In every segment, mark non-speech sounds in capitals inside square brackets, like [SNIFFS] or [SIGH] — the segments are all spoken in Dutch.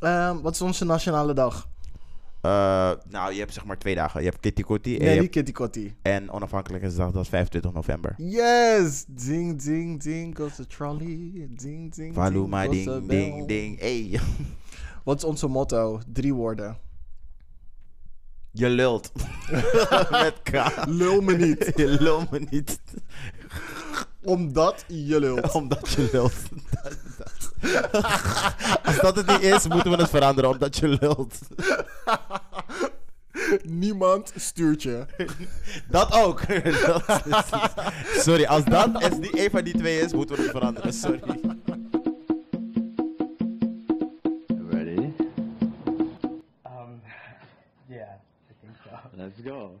Ehm, wat is onze nationale dag? Eh, nou, je hebt zeg maar twee dagen. Je hebt Kitty Kotti en, Nee, je die hebt- Kitty Kotti. en Onafhankelijkheidsdag, dat is 25 november. Yes! Ding, ding, ding goes the trolley. Ding, ding, Valuma ding ding, ding, ding. Hey, [LAUGHS] Wat is onze motto? Drie woorden. je lult. [LAUGHS] Met K. Lul me niet. [LAUGHS] Je lult me niet. Omdat je lult. Omdat je lult. [LAUGHS] Als dat het niet is, moeten we het veranderen. Omdat je lult. Niemand stuurt je. Dat ook. [LAUGHS] Dat is- sorry, als dat is niet een van die twee is, moeten we het veranderen. Sorry. Ready? Um, yeah, I think so. Let's go.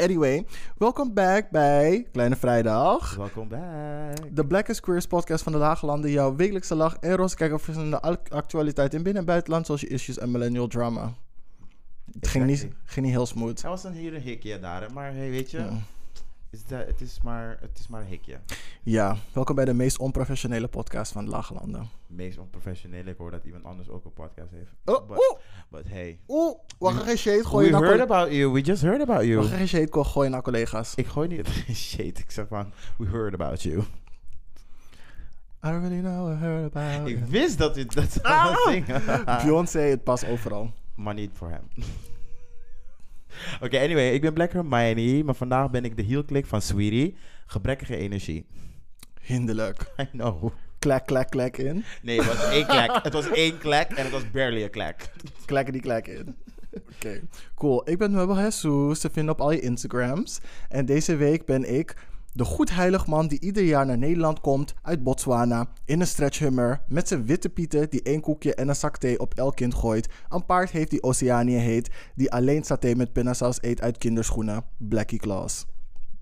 Anyway, welkom back bij Kleine Vrijdag. Welkom back. De Blackest Queers podcast van de Lage Landen. Jouw wekelijkse lach en roze kijk over verschillende al- actualiteiten in binnen- en buitenland. Zoals je issues en millennial drama. Het ging niet, ging niet heel smooth. Er was een hier een hikje daar, maar hey, weet je, Ja. Is dat, het, is maar, het is maar een hikje. Ja, welkom bij de meest onprofessionele podcast van de Lage Landen. Meest onprofessioneel, ik hoor dat iemand anders ook een podcast heeft. Oh, but, oeh, but hey, oeh, we gaan geen shade gooien we naar heard about you, we just heard about We you. gaan geen shade gooien naar collega's. Ik gooi niet [LAUGHS] shit, ik zeg van, we heard about you. I don't really know, I heard about Ik you. wist dat u dat [LAUGHS] zou Ah! zingen. Beyoncé, het past overal. maar niet voor hem. [LAUGHS] Oké, anyway, ik ben Black Hermione, maar vandaag ben ik de heel klik van Sweetie. Gebrekkige energie. Hinderlijk. I know. Klek, klek, klek in. Nee, het was één klek. Het was één klek en het was barely een klek. Klekken die klek in. Oké, cool. Ik ben Mabel Jesus, te vinden op al je Instagrams. En deze week ben ik de goedheilig man die ieder jaar naar Nederland komt uit Botswana in een stretchhummer met zijn witte pieten die één koekje en een zak thee op elk kind gooit. Een paard heeft die Oceanië heet, die alleen saté met pindasaus eet uit kinderschoenen. Blackie Claus.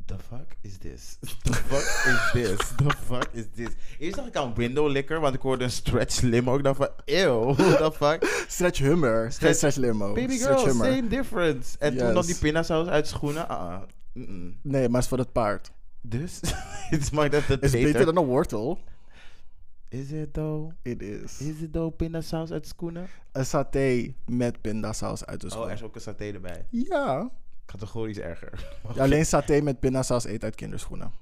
The fuck is this? [LAUGHS] The fuck is this? The fuck is this? Eerst dacht ik aan window licker, want ik hoorde een stretch limo. Ik dacht van, ew, [LAUGHS] what the fuck? Stretchhummer, geen Stretch- stretch limo. Baby girl, same difference. En toen nog die pindasaus uit schoenen. Ah, ah. Nee, maar het is voor het paard. Dus, [LAUGHS] het dat het Het is beter. dan een wortel. Is it though? It is. Is it though pindasaus uit schoenen? Een saté met pindasaus uit de Oh, schoen. er is ook een saté erbij. Ja. Categorisch erger. [LAUGHS] Ja, Alleen saté met pindasaus eet uit kinderschoenen.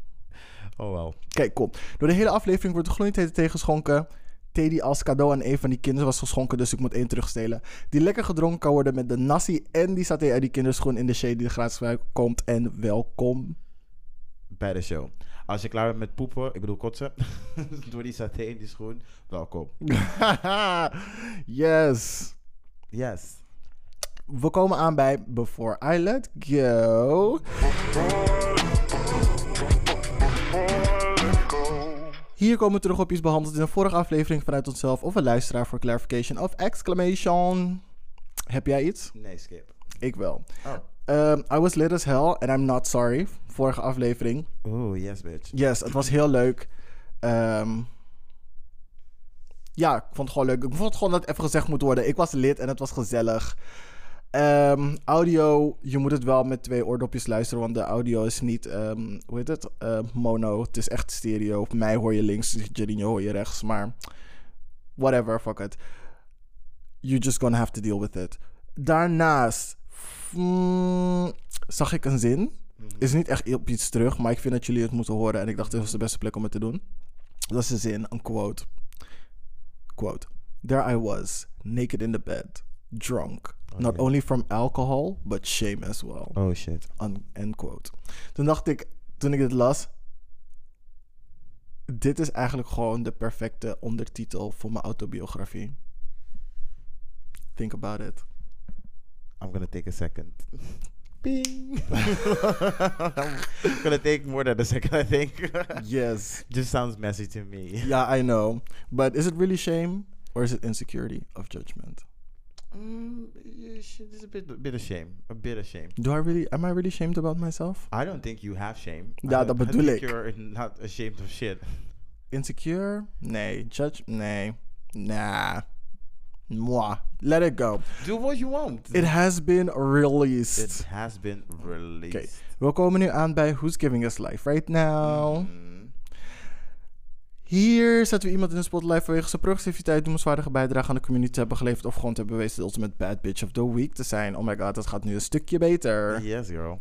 Oh wel. Kijk, kom. Door de hele aflevering wordt de gloeiend hete thee geschonken. Thee die als cadeau aan een van die kinderen was geschonken, dus ik moet één terugstelen. Die lekker gedronken kan worden met de nasi en die saté uit die kinderschoen in de shade die er gratis bij komt. En welkom. Bij de show. Als je klaar bent met poepen, ik bedoel kotsen, [LAUGHS] door die saté in die schoen, welkom. [LAUGHS] yes. Yes. We komen aan bij Before I Let Go. Hier komen we terug op iets behandeld in een vorige aflevering vanuit onszelf of een luisteraar voor clarification of exclamation. Heb jij iets? Nee, skip. Ik wel. Oh. Um, I was lit as hell and I'm not sorry. Vorige aflevering. Oh, yes, bitch. Yes, het was heel leuk. Ehm, ja, ik vond het gewoon leuk. Ik vond het gewoon dat het even gezegd moet worden. Ik was lid en het was gezellig. Ehm, audio, je moet het wel met twee oordopjes luisteren, want de audio is niet, ehm, hoe heet het, mono. Het is echt stereo. Op mij hoor je links, Jadinho hoor je rechts, maar whatever, fuck it. You just gonna have to deal with it. Daarnaast mm, zag ik een zin. Is niet echt op iets terug, maar ik vind dat jullie het moeten horen. En ik dacht, dit was de beste plek om het te doen. Dat is een zin, een quote. Quote. There I was, naked in the bed, drunk. Not Oké. only from alcohol, but shame as well. Oh, shit. Un- end quote. Toen dacht ik, toen ik dit las... Dit is eigenlijk gewoon de perfecte ondertitel voor mijn autobiografie. Think about it. I'm gonna take a second. [LAUGHS] Bing. I'm [LAUGHS] gonna take more than a second, I think. [LAUGHS] Yes. Just sounds messy to me. Yeah, I know. But is it really shame or is it insecurity of judgment? Mm, you should- It's a bit, bit of shame. A bit of shame. Do I really, am I really shamed about myself? I don't think you have shame. I Ja, don't- I think. You're not ashamed of shit. Insecure? Nay. Judge? Nay. Nah. Mwah. Let it go. Do what you want. It has been released. It has been released. Oké, we komen nu aan bij Who's Giving Us Life Right Now. Mm. Hier zetten we iemand in de spotlight vanwege zijn progressiviteit, noemenswaardige bijdrage aan de community te hebben geleverd of gewoon te hebben bewezen de ultimate bad bitch of the week te zijn. Oh my god, dat gaat nu een stukje beter. Yes, girl.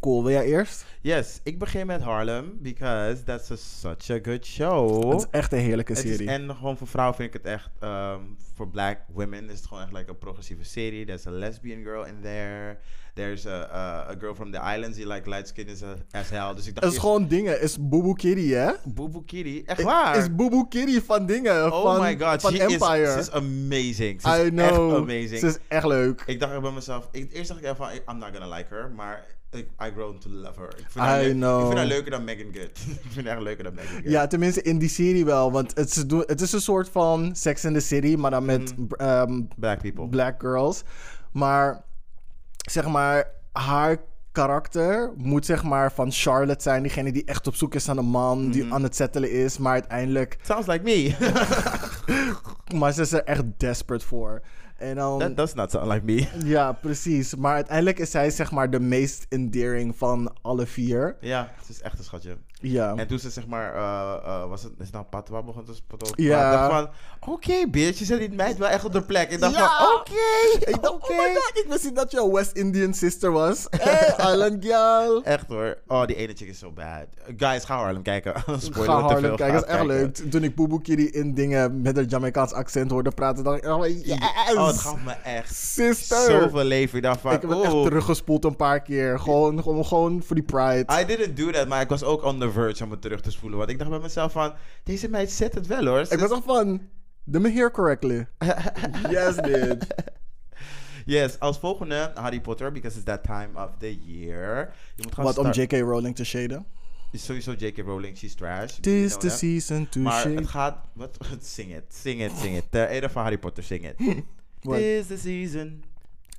Cool. Wil jij eerst? Yes, ik begin met Harlem because that's a, such a good show. Het is echt een heerlijke Het is- serie. en gewoon voor vrouwen vind ik het echt, ehm, voor black women is het gewoon echt like een progressieve serie. There's a lesbian girl in there. There's a, a, a girl from the islands die like light skin is a- as hell. Dus ik dacht Het is gewoon dingen. Is Boo Kitty, hè? Booboo Kitty. Echt waar? Is Boo Kitty van dingen. oh van, my god, van she Empire. is, she is amazing. Is I know. echt amazing. Ze is echt leuk. Ik dacht bij mezelf, ik, eerst dacht ik even van, I'm not gonna like her, maar I grown to love her. Ik vind, haar, I leuk- know. [LAUGHS] ik vind haar leuker dan Megan Good. ik vind haar echt leuker dan Megan Good. Ja, tenminste in die serie wel. Want het is, het is een soort van Sex in the City, maar dan met Mhm. ehm, Black people. black girls. Maar zeg maar, haar karakter moet zeg maar van Charlotte zijn. Diegene die echt op zoek is naar een man, die Mhm. aan het settelen is. Maar uiteindelijk, Sounds like me. [LAUGHS] maar ze is er echt desperate voor. En dan, That does not sound like me. [LAUGHS] ja, precies. Maar uiteindelijk is zij zeg maar de meest endearing van alle vier. ja, ze is echt een schatje. Ja. En toen ze zeg maar, eh, eh, was het, is het nou Patwa begon te spotten? Ja. Ik dacht van, oké bitch, je zet die meid wel echt op de plek. Ik dacht Ja. van, oké, Ik dacht, oh my god, ik wist niet dat je een West Indian sister was. [LAUGHS] Hey, Island girl. Echt hoor. Oh, die ene chick is zo bad. Guys, ga Harlem kijken. [LAUGHS] Spoiler Ga te Harlem veel. kijken, dat is echt kijken. leuk. Toen ik Boeboe Kitty in dingen met een Jamaicaans accent hoorde praten, dacht ik, oh yes! Oh, het gaf me echt Sister! zoveel leven. Ik dacht van, ik heb het echt oeh. teruggespoeld een paar keer. Gewoon, gewoon, gewoon voor die pride. I didn't do that, maar ik was ook on the verge om het terug te spoelen. Want ik dacht bij mezelf van, deze meid zet het wel hoor. Ze ik was is- echt van, did me hear correctly? [LAUGHS] yes, dude. Yes, als volgende Harry Potter, because it's that time of the year. Je moet gaan Wat om J.K. Rowling te shaden? is sowieso J.K. Rowling, she's trash. Tis the know that. season to Maar shade. het gaat... Wat? [LAUGHS] Sing it, sing it, sing it. Ter ere van Harry Potter, sing it. [LAUGHS] Tis the season.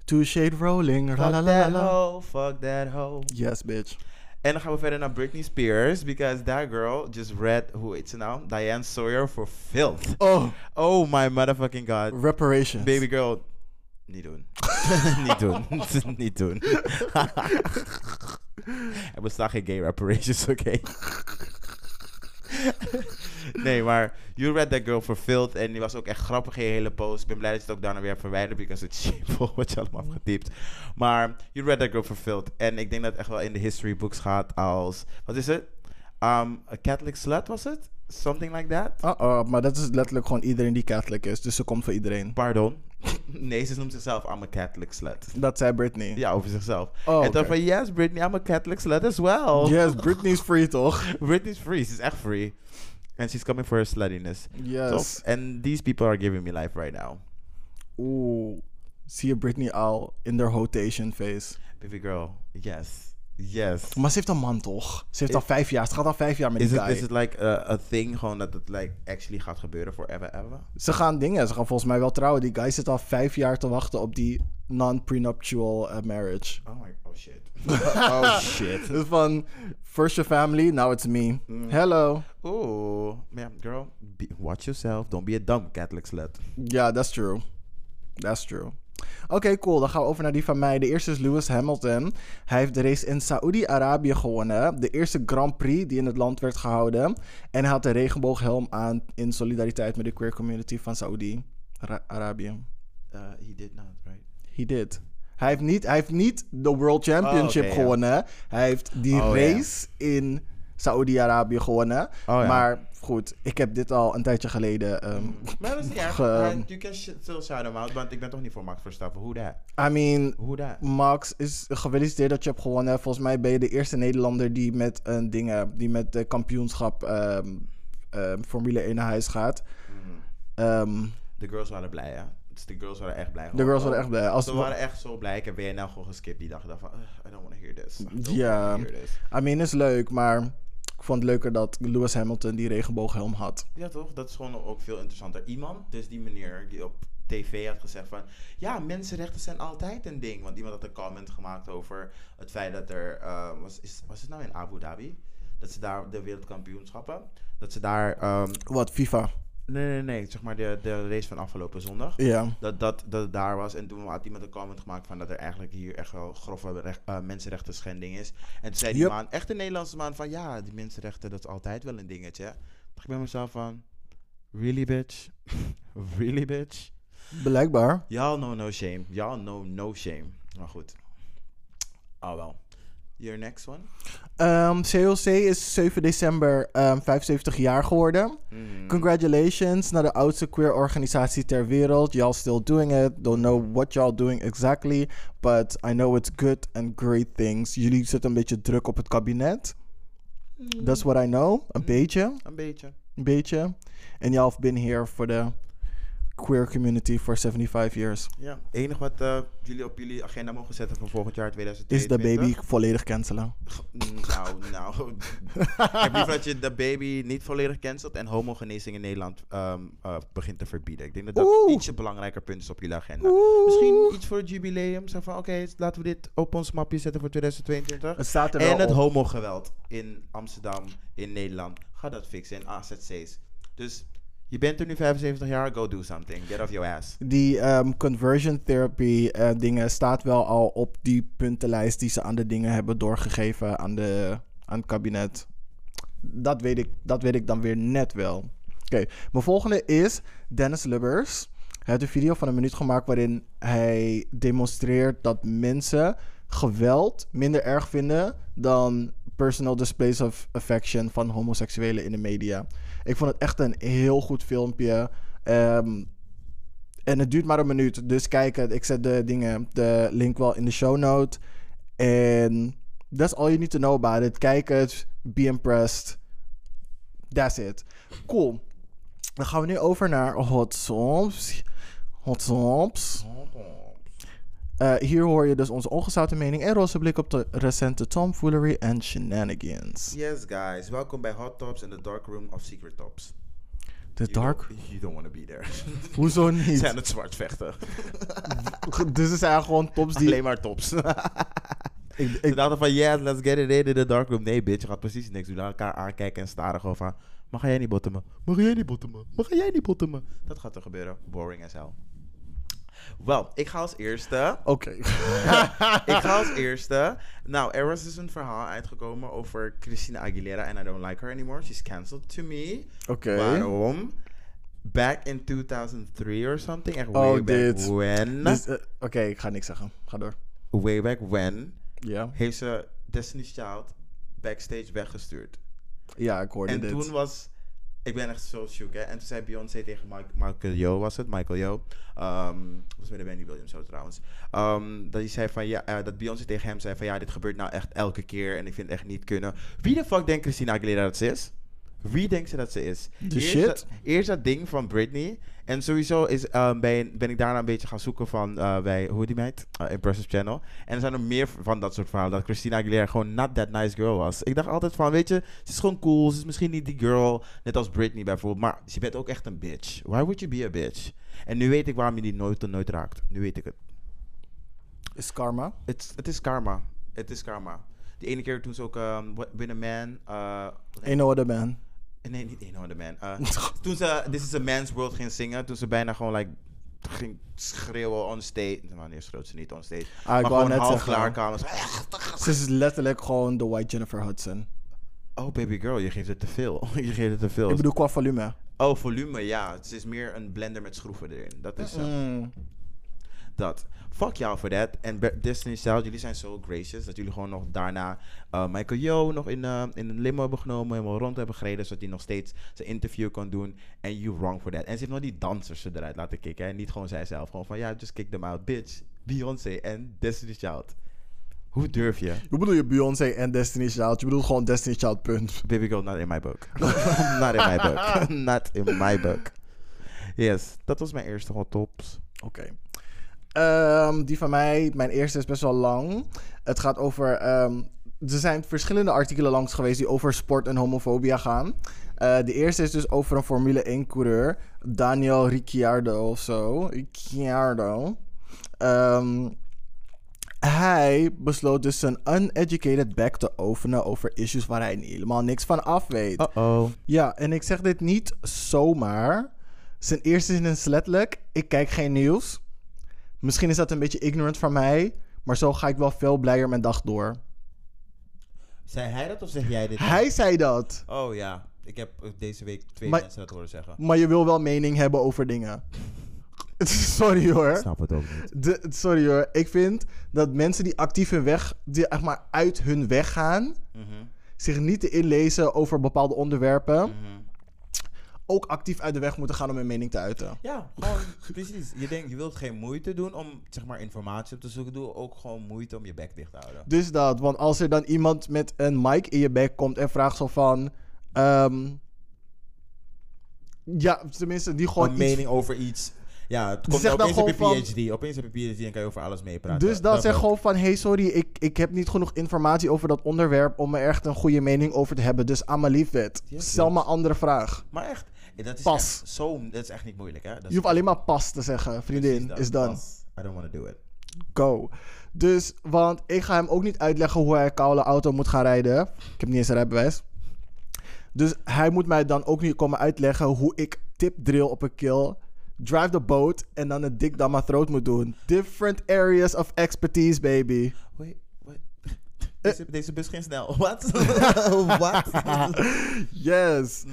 To shade Rowling. La Fuck la la that la. hoe, fuck that hoe. Yes, bitch. En dan gaan we verder naar Britney Spears. Because that girl just read, hoe heet ze nou? Diane Sawyer for filth. Oh, Oh my motherfucking god. reparations. Baby girl, niet doen. [LAUGHS] niet doen. [LAUGHS] niet doen. [LAUGHS] er bestaan geen gay reparations, oké? [LAUGHS] nee, maar you read that girl filth en die was ook echt grappig in je hele post. Ik ben blij dat je het ook daarna weer verwijderd, because it's shameful [LAUGHS] wat je allemaal hebt. Maar you read that girl filth en ik denk dat het echt wel in de history books gaat als, wat is het? Um, a Catholic slut was het? Something like that? Uh-oh, maar dat is letterlijk gewoon iedereen die katholic is. Dus ze komt voor iedereen. Pardon? [LAUGHS] nee, ze noemt zichzelf I'm a Catholic slut. Dat zei Britney. Ja, over zichzelf. Oh, en van, yes, Britney, I'm a Catholic slut as well. Yes, [LAUGHS] Britney's free toch? Britney's free. Ze is echt free. And she's coming for her sluttiness. Yes. And these people are giving me life right now. Oeh. Zie je Britney al in their rotation phase. Baby girl, yes. Yes. Maar ze heeft een man toch? Ze heeft al vijf jaar. Het gaat al vijf jaar met Is die it, guy. is it like a, a thing, gewoon dat het like actually gaat gebeuren forever ever? Ze gaan dingen. Ze gaan volgens mij wel trouwen. Die guy zit al vijf jaar te wachten op die non-prenuptial eh, marriage. Oh my, oh shit. [LAUGHS] oh shit. Dus van, first your family, now it's me. Mm. Hello. Oeh, man, girl, be, watch yourself. Don't be a dumb Catholic slut. Ja, that's true. That's true. Oké, cool. Dan gaan we over naar die van mij. De eerste is Lewis Hamilton. Hij heeft de race in Saoedi-Arabië gewonnen. De eerste Grand Prix die in het land werd gehouden. En hij had de regenbooghelm aan in solidariteit met de queer community van Saoedi-Arabië. Uh, he did not, right? He did. Hij heeft niet, hij heeft niet de World Championship Oh, gewonnen. Hij heeft die Oh, race in Saoedi-Arabië gewonnen. Oh, ja. Maar goed, ik heb dit al een tijdje geleden. ehm, Maar dat is niet erg. You can still shout him out, want ik ben toch niet voor Max Verstappen. Hoe dat? I mean, Hoe dat? Max, is gefeliciteerd dat je hebt gewonnen. Volgens mij ben je de eerste Nederlander die met een dingen, die met de kampioenschap ehm, ehm, Formule 1 naar huis gaat. Ehm, De girls waren blij, hè? Dus de girls waren echt blij. de girls waren echt blij. Als Ze waren echt zo blij. Ik heb WNL gewoon geskipt die dag. Ik dacht van, "Ugh, I don't want to hear this. Ja. wanna hear this. I mean, is leuk, maar ik vond het leuker dat Lewis Hamilton die regenbooghelm had. Ja, toch? Dat is gewoon ook veel interessanter. Iemand, dus die meneer die op tv had gezegd van... Ja, mensenrechten zijn altijd een ding. Want iemand had een comment gemaakt over het feit dat er... eh, was, is, was het nou in Abu Dhabi? Dat ze daar de wereldkampioenschappen... Dat ze daar... ehm, Wat, FIFA? Nee, nee, nee. Zeg maar de, de race van afgelopen zondag. Ja. Dat, dat, dat het daar was. En toen had iemand een comment gemaakt van dat er eigenlijk hier echt wel grove recht, eh, mensenrechten schending is. En toen zei die Yup. man, echt een Nederlandse man, van ja, die mensenrechten, dat is altijd wel een dingetje. Toen dacht ik bij mezelf van, really bitch? [LAUGHS] really bitch? Blijkbaar. Y'all know no shame. Y'all know no shame. Maar goed. Oh wel. Your next one? Ehm, COC is 7 december ehm, 75 jaar geworden. Mm. Congratulations naar de oudste queer organisatie ter wereld. Y'all still doing it. Don't know what y'all doing exactly. But I know it's good and great things. Jullie zetten een beetje druk op het kabinet. That's what I know. Een beetje. Een beetje. Een beetje. And y'all have been here for the queer community for 75 years. Ja. Enig wat eh, jullie op jullie agenda mogen zetten voor volgend jaar Is 2022? de baby volledig cancelen. Nou, nou. ik heb liever dat je de baby niet volledig cancelt en homogenezing in Nederland ehm, eh, begint te verbieden. Ik denk dat dat Oeh. ietsje belangrijker punt is op jullie agenda. Misschien iets voor het jubileum. Zo van, oké, laten we dit op ons mapje zetten voor 2022. Het staat er wel En het op. homogeweld in Amsterdam, in Nederland. Ga dat fixen in AZC's. Dus je bent er nu 75 jaar, go do something. Get off your ass. Die ehm, conversion therapy eh, dingen staat wel al op die puntenlijst die ze aan de dingen hebben doorgegeven aan, de, aan het kabinet. Dat weet, ik, dat weet ik dan weer net wel. Oké, mijn volgende is Dennis Lubbers. Hij heeft een video van een minuut gemaakt waarin hij demonstreert dat mensen geweld minder erg vinden dan personal displays of affection van homoseksuelen in de media. Ik vond het echt een heel goed filmpje. Ehm, en het duurt maar een minuut. Dus kijk het. Ik zet de dingen, de link wel in de show note. En that's all you need to know about it. Kijk het. Be impressed. That's it. Cool. Dan gaan we nu over naar Hot Soms. Hot Soms. Eh, hier hoor je dus onze ongezouten mening en roze blik op de recente tomfoolery en shenanigans. Yes, guys. Welkom bij Hot Tops in the dark room of Secret Tops. The You dark? don't- you don't want to be there. [LAUGHS] Hoezo Ze niet? zijn het zwart vechten. [LAUGHS] dus er zijn gewoon tops die... Alleen maar tops. [LAUGHS] Ik, Ze dachten van, yes, let's get it in in the dark room. Nee, bitch, je gaat precies niks doen. Naar elkaar aankijken en staren gewoon van... Mag jij niet bottomen? Mag jij niet bottomen? Mag jij niet bottomen? Dat gaat er gebeuren. Boring as hell. Wel, ik ga als eerste... Oké. [LAUGHS] ik ga als [LAUGHS] eerste. Nou, er was dus een verhaal uitgekomen over Christina Aguilera en I don't like her anymore. She's cancelled to me. Oké. Waarom? Back in 2003 or something. Echt Oh, way back dit. when. Eh, Oké, ik ga niks zeggen. Ga door. way back when. Ja. Heeft ze Destiny's Child backstage weggestuurd. Ja, ik hoorde En dit. toen was... Ik ben echt zo shook, hè. En toen zei Beyoncé tegen Michael Yo, was het? Michael Yo. Um, was met de Wendy Williams zo trouwens. Ehm, dat hij zei van... Ja, eh, dat Beyoncé tegen hem zei van... Ja, dit gebeurt nou echt elke keer. En ik vind het echt niet kunnen. Wie de fuck denkt Christina Aguilera dat ze is? Wie denkt ze dat ze is? De eerst shit? Dat, eerst dat ding van Britney. En sowieso is, ehm, ben, ben ik daarna een beetje gaan zoeken van eh, bij, hoe die meid? Uh, Impressive Channel. En er zijn er meer van dat soort verhalen. Dat Christina Aguilera gewoon not that nice girl was. Ik dacht altijd van, weet je, ze is gewoon cool. Ze is misschien niet die girl, net als Britney bijvoorbeeld. Maar ze bent ook echt een bitch. Why would you be a bitch? En nu weet ik waarom je die nooit en nooit raakt. Nu weet ik het. Is karma? Het het is karma. Het is karma. Die ene keer toen ze ook um, Win a Man... uh, Ain't no other man. Nee, niet Ain't No Other Man. [LAUGHS] Uh, toen ze This is a Man's World ging zingen, toen ze bijna gewoon like, ging schreeuwen on stage. Nou, nee, schreeuwt ze niet on stage. Ah, maar gewoon half klaar kwamen. Ze is letterlijk gewoon de white Jennifer Hudson. Oh, baby girl, je geeft het te veel. [LAUGHS] je geeft het te veel. Ik bedoel qua volume. Oh, volume, ja. Het is meer een blender met schroeven erin. Dat is uh, Mm. Dat. Fuck jou voor dat. En Destiny's Child, jullie zijn zo gracious dat jullie gewoon nog daarna uh, Michael Yo nog in, uh, in een limo hebben genomen, helemaal rond hebben gereden, zodat hij nog steeds zijn interview kon doen. En you wrong for that. En ze heeft nog die dansers eruit laten kicken. Hè? Niet gewoon zijzelf. Gewoon van ja, just kick them out, bitch. Beyoncé en Destiny's Child. Hoe durf je? Hoe bedoel je Beyoncé en Destiny's Child? Je bedoelt gewoon Destiny's Child, punt. Baby girl, not in my book. [LAUGHS] not in my book. [LAUGHS] not in my book. Yes, dat was mijn eerste hot tops. Oké. Ehm, die van mij, mijn eerste is best wel lang. Het gaat over. ehm, er zijn verschillende artikelen langs geweest die over sport en homofobia gaan. Eh, de eerste is dus over een Formule 1 coureur. Daniel Ricciardo of zo. Ricciardo. Ehm, hij besloot dus zijn uneducated back te openen over issues waar hij helemaal niks van af weet. Uh-oh. Ja, en ik zeg dit niet zomaar. Zijn eerste zin is letterlijk: ik kijk geen nieuws. Misschien is dat een beetje ignorant van mij, maar zo ga ik wel veel blijer mijn dag door. Zei hij dat of zeg jij dit? Hij zei dat, Oh ja, ik heb deze week twee Maar- mensen dat horen zeggen. maar je wil wel mening hebben over dingen. [LAUGHS] Sorry hoor. Ik snap het ook niet. De, sorry hoor. Ik vind dat mensen die actief hun weg, die echt maar uit hun weg gaan, Mhm, zich niet te inlezen over bepaalde onderwerpen, mhm. Ook actief uit de weg moeten gaan om hun mening te uiten. Ja, gewoon [LAUGHS] precies. Je denkt, je wilt geen moeite doen om zeg maar informatie op te zoeken. Doe ook gewoon moeite om je bek dicht te houden. Dus dat, want als er dan iemand met een mic in je bek komt en vraagt zo van. ehm, ja, tenminste, die gewoon. een iets- mening over iets. Ja, het komt Zeg dan opeens heb je PhD. Opeens heb je PhD en kan je over alles meepraten. dus dan zeg ook. gewoon van: hey, sorry, ik, ik heb niet genoeg informatie over dat onderwerp om er echt een goede mening over te hebben. Dus aan mijn liefwet, Yes, stel yes. me een andere vraag. Maar echt, dat is Pas. echt zo, dat is echt niet moeilijk hè. Dat Je hoeft alleen maar pas te zeggen, vriendin, dat. is dan. I don't want to do it. Go. Dus, want ik ga hem ook niet uitleggen hoe hij een koude auto moet gaan rijden. Ik heb niet eens een rijbewijs. Dus hij moet mij dan ook niet komen uitleggen hoe ik tip drill op een kill, drive the boat en dan een dik down my throat moet doen. Different areas of expertise, baby. Wait, wait. Eh. Deze, deze bus ging snel. Wat? [LAUGHS] Wat? [LAUGHS] Yes.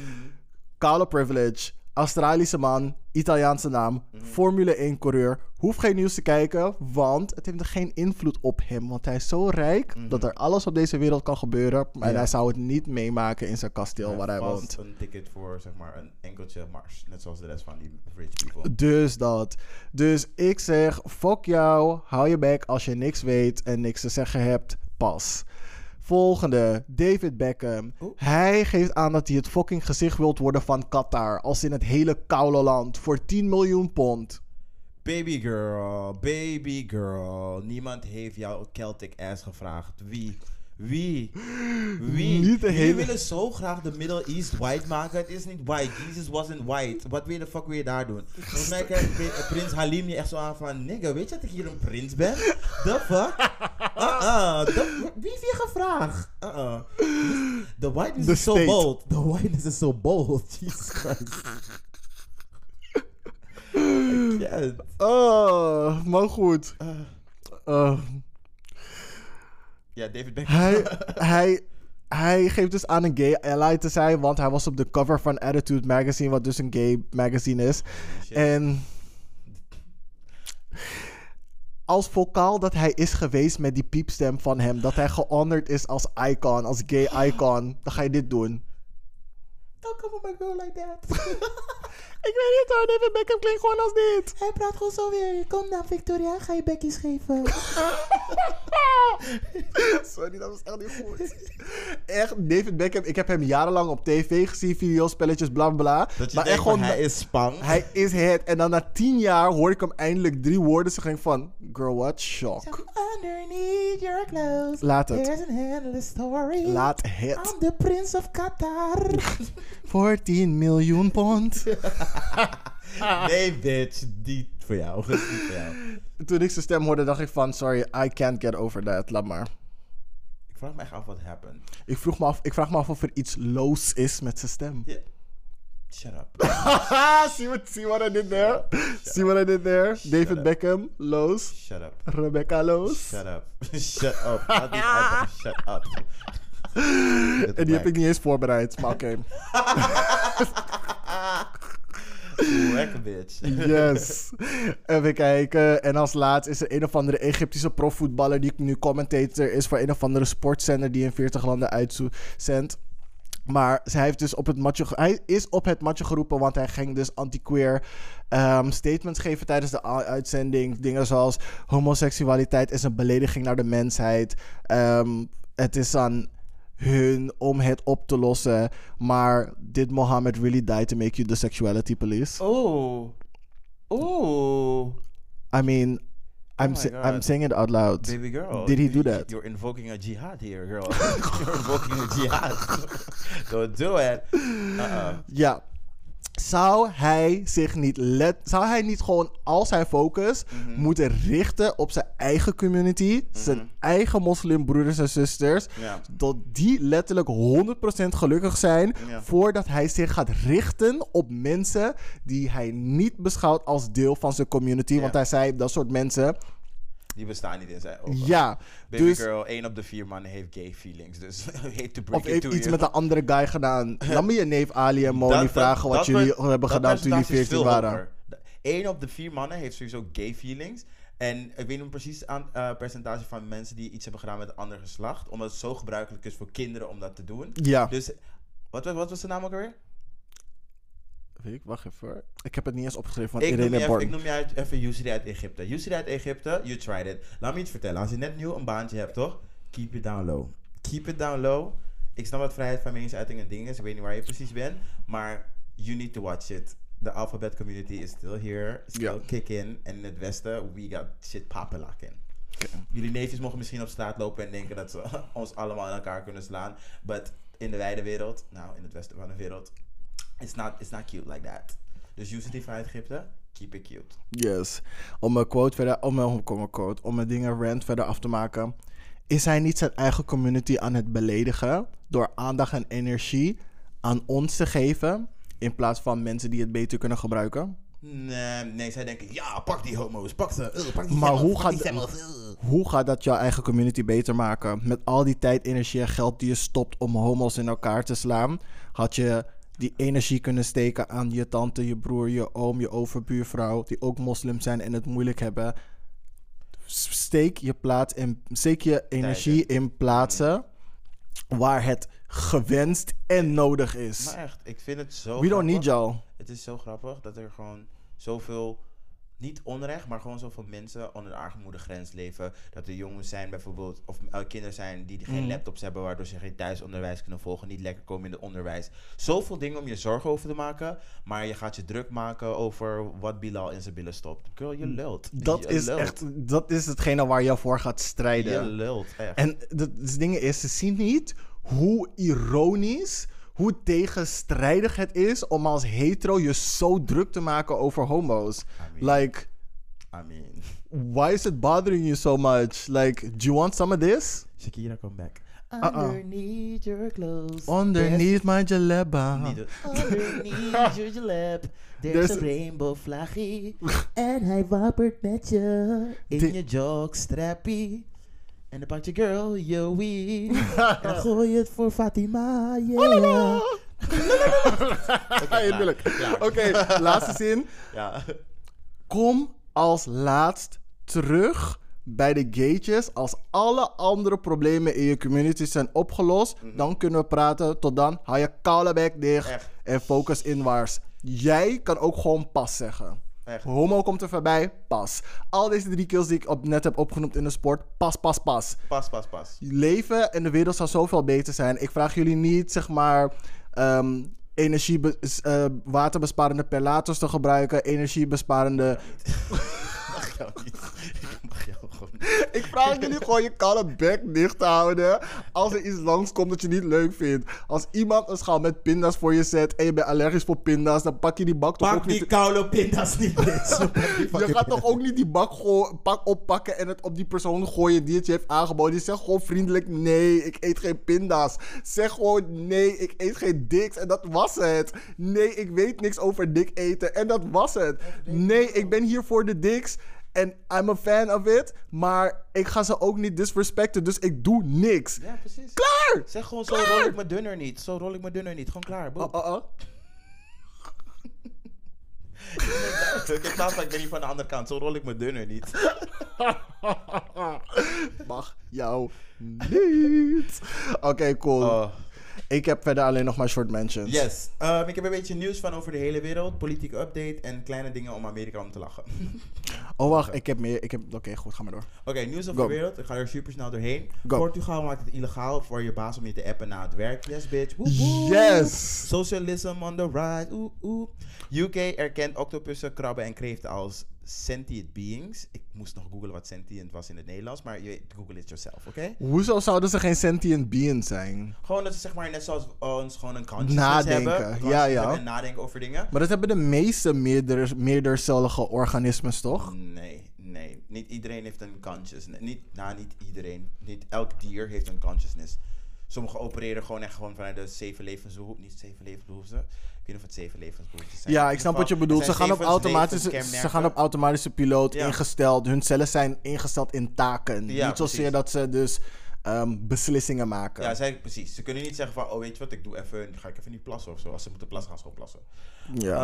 Koude privilege. Australische man, Italiaanse naam, Formule 1 coureur. Hoeft geen nieuws te kijken, want het heeft er geen invloed op hem. Want hij is zo rijk dat er alles op deze wereld kan gebeuren. Maar Ja. hij zou het niet meemaken in zijn kasteel waar hij woont. een ticket voor zeg maar een enkeltje mars. Net zoals de rest van die rich people. Dus dat. Dus ik zeg, fuck jou, hou je bek als je niks weet en niks te zeggen hebt, pas. Volgende, David Beckham. Hij geeft aan dat hij het fucking gezicht wilt worden van Qatar. Als in het hele koude land. Voor 10 miljoen pond. Baby girl, baby girl. Niemand heeft jouw Celtic ass gevraagd. Wie? Wie? Wie? Niet de hele- willen zo graag de Middle East white maken. Het is niet white. Jesus wasn't white. Wat wil de fuck wil je daar doen? Volgens mij kijkt pri- prins Halim je echt zo aan van... Nigga, weet je dat ik hier een prins ben? The fuck? [LAUGHS] Uh-uh. Wie heeft je gevraagd? Uh-uh. The whiteness The is so bold. The whiteness is so bold. [LAUGHS] Jesus Christ. [LAUGHS] Oh, maar goed. Uh, Uh, ja, David Beckham. hij, [LAUGHS] hij, hij geeft dus aan een gay ally te zijn. Want hij was op de cover van Attitude Magazine. Wat dus een gay magazine is. Shit. En als vocaal dat hij is geweest met die piepstem van hem, dat hij gehonored is als icon, als gay icon, dan ga je dit doen. Don't come on my girl like that. [LAUGHS] Ik weet niet hoor, David Beckham klinkt gewoon als dit. Hij praat gewoon zo weer. Kom dan, Victoria. Ga je bekjes geven. [LAUGHS] Sorry, dat was echt niet goed. Echt, David Beckham, ik heb hem jarenlang op tv gezien, videospelletjes, bla bla bla. Dat je maar denkt echt gewoon, hij is spang. hij is het. En dan na tien jaar hoor ik hem eindelijk drie woorden zeggen van, girl, what shock. Underneath your clothes. Laat het. There's an endless story. Laat het. I'm the prince of Qatar. [LAUGHS] Voor 10 miljoen pond. [LAUGHS] nee, bitch. Niet voor jou. Niet voor jou. Toen ik zijn stem hoorde, dacht ik van, sorry, I can't get over that. Laat maar. Ik vraag me echt af wat happened. Ik, vroeg me af, ik vraag me af of er iets loos is met zijn stem. Shut up. [LAUGHS] see, what, see what I did there? See what I did there? David up. Beckham, loos. Shut up. Rebecca loos. Shut up. [LAUGHS] Shut up. Shut up. [LAUGHS] En die heb ik niet eens voorbereid, maar oké. Lekker bitch. [LAUGHS] Yes. Even kijken. En als laatst is er een of andere Egyptische profvoetballer die nu commentator is voor een of andere sportzender die in 40 landen uitzendt. Maar hij, heeft dus op het matje, hij is op het matje geroepen, want hij ging dus anti-queer ehm, statements geven tijdens de uitzending. Dingen zoals homoseksualiteit is een belediging naar de mensheid. Ehm, het is aan hun om het op te lossen. Maar did Mohammed really die to make you the sexuality police? Oh. Oh. I mean, I'm, God. I'm saying it out loud. Baby girl. Did he do that? You're invoking a jihad here, girl. [LAUGHS] you're invoking a jihad. [LAUGHS] Don't do it. Uh-uh. Ja. Zou hij zich niet let, zou hij niet gewoon al zijn focus Mhm. moeten richten op zijn eigen community, zijn eigen moslimbroeders en zusters, Ja. dat die letterlijk 100% gelukkig zijn Ja. voordat hij zich gaat richten op mensen die hij niet beschouwt als deel van zijn community, want hij zei dat soort mensen, Die bestaan niet in zijn ogen. ja, Baby dus girl, één op de vier mannen heeft gay feelings. Dus [LAUGHS] hate to break of heeft iets you. met een andere guy gedaan. [LAUGHS] Laat me je neef Ali en Moni vragen wat jullie hebben gedaan toen jullie percentage is 14 veel waren. Eén op de vier mannen heeft sowieso gay feelings. En ik weet niet precies aan uh, percentage van mensen die iets hebben gedaan met een ander geslacht. Omdat het zo gebruikelijk is voor kinderen om dat te doen. Ja. Dus, wat, wat was de naam ook alweer? Weet ik, wacht even. hoor. Ik heb het niet eens opgeschreven van Ik noem, je Irene even, ik Born. noem je uit, even Yusri uit Egypte. Yusri uit Egypte, you tried it. Laat me iets vertellen. Als je net nieuw een baantje hebt, toch? Keep it down low. Keep it down low. Ik snap dat vrijheid van meningsuiting een ding is. Ik weet niet waar je precies bent. Maar you need to watch it. De alphabet community is still here. Still Ja. kicking. En in het westen, we got shit popping in. Jullie neefjes mogen misschien op straat lopen en denken dat ze [LAUGHS] ons allemaal in elkaar kunnen slaan. But in de wijde wereld, nou in het westen van de wereld, it's not, it's not cute like that. Dus Yusri vanuit Egypte, keep it cute. Yes. Om een quote verder, om een, om quote, om een dingen rant verder af te maken. Is hij niet zijn eigen community aan het beledigen door aandacht en energie aan ons te geven in plaats van mensen die het beter kunnen gebruiken? Nee, nee, zij denken, ja, pak die homo's, pak ze, uh, pak die Maar hoe gaat uh. Hoe gaat dat jouw eigen community beter maken? Met al die tijd, energie en geld die je stopt om homo's in elkaar te slaan, had je die energie kunnen steken aan je tante, je broer, je oom, je overbuurvrouw, die ook moslim zijn en het moeilijk hebben. Steek je plaats in, steek je energie in plaatsen waar het gewenst en nodig is. Maar echt, ik vind het zo We don't need y'all. Het is zo grappig dat er gewoon zoveel, niet onrecht, maar gewoon zoveel mensen onder de armoedegrens leven. Dat er jongens zijn bijvoorbeeld, of eh, kinderen zijn die geen Mhm. laptops hebben, waardoor ze geen thuisonderwijs kunnen volgen, niet lekker komen in het onderwijs. Zoveel dingen om je zorgen over te maken, maar je gaat je druk maken over wat Bilal in zijn billen stopt. Girl, je lult. Dat Je is lult. echt, dat is hetgene waar je voor gaat strijden. Je lult, echt. En het het ding is, ze zien niet hoe ironisch, hoe tegenstrijdig het is om als hetero je zo druk te maken over homo's. I mean- Like, I mean, why is it bothering you so much? Like, do you want some of this? Shakira, come back. Uh-uh. Underneath your clothes. Underneath my jaleba. [LAUGHS] Underneath your lap. There's There's a rainbow vlaggie. en hij wappert met je in Di- je jogstrappie. En dan pakt je girl je weed. [LAUGHS] en dan gooi je het voor Fatima. Yeah. Eindelijk. klaar. Oké, laatste zin. [LAUGHS] Ja. Kom als laatst terug bij de gatejes. Als alle andere problemen in je community zijn opgelost, dan kunnen we praten. Tot dan, hou je koude bek dicht Echt. en focus inwaarts. Jij kan ook gewoon pas zeggen. Echt. Homo komt er voorbij, pas. Al deze drie kills die ik op, net heb opgenoemd in de sport, pas, pas, pas. Pas, pas, pas. Leven en de wereld zou zoveel beter zijn. Ik vraag jullie niet, zeg maar, ehm, energie, eh, waterbesparende perlators te gebruiken, energiebesparende [LAUGHS] mag jou niet. Ik mag jou. [LAUGHS] Ik vraag jullie gewoon je koude bek dicht te houden. Als er iets langskomt dat je niet leuk vindt. Als iemand een schaal met pinda's voor je zet en je bent allergisch voor pinda's, dan pak je die bak toch ook Pak niet. die koude pindas niet, [LAUGHS] je gaat toch ook niet die bak gewoon pak oppakken en het op die persoon gooien die het je heeft aangeboden. Je zegt gewoon vriendelijk: nee, ik eet geen pinda's. Zeg gewoon: nee, ik eet geen diks. En dat was het. Nee, ik weet niks over dik eten. En dat was het. Nee, ik ben hier voor de diks. En I'm a fan of it. Maar ik ga ze ook niet disrespecten. Dus ik doe niks. Ja, precies. Klaar! Zeg gewoon, zo rol ik mijn dunner niet. Zo rol ik mijn dunner niet. Gewoon klaar. Boom. Oh, oh, oh. [LAUGHS] Ik heb laatst, ik ben niet van de andere kant. Zo rol ik mijn dunner niet. [LAUGHS] Mag jou niet. Oké, cool. Oh. Ik heb verder alleen nog maar short mentions. Yes. Ehm, ik heb een beetje nieuws van over de hele wereld. Politieke update en kleine dingen om Amerika om te lachen. [LAUGHS] Oh, wacht. Ik heb meer. Ik heb... Oké, goed. Ga maar door. Oké, nieuws over Go. de wereld. Ik ga er super snel doorheen. Go. Portugal maakt het illegaal voor je baas om je te appen na het werk. Yes, bitch. Woep, woep. Yes! Socialism on the rise. Oeh, oeh. UK erkent octopussen, krabben en kreeften als sentient beings. Ik moest nog googlen wat sentient was in het Nederlands, maar je weet, google it yourself, oké? Hoezo zouden ze geen sentient being zijn? Gewoon dat ze zeg maar net zoals ons gewoon een consciousness Nadenken, hebben. ja, consciousness ja. hebben En nadenken over dingen. Maar dat hebben de meeste meerder, meerdercellige organismes, toch? Nee, nee. Niet iedereen heeft een consciousness. Niet, nou, niet iedereen. Niet elk dier heeft een consciousness. Sommigen opereren gewoon echt gewoon vanuit de zeven levensbehoeften. Niet zeven levensbehoeften. Ik weet niet of het zeven zijn. Ja, ik snap wat je bedoelt. Ze gaan, op automatische, ze gaan op automatische piloot Ja. ingesteld. Hun cellen zijn ingesteld in taken. Ja, Niet zozeer precies. dat ze dus ehm, beslissingen maken. Ja, zij, precies. Ze kunnen niet zeggen van, oh weet je wat, ik doe even, ga ik even niet plassen of zo. Als ze moeten plassen, gaan ze gewoon plassen. Ja.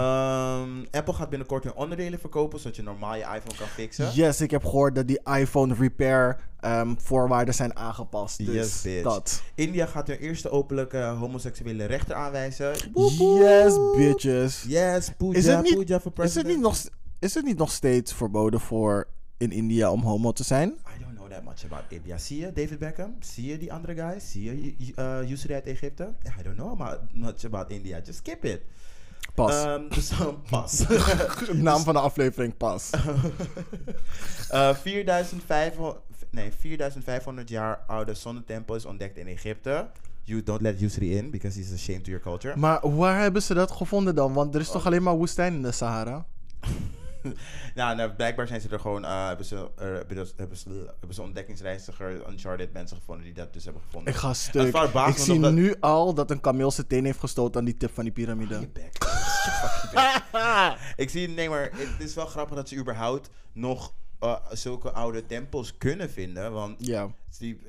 Ehm, Apple gaat binnenkort hun onderdelen verkopen, zodat je normaal je iPhone kan fixen. Yes, ik heb gehoord dat die iPhone repair ehm, voorwaarden zijn aangepast. Dus Yes, bitch. dat. India gaat hun eerste openlijke homoseksuele rechter aanwijzen. Yes, bitches. Yes, Pooja, Is het niet- Pooja voor Is het, niet nog, is het niet nog steeds verboden voor in India om homo te zijn? I don't that much about India. Zie je David Beckham? Zie je die andere guys? Zie je uh, Yusri uit Egypte? I don't know much about India. Just skip it. Pas. Ehm, dus [LAUGHS] pas. [LAUGHS] Naam van de aflevering pas. [LAUGHS] Eh 4500, nee, 4500 jaar oude zonnetempel is ontdekt in Egypte. You don't let Yusri in because he's ashamed to your culture. Maar waar hebben ze dat gevonden dan? Want er is toch alleen maar woestijn in de Sahara? [LAUGHS] nou, nou, blijkbaar zijn ze er gewoon, eh, hebben, ze, er, hebben, ze, hebben, ze, hebben ze ontdekkingsreiziger, uncharted mensen gevonden die dat dus hebben gevonden. Ik ga stuk. Ik zie dat- nu al dat een kameel zijn teen heeft gestoten aan die tip van die piramide. Je bek. [LAUGHS] Ik zie, nee, maar het is wel grappig dat ze überhaupt nog eh, zulke oude tempels kunnen vinden. Want Ja. die.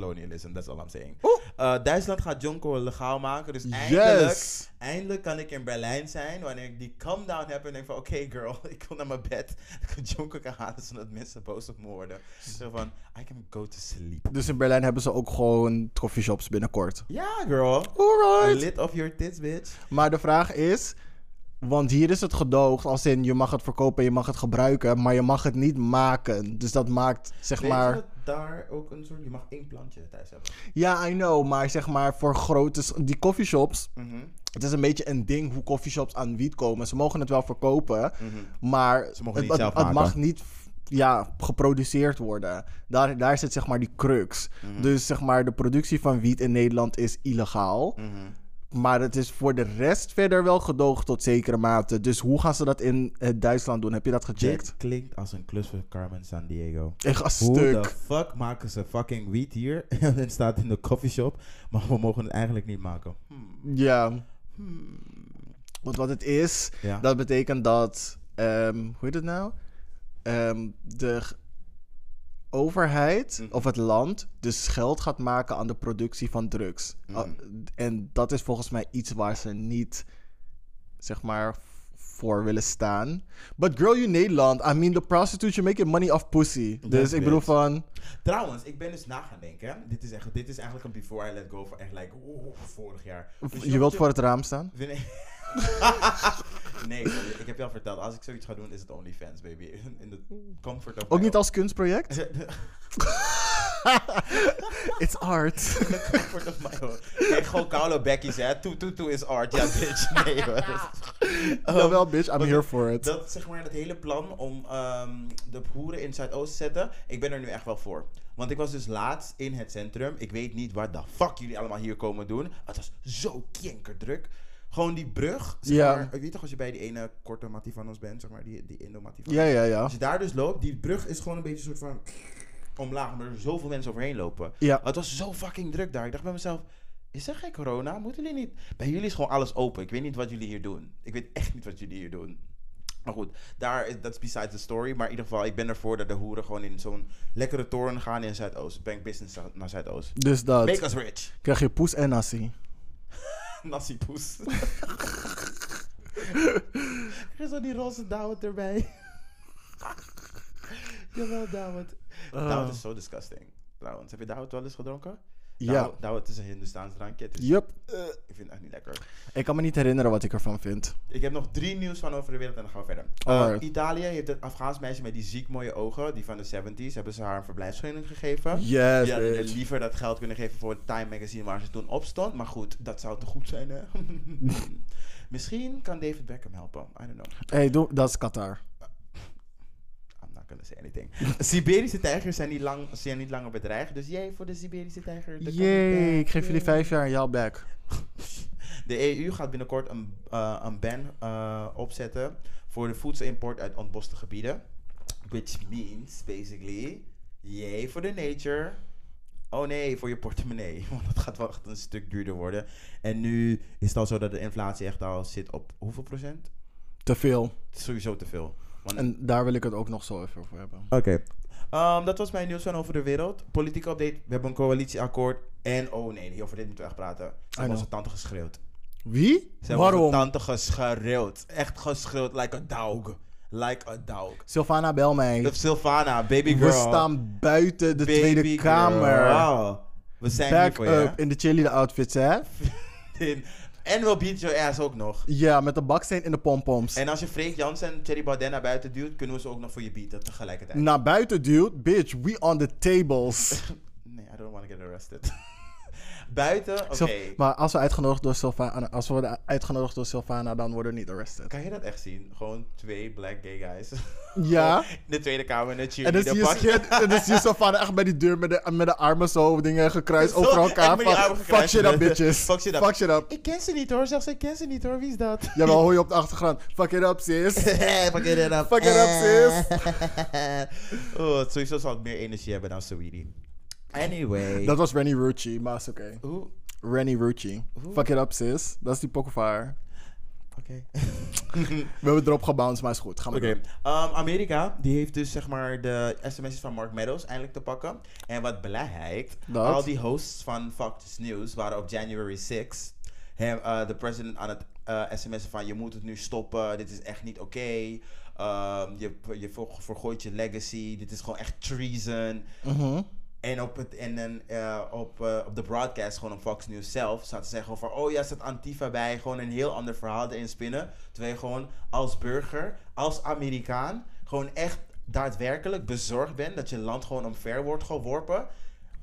Colonialism, that's all I'm saying. Eh, Duitsland gaat Jonko legaal maken. Dus eindelijk, Yes. eindelijk kan ik in Berlijn zijn. Wanneer ik die calm down heb en denk van... Oké girl, [LAUGHS] ik wil naar mijn bed. Dat [LAUGHS] ik Jonko kan halen zodat mensen boos op me worden. Zo van, I can go to sleep. Dus in Berlijn hebben ze ook gewoon coffeeshops binnenkort. Ja girl. Alright. Lit of your tits, bitch. Maar de vraag is, want hier is het gedoogd als in je mag het verkopen en je mag het gebruiken, maar je mag het niet maken. Dus dat maakt, zeg Weet maar... je daar ook een soort... Je mag één plantje thuis hebben. Ja, I know, maar zeg maar voor grote... Die coffeeshops, Mhm. het is een beetje een ding hoe coffeeshops aan wiet komen. Ze mogen het wel verkopen, Mhm. maar Ze mogen het, niet het- zelf het maken. mag niet ja, geproduceerd worden. Daar, daar zit zeg maar die crux. Mhm. Dus zeg maar de productie van wiet in Nederland is illegaal. Maar het is voor de rest verder wel gedoogd tot zekere mate. Dus hoe gaan ze dat in eh, Duitsland doen? Heb je dat gecheckt? Dit klinkt als een klus voor Carmen San Diego. Ga Hoe stuk. de fuck maken ze fucking wiet hier? [LAUGHS] en het staat in de coffeeshop, maar we mogen het eigenlijk niet maken. Hmm. Ja. Want wat het is, Ja. dat betekent dat, ehm, hoe heet het nou? Ehm, de overheid Mhm. of het land dus geld gaat maken aan de productie van drugs. Mhm. Ah, En dat is volgens mij iets waar ze niet, zeg maar, voor willen staan. But girl, you Nederland, I mean, the prostitutes, you making money off pussy. Dus ik bedoel van, Trouwens, ik ben dus na gaan denken. Dit is, echt, dit is eigenlijk een before I let go van echt like, oeh, vorig jaar. Dus je wilt voor het raam staan? Nee, [LAUGHS] [LAUGHS] nee ik heb je al verteld. Als ik zoiets ga doen, is het OnlyFans, baby. [LAUGHS] In de comfort of Ook niet als kunstproject? [LAUGHS] It's art. [LAUGHS] comfort of my own. Kijk, gewoon Carlo Becky's, hè. Toe, toe, toe is art. Ja, bitch. Nee, hoor. Jawel, bitch, I'm here for it. Dat, zeg maar, dat hele plan om ehm, de hoeren in Zuidoost te zetten, ik ben er nu echt wel voor. Want ik was dus laatst in het centrum. Ik weet niet wat de fuck jullie allemaal hier komen doen. Het was zo kinkerdruk. Gewoon die brug. Zeg Ja. maar, ik weet toch als je bij die ene korte Mativanos bent, zeg maar, die, die Indo-Mativanos. Ja, ja, ja. Als je daar dus loopt, die brug is gewoon een beetje een soort van [SNIFFS] omlaag, maar er zoveel mensen overheen lopen. Ja. Het was zo fucking druk daar. Ik dacht bij mezelf, is er geen corona? Moeten jullie niet... Bij jullie is gewoon alles open. Ik weet niet wat jullie hier doen. Ik weet echt niet wat jullie hier doen. Maar goed, daar is, that's besides the story. Maar in ieder geval, ik ben ervoor dat de hoeren gewoon in zo'n lekkere toren gaan in Zuidoost. Bank business naar Zuidoost. Dus dat. Make us rich. Krijg je poes en nasi. Nasi poes. [LAUGHS] er is al die roze dawet erbij. [LAUGHS] Jawel, dawet. Oh. Dawet is zo disgusting. Trouwens, heb je dawet wel eens gedronken? Ja. Nou, nou, het is een Hindoestaans drankje. Eh, ik vind het echt niet lekker. Ik kan me niet herinneren wat ik ervan vind. Ik heb nog drie nieuws van over de wereld en dan gaan we verder. Uh, Alright. Italië heeft het Afghaans meisje met die ziek mooie ogen, die van de 70s, hebben ze haar een verblijfsvergunning gegeven. Yes, Die hadden liever dat geld kunnen geven voor het Time Magazine waar ze toen op stond. Maar goed, dat zou te goed zijn, hè? [LAUGHS] Misschien kan David Beckham helpen. I don't know. Hey, doe, dat is Qatar. Not gonna say anything. [LAUGHS] Siberische tijgers zijn niet, lang, zijn niet langer bedreigd. Dus jij voor de Siberische tijger. de coming ik geef jullie vijf jaar jouw back. [LAUGHS] De EU gaat binnenkort een, eh, een ban eh, opzetten voor de voedselimport uit ontboste gebieden. Which means basically, yay voor de nature. Oh nee, voor je portemonnee. [LAUGHS] Want dat gaat wel echt een stuk duurder worden. En nu is het al zo dat de inflatie echt al zit op hoeveel procent? Te veel. Het is sowieso te veel. Want- En daar wil ik het ook nog zo even over hebben. Oké. Ehm, dat was mijn nieuws van over de wereld. Politieke update. We hebben een coalitieakkoord. En oh nee, over dit moeten we echt praten. Ze hebben onze tante geschreeuwd. Wie? Ze hebben onze Waarom? tante geschreeuwd. Echt geschreeuwd, like a dog. Like a dog. Sylvana, bel mij. Of Sylvana, baby girl. We staan buiten de Baby Tweede girl. Kamer. Wow. We zijn hier Back je. up in de cheerleader outfits, hè? [LAUGHS] In- En we'll beat your ass ook nog. Ja, met de baksteen in de pompoms. En als je Freek Jansen en Thierry Baudet naar buiten duwt, kunnen we ze ook nog voor je beaten tegelijkertijd. Naar buiten, dude. Bitch, we on the tables. [LAUGHS] Nee, I don't want to get arrested. Buiten, oké. Maar als we uitgenodigd door Sylvana, als we worden uitgenodigd door Sylvana, dan worden we niet arrested. Kan je dat echt zien? Gewoon twee black gay guys. [LAUGHS] Ja. In de Tweede Kamer En dan zie cheerleader je, pakje. en dan zie je Sylvana echt bij die deur met de, met de armen zo, dingen gekruist Zo, over elkaar. Van, fuck shit up, bitches. Fuck shit up. Fuck shit up. Ik ken ze niet hoor, zegt ze, ik ken ze niet hoor, wie is dat? Jawel, hoor je op de achtergrond. Fuck it up, sis. [LAUGHS] Fuck it up. Fuck it up, sis. [LAUGHS] oh, sowieso zal ik meer energie hebben dan Sweetie. Anyway. Dat was Rennie Rucci, maar is oké. Hoe? Rennie Rucci. Fuck it up, sis. Dat is die pokervaar. Oké. [LAUGHS] We hebben erop gebounced, maar is goed. Ga maar Oké. door. Ehm, Amerika, die heeft dus zeg maar de sms'jes van Mark Meadows eindelijk te pakken. En wat blijkt, Dat? al die hosts van Fox News waren op January 6 hem, eh, de president aan het eh sms'en van je moet het nu stoppen, dit is echt niet oké. Ehm, je je ver- vergooit je legacy, dit is gewoon echt treason. Mhm. En op, het, en, en, eh, op, eh, op de broadcast, gewoon op Fox News zelf, zaten ze gewoon van, oh ja, staat Antifa bij. Gewoon een heel ander verhaal erin spinnen. Terwijl je gewoon als burger, als Amerikaan, gewoon echt daadwerkelijk bezorgd bent dat je land gewoon omver wordt geworpen.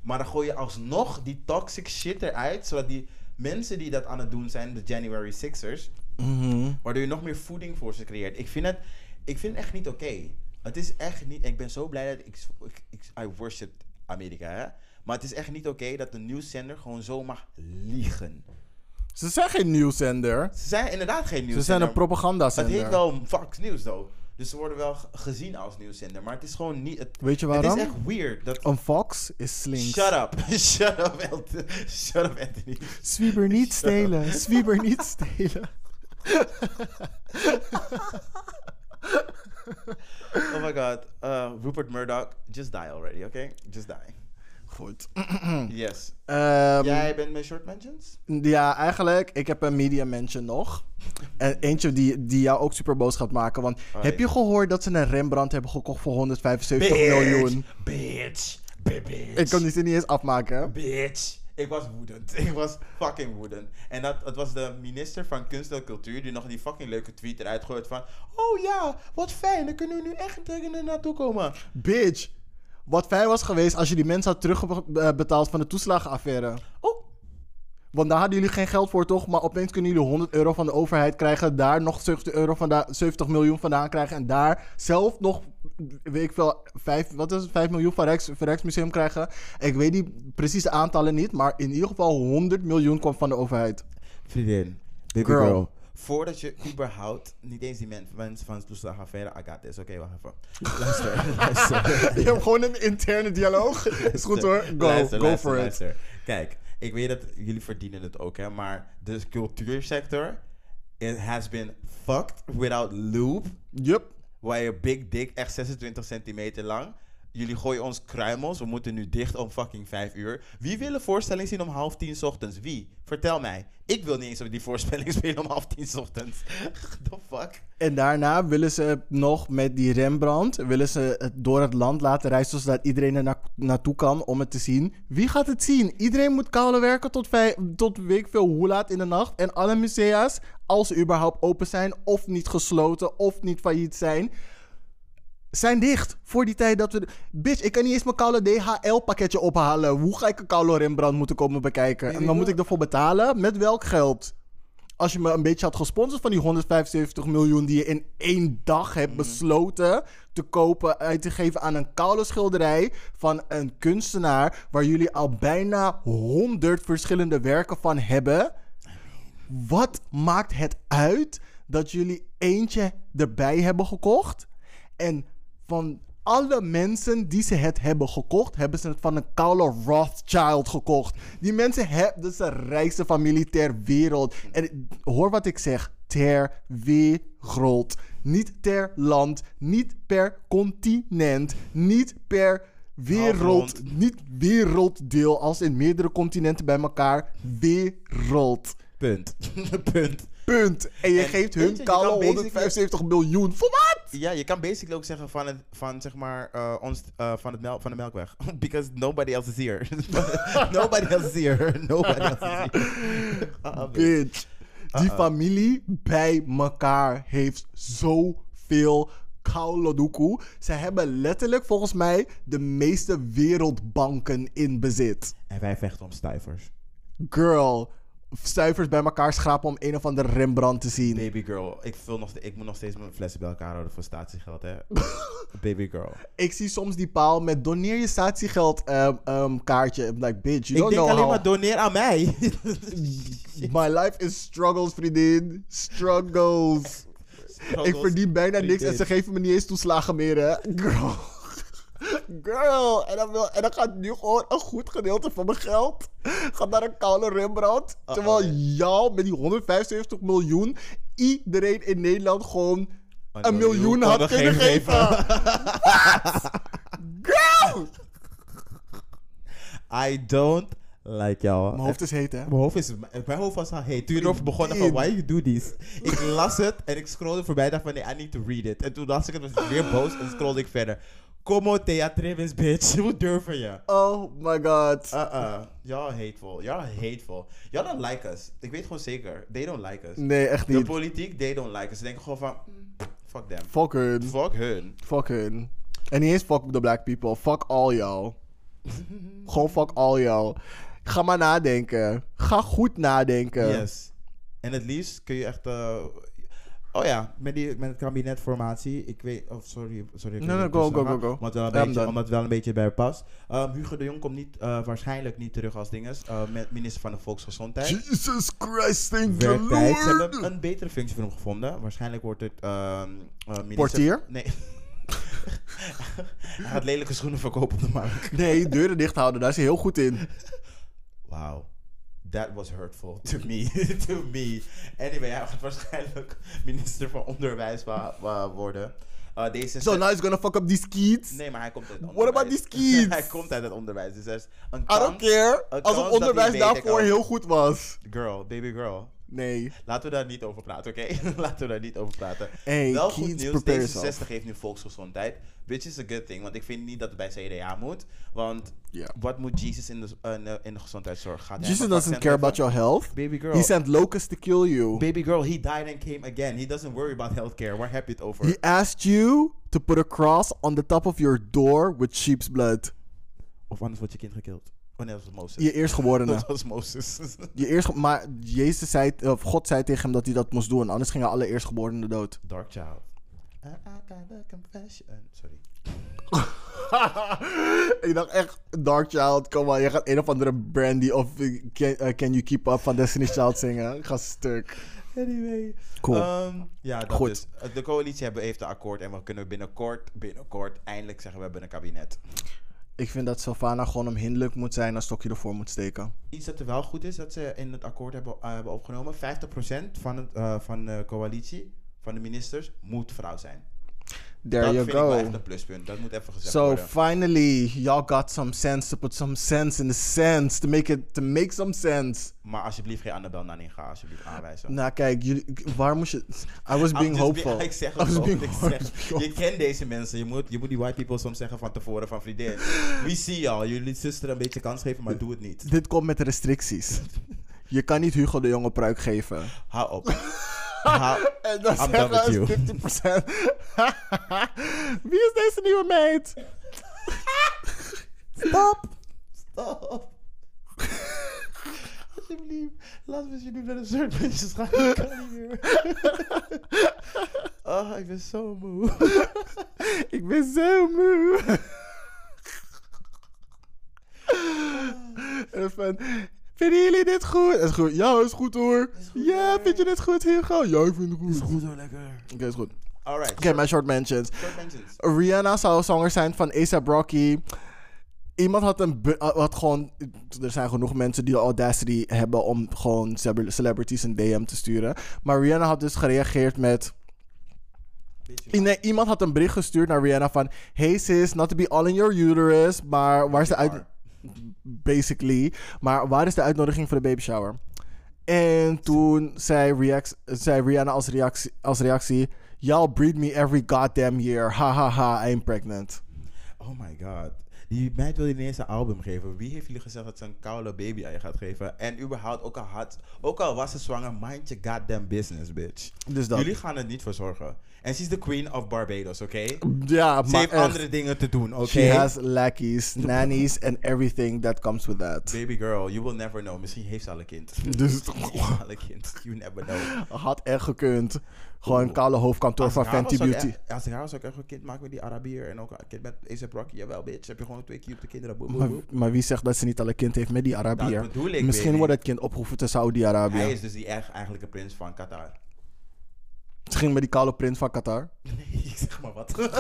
Maar dan gooi je alsnog die toxic shit eruit, zodat die mensen die dat aan het doen zijn, de January Sixers, Mhm. waardoor je nog meer voeding voor ze creëert. Ik vind het, ik vind het echt niet oké. Het is echt niet. Ik ben zo blij dat ik, ik, ik I worship Amerika, hè. Maar het is echt niet oké dat de nieuwszender gewoon zo mag liegen. Ze zijn geen nieuwszender. Ze zijn inderdaad geen Ze nieuwszender. zijn een Het propagandazender. heet wel Fox News, though. Dus ze worden wel gezien als nieuwszender. Maar het is gewoon niet... Het, Weet je het waarom? is echt weird. Dat, Een fox is slinks. Shut up. [LAUGHS] Shut up, Shut up, Anthony. Zwieber niet stelen. Zwieber niet stelen. [LAUGHS] [LAUGHS] Oh my god. Uh, Rupert Murdoch, just die already, okay? Just die. Goed. [CLEARS THROAT] Yes. Ehm, Jij bent met short mentions? Ja, eigenlijk, ik heb een media mention nog. En eentje die, die jou ook super boos gaat maken. Want Oh, heb je gehoord dat ze een Rembrandt hebben gekocht voor 175 miljoen? Bitch. Bitch. Ik kan die zin niet eens afmaken. Bitch. Ik was woedend. [LAUGHS] Ik was fucking woedend. En dat, het was de minister van Kunst en Cultuur die nog die fucking leuke tweet eruit gooit van... Oh ja, wat fijn. Dan kunnen we nu echt er naartoe komen. Bitch, wat fijn was geweest als je die mensen had terugbetaald van de toeslagenaffaire. Oh, Want daar hadden jullie geen geld voor, toch? Maar opeens kunnen jullie 100 euro van de overheid krijgen. Daar nog 70, euro vanda 70 miljoen vandaan krijgen. En daar zelf nog, weet ik veel, 5, wat is het, 5 miljoen van, Rijks, van Rijksmuseum krijgen. Ik weet die precieze aantallen niet. Maar in ieder geval 100 miljoen kwam van de overheid. vriendin. Baby Girl. girl. Voordat je überhaupt, niet eens die men- mensen van de toeslagenaffaire, I got this. Oké, wacht even. [LAUGHS] Luister, [LAUGHS] luister. Je hebt gewoon een interne dialoog. Is goed hoor. Go, Luister, go luister, for it. Kijk, ik weet dat jullie verdienen het ook, hè. Maar de cultuursector, it has been fucked without lube. Yup. Waar je big dick, echt 26 centimeter lang, jullie gooien ons kruimels. We moeten nu dicht om fucking vijf uur. Wie wil een voorstelling zien om half tien ochtends? Wie? Vertel mij. Ik wil niet eens op die voorstelling [LAUGHS] spelen om half tien ochtends. [LAUGHS] The fuck? En daarna willen ze nog met die Rembrandt, willen ze door het land laten reizen, zodat iedereen er na- naartoe kan om het te zien. Wie gaat het zien? Iedereen moet koude werken tot, tot weet ik veel hoe laat in de nacht. En alle musea's, als ze überhaupt open zijn, of niet gesloten, of niet failliet zijn, zijn dicht. Voor die tijd dat we... Bitch, ik kan niet eens mijn koude DHL-pakketje ophalen. Hoe ga ik een koude Rembrandt moeten komen bekijken? En dan moet ik ervoor betalen? Met welk geld? Als je me een beetje had gesponsord van die 175 miljoen die je in één dag hebt besloten te kopen, uit te geven aan een koude schilderij van een kunstenaar waar jullie al bijna 100 verschillende werken van hebben. Wat maakt het uit dat jullie eentje erbij hebben gekocht? En van alle mensen die ze het hebben gekocht, hebben ze het van een koude Rothschild gekocht. Die mensen hebben, is de rijkste familie ter wereld. En hoor wat ik zeg, ter wereld. Niet ter land, niet per continent, niet per wereld, niet werelddeel als in meerdere continenten bij elkaar. Wereld. Punt. [LAUGHS] Punt. Punt. En je En geeft hun je, basically- 175 miljoen. Voor wat? Ja, je kan basically ook zeggen van, het, van zeg maar, eh, ons, eh, van, het mel van de melkweg. [LAUGHS] Because nobody else is here. [LAUGHS] nobody else is here. [LAUGHS] Nobody else is here. Uh-uh, bitch. Bitch. Die familie bij elkaar heeft zoveel kaulodoku. Ze hebben letterlijk volgens mij de meeste wereldbanken in bezit. En wij vechten om stuivers. Girl, stuivers bij elkaar schrapen om een of andere Rembrandt te zien. Baby girl, ik, vul nog, ik moet nog steeds mijn flessen bij elkaar houden voor statiegeld, hè. [LAUGHS] Baby girl. Ik zie soms die paal met doneer je statiegeld ehm, ehm, kaartje. I'm like, bitch, you Ik don't denk know alleen how... maar doneer aan mij. [LAUGHS] My life is struggles, vriendin. Struggles. Ik verdien bijna niks en ze geven me niet eens toeslagen meer, hè. Girl. [LAUGHS] Girl. En dan, wil, en dan gaat nu gewoon een goed gedeelte van mijn geld gaat naar een koude Rembrandt. Terwijl jou met die 175 miljoen iedereen in Nederland gewoon een, miljoen, miljoen had kunnen geven. geven. [LAUGHS] Girl! I don't like jou. Mijn hoofd is heet, hè. Mijn hoofd, is, mijn hoofd was al heet. Toen je erover begonnen van, why you do this? Ik las het en ik scrollde voorbij en dacht van, nee, I need to read it. En toen las ik het, was ik weer boos en scrollde ik verder. Como te atreves, bitch. [LAUGHS] Hoe durven je? Oh my god. Uh-uh. Y'all hateful. Y'all hateful. Y'all don't like us. Ik weet gewoon zeker. They don't like us. Nee, echt De niet. politiek, they don't like us. Ze denken gewoon van, fuck them. Fuck hun. Fuck hun. Fuck hun. En niet eens fuck the black people. Fuck all y'all. [LAUGHS] Gewoon fuck all y'all. Ga maar nadenken. Ga goed nadenken. Yes. En het liefst kun je echt... eh, oh ja, met, die, met het kabinetformatie. Ik weet... Oh, sorry. sorry Nee, nee, go, go, go, go. Omdat, wel een I'm beetje, done. omdat het wel een beetje bij past. Um, Hugo de Jong komt niet, eh, waarschijnlijk niet terug als dinges. eh, met minister van de Volksgezondheid. Jesus Christ, thank the. Ze hebben een betere functie voor hem gevonden. Waarschijnlijk wordt het... ehm, eh, minister- Portier? Nee. [LAUGHS] Hij gaat lelijke schoenen verkopen op de markt. Nee, deuren dicht houden. Daar is hij heel goed in. Wow. That was hurtful to me. [LAUGHS] to me. Anyway, hij gaat waarschijnlijk minister van Onderwijs worden. Uh, deze So now he's gonna fuck up these kids. Nee, maar hij komt uit het What about onderwijs. these kids? [LAUGHS] hij komt uit het onderwijs. Dus er is een I kans... don't care. een Als kans het dat onderwijs daarvoor heel goed was. Girl, baby girl. Nee. Laten we daar niet over praten, oké? [LAUGHS] Laten we daar niet over praten. Hey, Wel goed kids, nieuws. prepare D66 yourself. heeft nu volksgezondheid. Which is a good thing. Want ik vind niet dat het bij CDA moet. Want wat moet Jesus in de, eh, in de- gezondheidszorg? Gaat hij Jesus doesn't care about your health. Baby girl. He sent locusts to kill you. Baby girl, he died and came again. He doesn't worry about healthcare. Waar heb je het over? He asked you to put a cross on the top of your door with sheep's blood. Of anders wordt je kind gekild. Mozes. Je eerstgeborene. Dat was Mozes. Je eerst, maar Jezus zei, of God zei tegen hem dat hij dat moest doen. Anders gingen alle eerstgeborenen dood. Dark Child. I, I got a confession. Sorry. [LAUGHS] ik dacht echt, Dark Child, kom maar. Je gaat een of andere Brandy of eh, Can, eh, Can You Keep Up van Destiny's Child zingen. Ik ga stuk. Anyway. Cool. Ehm, ja, dat Goed. dus. De coalitie hebben, heeft een akkoord en we kunnen binnenkort, binnenkort eindelijk zeggen we hebben een kabinet. Ik vind dat Sylvana gewoon hem hinderlijk moet zijn en een stokje ervoor moet steken. Iets dat er wel goed is dat ze in het akkoord hebben, eh, opgenomen. 50% van, het, eh, van de coalitie, van de ministers, moet vrouw zijn. There dat you vind ik echt een pluspunt. Dat moet even gezegd So worden. finally, y'all got some sense to put some sense in the sense to make it to make some sense. Maar alsjeblieft geen Annabel Nanning. Ga alsjeblieft aanwijzen. Nou kijk, jullie, waar moest je? I was being hopeful. be- [LAUGHS] ik zeg het ook, ik zeg- Je kent deze mensen. Je moet, je moet die white people soms zeggen van tevoren van vriendin. We see y'all. Jullie zuster een beetje kans geven, maar doe het niet. Dit komt met restricties. Je kan niet Hugo de Jonge pruik geven. Hou op. [LAUGHS] En dan I'm zeggen ze 50%. [LAUGHS] Wie is deze nieuwe meid? [LAUGHS] Stop! Stop! Alsjeblieft, laten we alsjeblieft naar de surfbenches gaan. Ik kan niet meer. Oh, ik ben zo moe. Ik ben zo moe. En van, vinden jullie dit goed? Is goed. Ja, is goed hoor. ja, vind je dit goed, Hugo? Ja, ik vind het goed. Is goed hoor, lekker. Oké, is goed. Alright. Oké, mijn short mentions. short mentions. Rihanna zou zanger zijn van A$AP Rocky. Iemand had een... bu- had gewoon... Er zijn genoeg mensen die de audacity hebben om gewoon celebr- celebrities een DM te sturen. Maar Rihanna had dus gereageerd met... Nee, iemand had een bericht gestuurd naar Rihanna van... Hey sis, not to be all in your uterus, maar waar de uit... Basically. Maar waar is de uitnodiging voor de baby shower? En toen zei, react, zei Rihanna als reactie, als reactie... Y'all breed me every goddamn year. Ha ha ha, I'm pregnant. Oh my god. Die meid wil je ineens een album geven. Wie heeft jullie gezegd dat ze een koude baby aan je gaat geven? En überhaupt, ook al, had, ook al was ze zwanger, mind your goddamn business, bitch. Dus dat. Jullie gaan het niet verzorgen. En ze is de queen of Barbados, oké? Ja, Ze maar heeft echt. andere dingen te doen, oké? She has lackeys, nannies and everything that comes with that. Baby girl, you will never know. Misschien heeft ze al een kind. Dus Misschien heeft ze al een kind. You never know. had echt gekund. Gewoon een kale hoofdkantoor van Fenty Beauty. Als ik haar zou ik echt een kind maken met die Arabier. En ook een kind met A$AP Rocky. Jawel, bitch. Heb je gewoon twee cute kinderen. Boep, boep, Maar, maar wie zegt dat ze niet al een kind heeft met die Arabier? Dat bedoel ik, Misschien wordt het kind opgevoed in Hij Saudi-Arabië. is dus die echt eigenlijke prins van Qatar. Misschien met die kale prins van Qatar. Nee, [LAUGHS] ik zeg maar wat. [LAUGHS]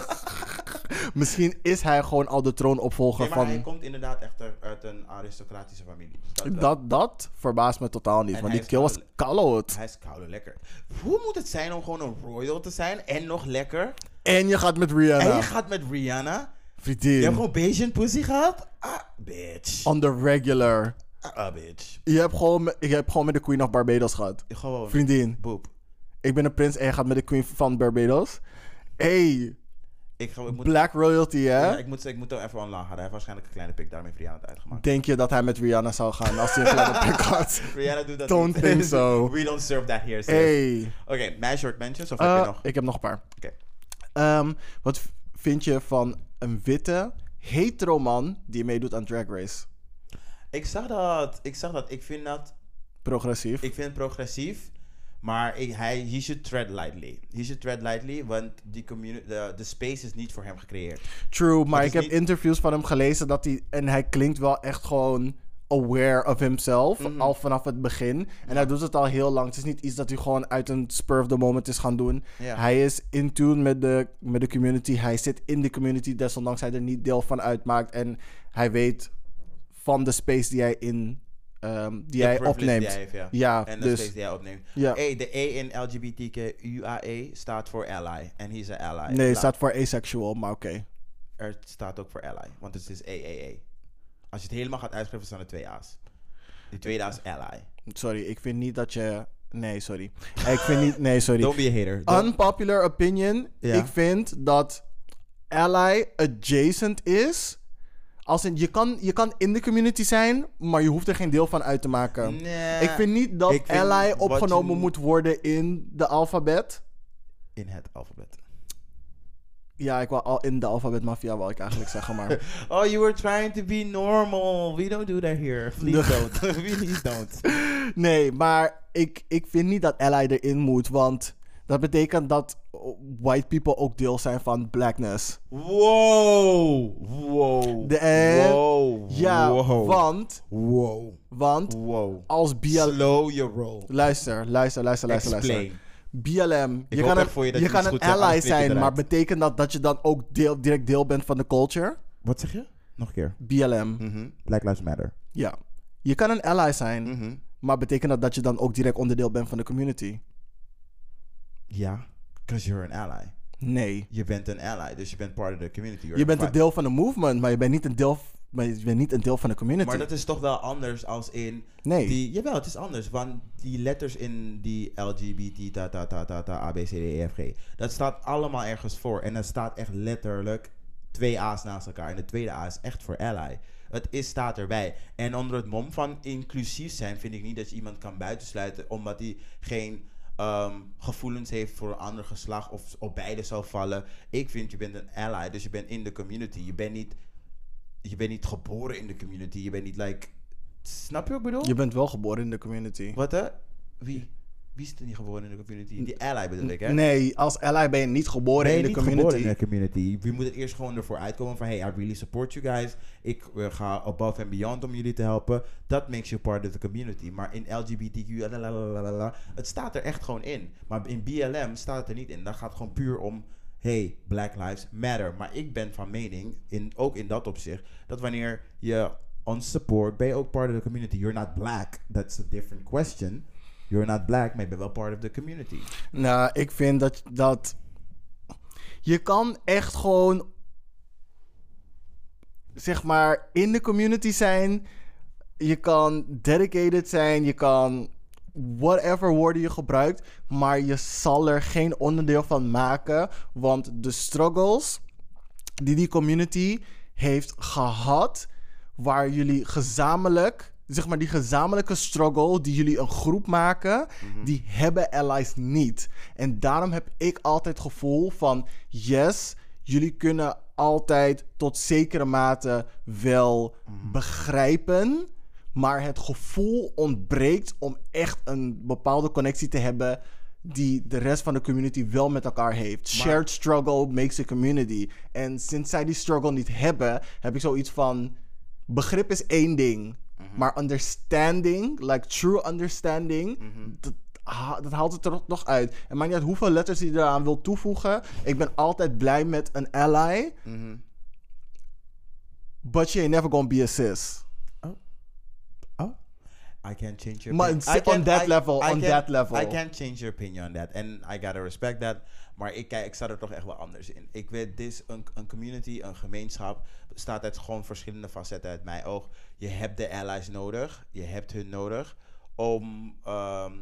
Misschien is hij gewoon al de troonopvolger Nee, maar hij van... komt inderdaad echt uit een aristocratische familie. Dus dat. Dat, dat verbaast me totaal niet. En Want die kill was koude- koud. Hij is koude lekker. Hoe moet het zijn om gewoon een royal te zijn en nog lekker? En je gaat met En Rihanna. je gaat met Rihanna. Je Vriendin. hebt gewoon Bayesian pussy gehad? Ah, bitch. On the regular. Ah, bitch. Je hebt, gewoon, je hebt gewoon met de Queen of Barbados gehad. Gewoon. Vriendin. Boep. Ik ben een prins en je gaat met de Queen van Barbados. Hey, Ik, ga, ik, moet, Black royalty, hè? ja, ik, moet, ik moet even online gaan. Hij heeft waarschijnlijk een kleine pik, daarmee Rihanna het uitgemaakt. Denk je dat hij met Rihanna zou gaan als hij een kleine pik [LAUGHS] had? Rihanna doet dat Don't niet. think so. [LAUGHS] We don't serve that here, sis. Hey. Oké, mijn short mentions of heb Eh, je nog? ik heb nog een paar. Oké. Ehm, wat vind je van een witte hetero man die meedoet aan Drag Race? Ik zag dat. Ik zag dat. Ik vind dat Progressief. Ik vind het progressief. Maar hij, he should tread lightly. He should tread lightly, want die community, de, de space is niet voor hem gecreëerd. True, maar ik heb interviews van hem gelezen dat hij... En hij klinkt wel echt gewoon aware of himself. Al vanaf het begin. En hij doet het al heel lang. Het is niet iets dat hij gewoon uit een spur of the moment is gaan doen. Ja. Hij is in tune met de, met de community. Hij zit in de community, desondanks hij er niet deel van uitmaakt. En hij weet van de space die hij in... ehm, die hij privilege opneemt. Die hij heeft, ja. Ja, en de dus... space die hij opneemt. Ja. Hey, de E in LGBTQIAE staat voor ally. En hij is een ally. Nee, het staat voor asexual, maar oké. Er staat ook voor ally. Want het is AAA. Als je het helemaal gaat uitschrijven, staan er twee A's. Die tweede A is ally. Sorry, ik vind niet dat je... Nee, sorry. Ik vind niet... Nee, sorry. [LAUGHS] Don't be a hater. Don't- Unpopular opinion. Ja. Ik vind dat ally adjacent is. Als in, je, kan, je kan in de community zijn, maar je hoeft er geen deel van uit te maken. Nee. Ik vind niet dat vind ally opgenomen je- moet worden in de alfabet. In het alfabet. Ja, ik wou al in de alfabet mafia, wil ik eigenlijk zeggen, maar... [LAUGHS] Oh, you were trying to be normal. We don't do that here. Please don't. [LAUGHS] Please don't. Nee, maar ik, ik vind niet dat ally erin moet, want dat betekent dat white people ook deel zijn van blackness. Wow. Wow. De- en- wow. Ja, Wow. want, Wow. want Wow. als BLM... Slow your roll. Luister, luister, luister, luister, luister. BLM, Ik je kan een, voor je dat je je kan een ally zijn, maar betekent dat dat je dan ook deel, direct deel bent van de culture? Wat zeg je? Nog een keer. BLM, Mhm. Black Lives Matter. ja. Je kan een ally zijn, Mhm. maar betekent dat dat je dan ook direct onderdeel bent van de community? Ja. Because you're an ally. Nee. Je bent een ally, dus je bent part of the community. You're Je bent een deel van de movement, maar je bent niet een deel, maar je bent niet een deel van de community. Maar dat is toch wel anders als in Nee. die. Jawel, het is anders. Want die letters in die LGBT, ta ta ta ta ta, A, B, C, D, E, F, G. Dat staat allemaal ergens voor. En dat staat echt letterlijk twee A's naast elkaar. En de tweede A is echt voor ally. Het is, staat erbij. En onder het mom van inclusief zijn, vind ik niet dat je iemand kan buitensluiten. Omdat hij geen ehm, gevoelens heeft voor een ander geslacht. Of op beide zou vallen. Ik vind je bent een ally. Dus je bent in de community. Je bent niet je bent niet geboren in de community. Je bent niet like. Snap je wat ik bedoel? Je bent wel geboren in de community. Wat hè? Wie? Wie is er niet geboren in de community? Die ally bedoel ik, hè? Nee, als ally ben je niet geboren je in de niet community. geboren in de community. Je moet het eerst gewoon ervoor uitkomen van... Hey, I really support you guys. Ik eh, ga above and beyond om jullie te helpen. Dat makes you part of the community. Maar in LGBTQ... lalalala, het staat er echt gewoon in. Maar in BLM staat het er niet in. Dat gaat gewoon puur om... Hey, Black Lives Matter. Maar ik ben van mening, in, ook in dat opzicht... dat wanneer je ons support... ben je ook part of the community. You're not black. That's a different question. You're not black, maar je bent wel part of the community. Nou, ik vind dat, dat... Je kan echt gewoon... Zeg maar, in de community zijn. Je kan dedicated zijn. Je kan... Whatever woorden je gebruikt. Maar je zal er geen onderdeel van maken. Want de struggles die die community heeft gehad... Waar jullie gezamenlijk... Zeg maar, die gezamenlijke struggle die jullie een groep maken... Die hebben allies niet. En daarom heb ik altijd het gevoel van... Yes, jullie kunnen altijd tot zekere mate wel begrijpen... Maar het gevoel ontbreekt om echt een bepaalde connectie te hebben... die de rest van de community wel met elkaar heeft. Shared struggle makes a community. En sinds zij die struggle niet hebben... heb ik zoiets van... Begrip is één ding. Maar understanding, like true understanding... dat, ha- dat haalt het er nog uit. En maakt niet uit hoeveel letters je eraan wil toevoegen. Ik ben altijd blij met een ally. But you ain't never gonna be a sis. I can't change your Maar on I can't- that I- level, I on that level. I can't change your opinion on that. And I gotta respect that. Maar ik, kijk, ik sta er toch echt wel anders in. Ik weet, dit is een, een community, een gemeenschap. bestaat uit gewoon verschillende facetten uit mijn oog. Je hebt de allies nodig. Je hebt hun nodig om ehm,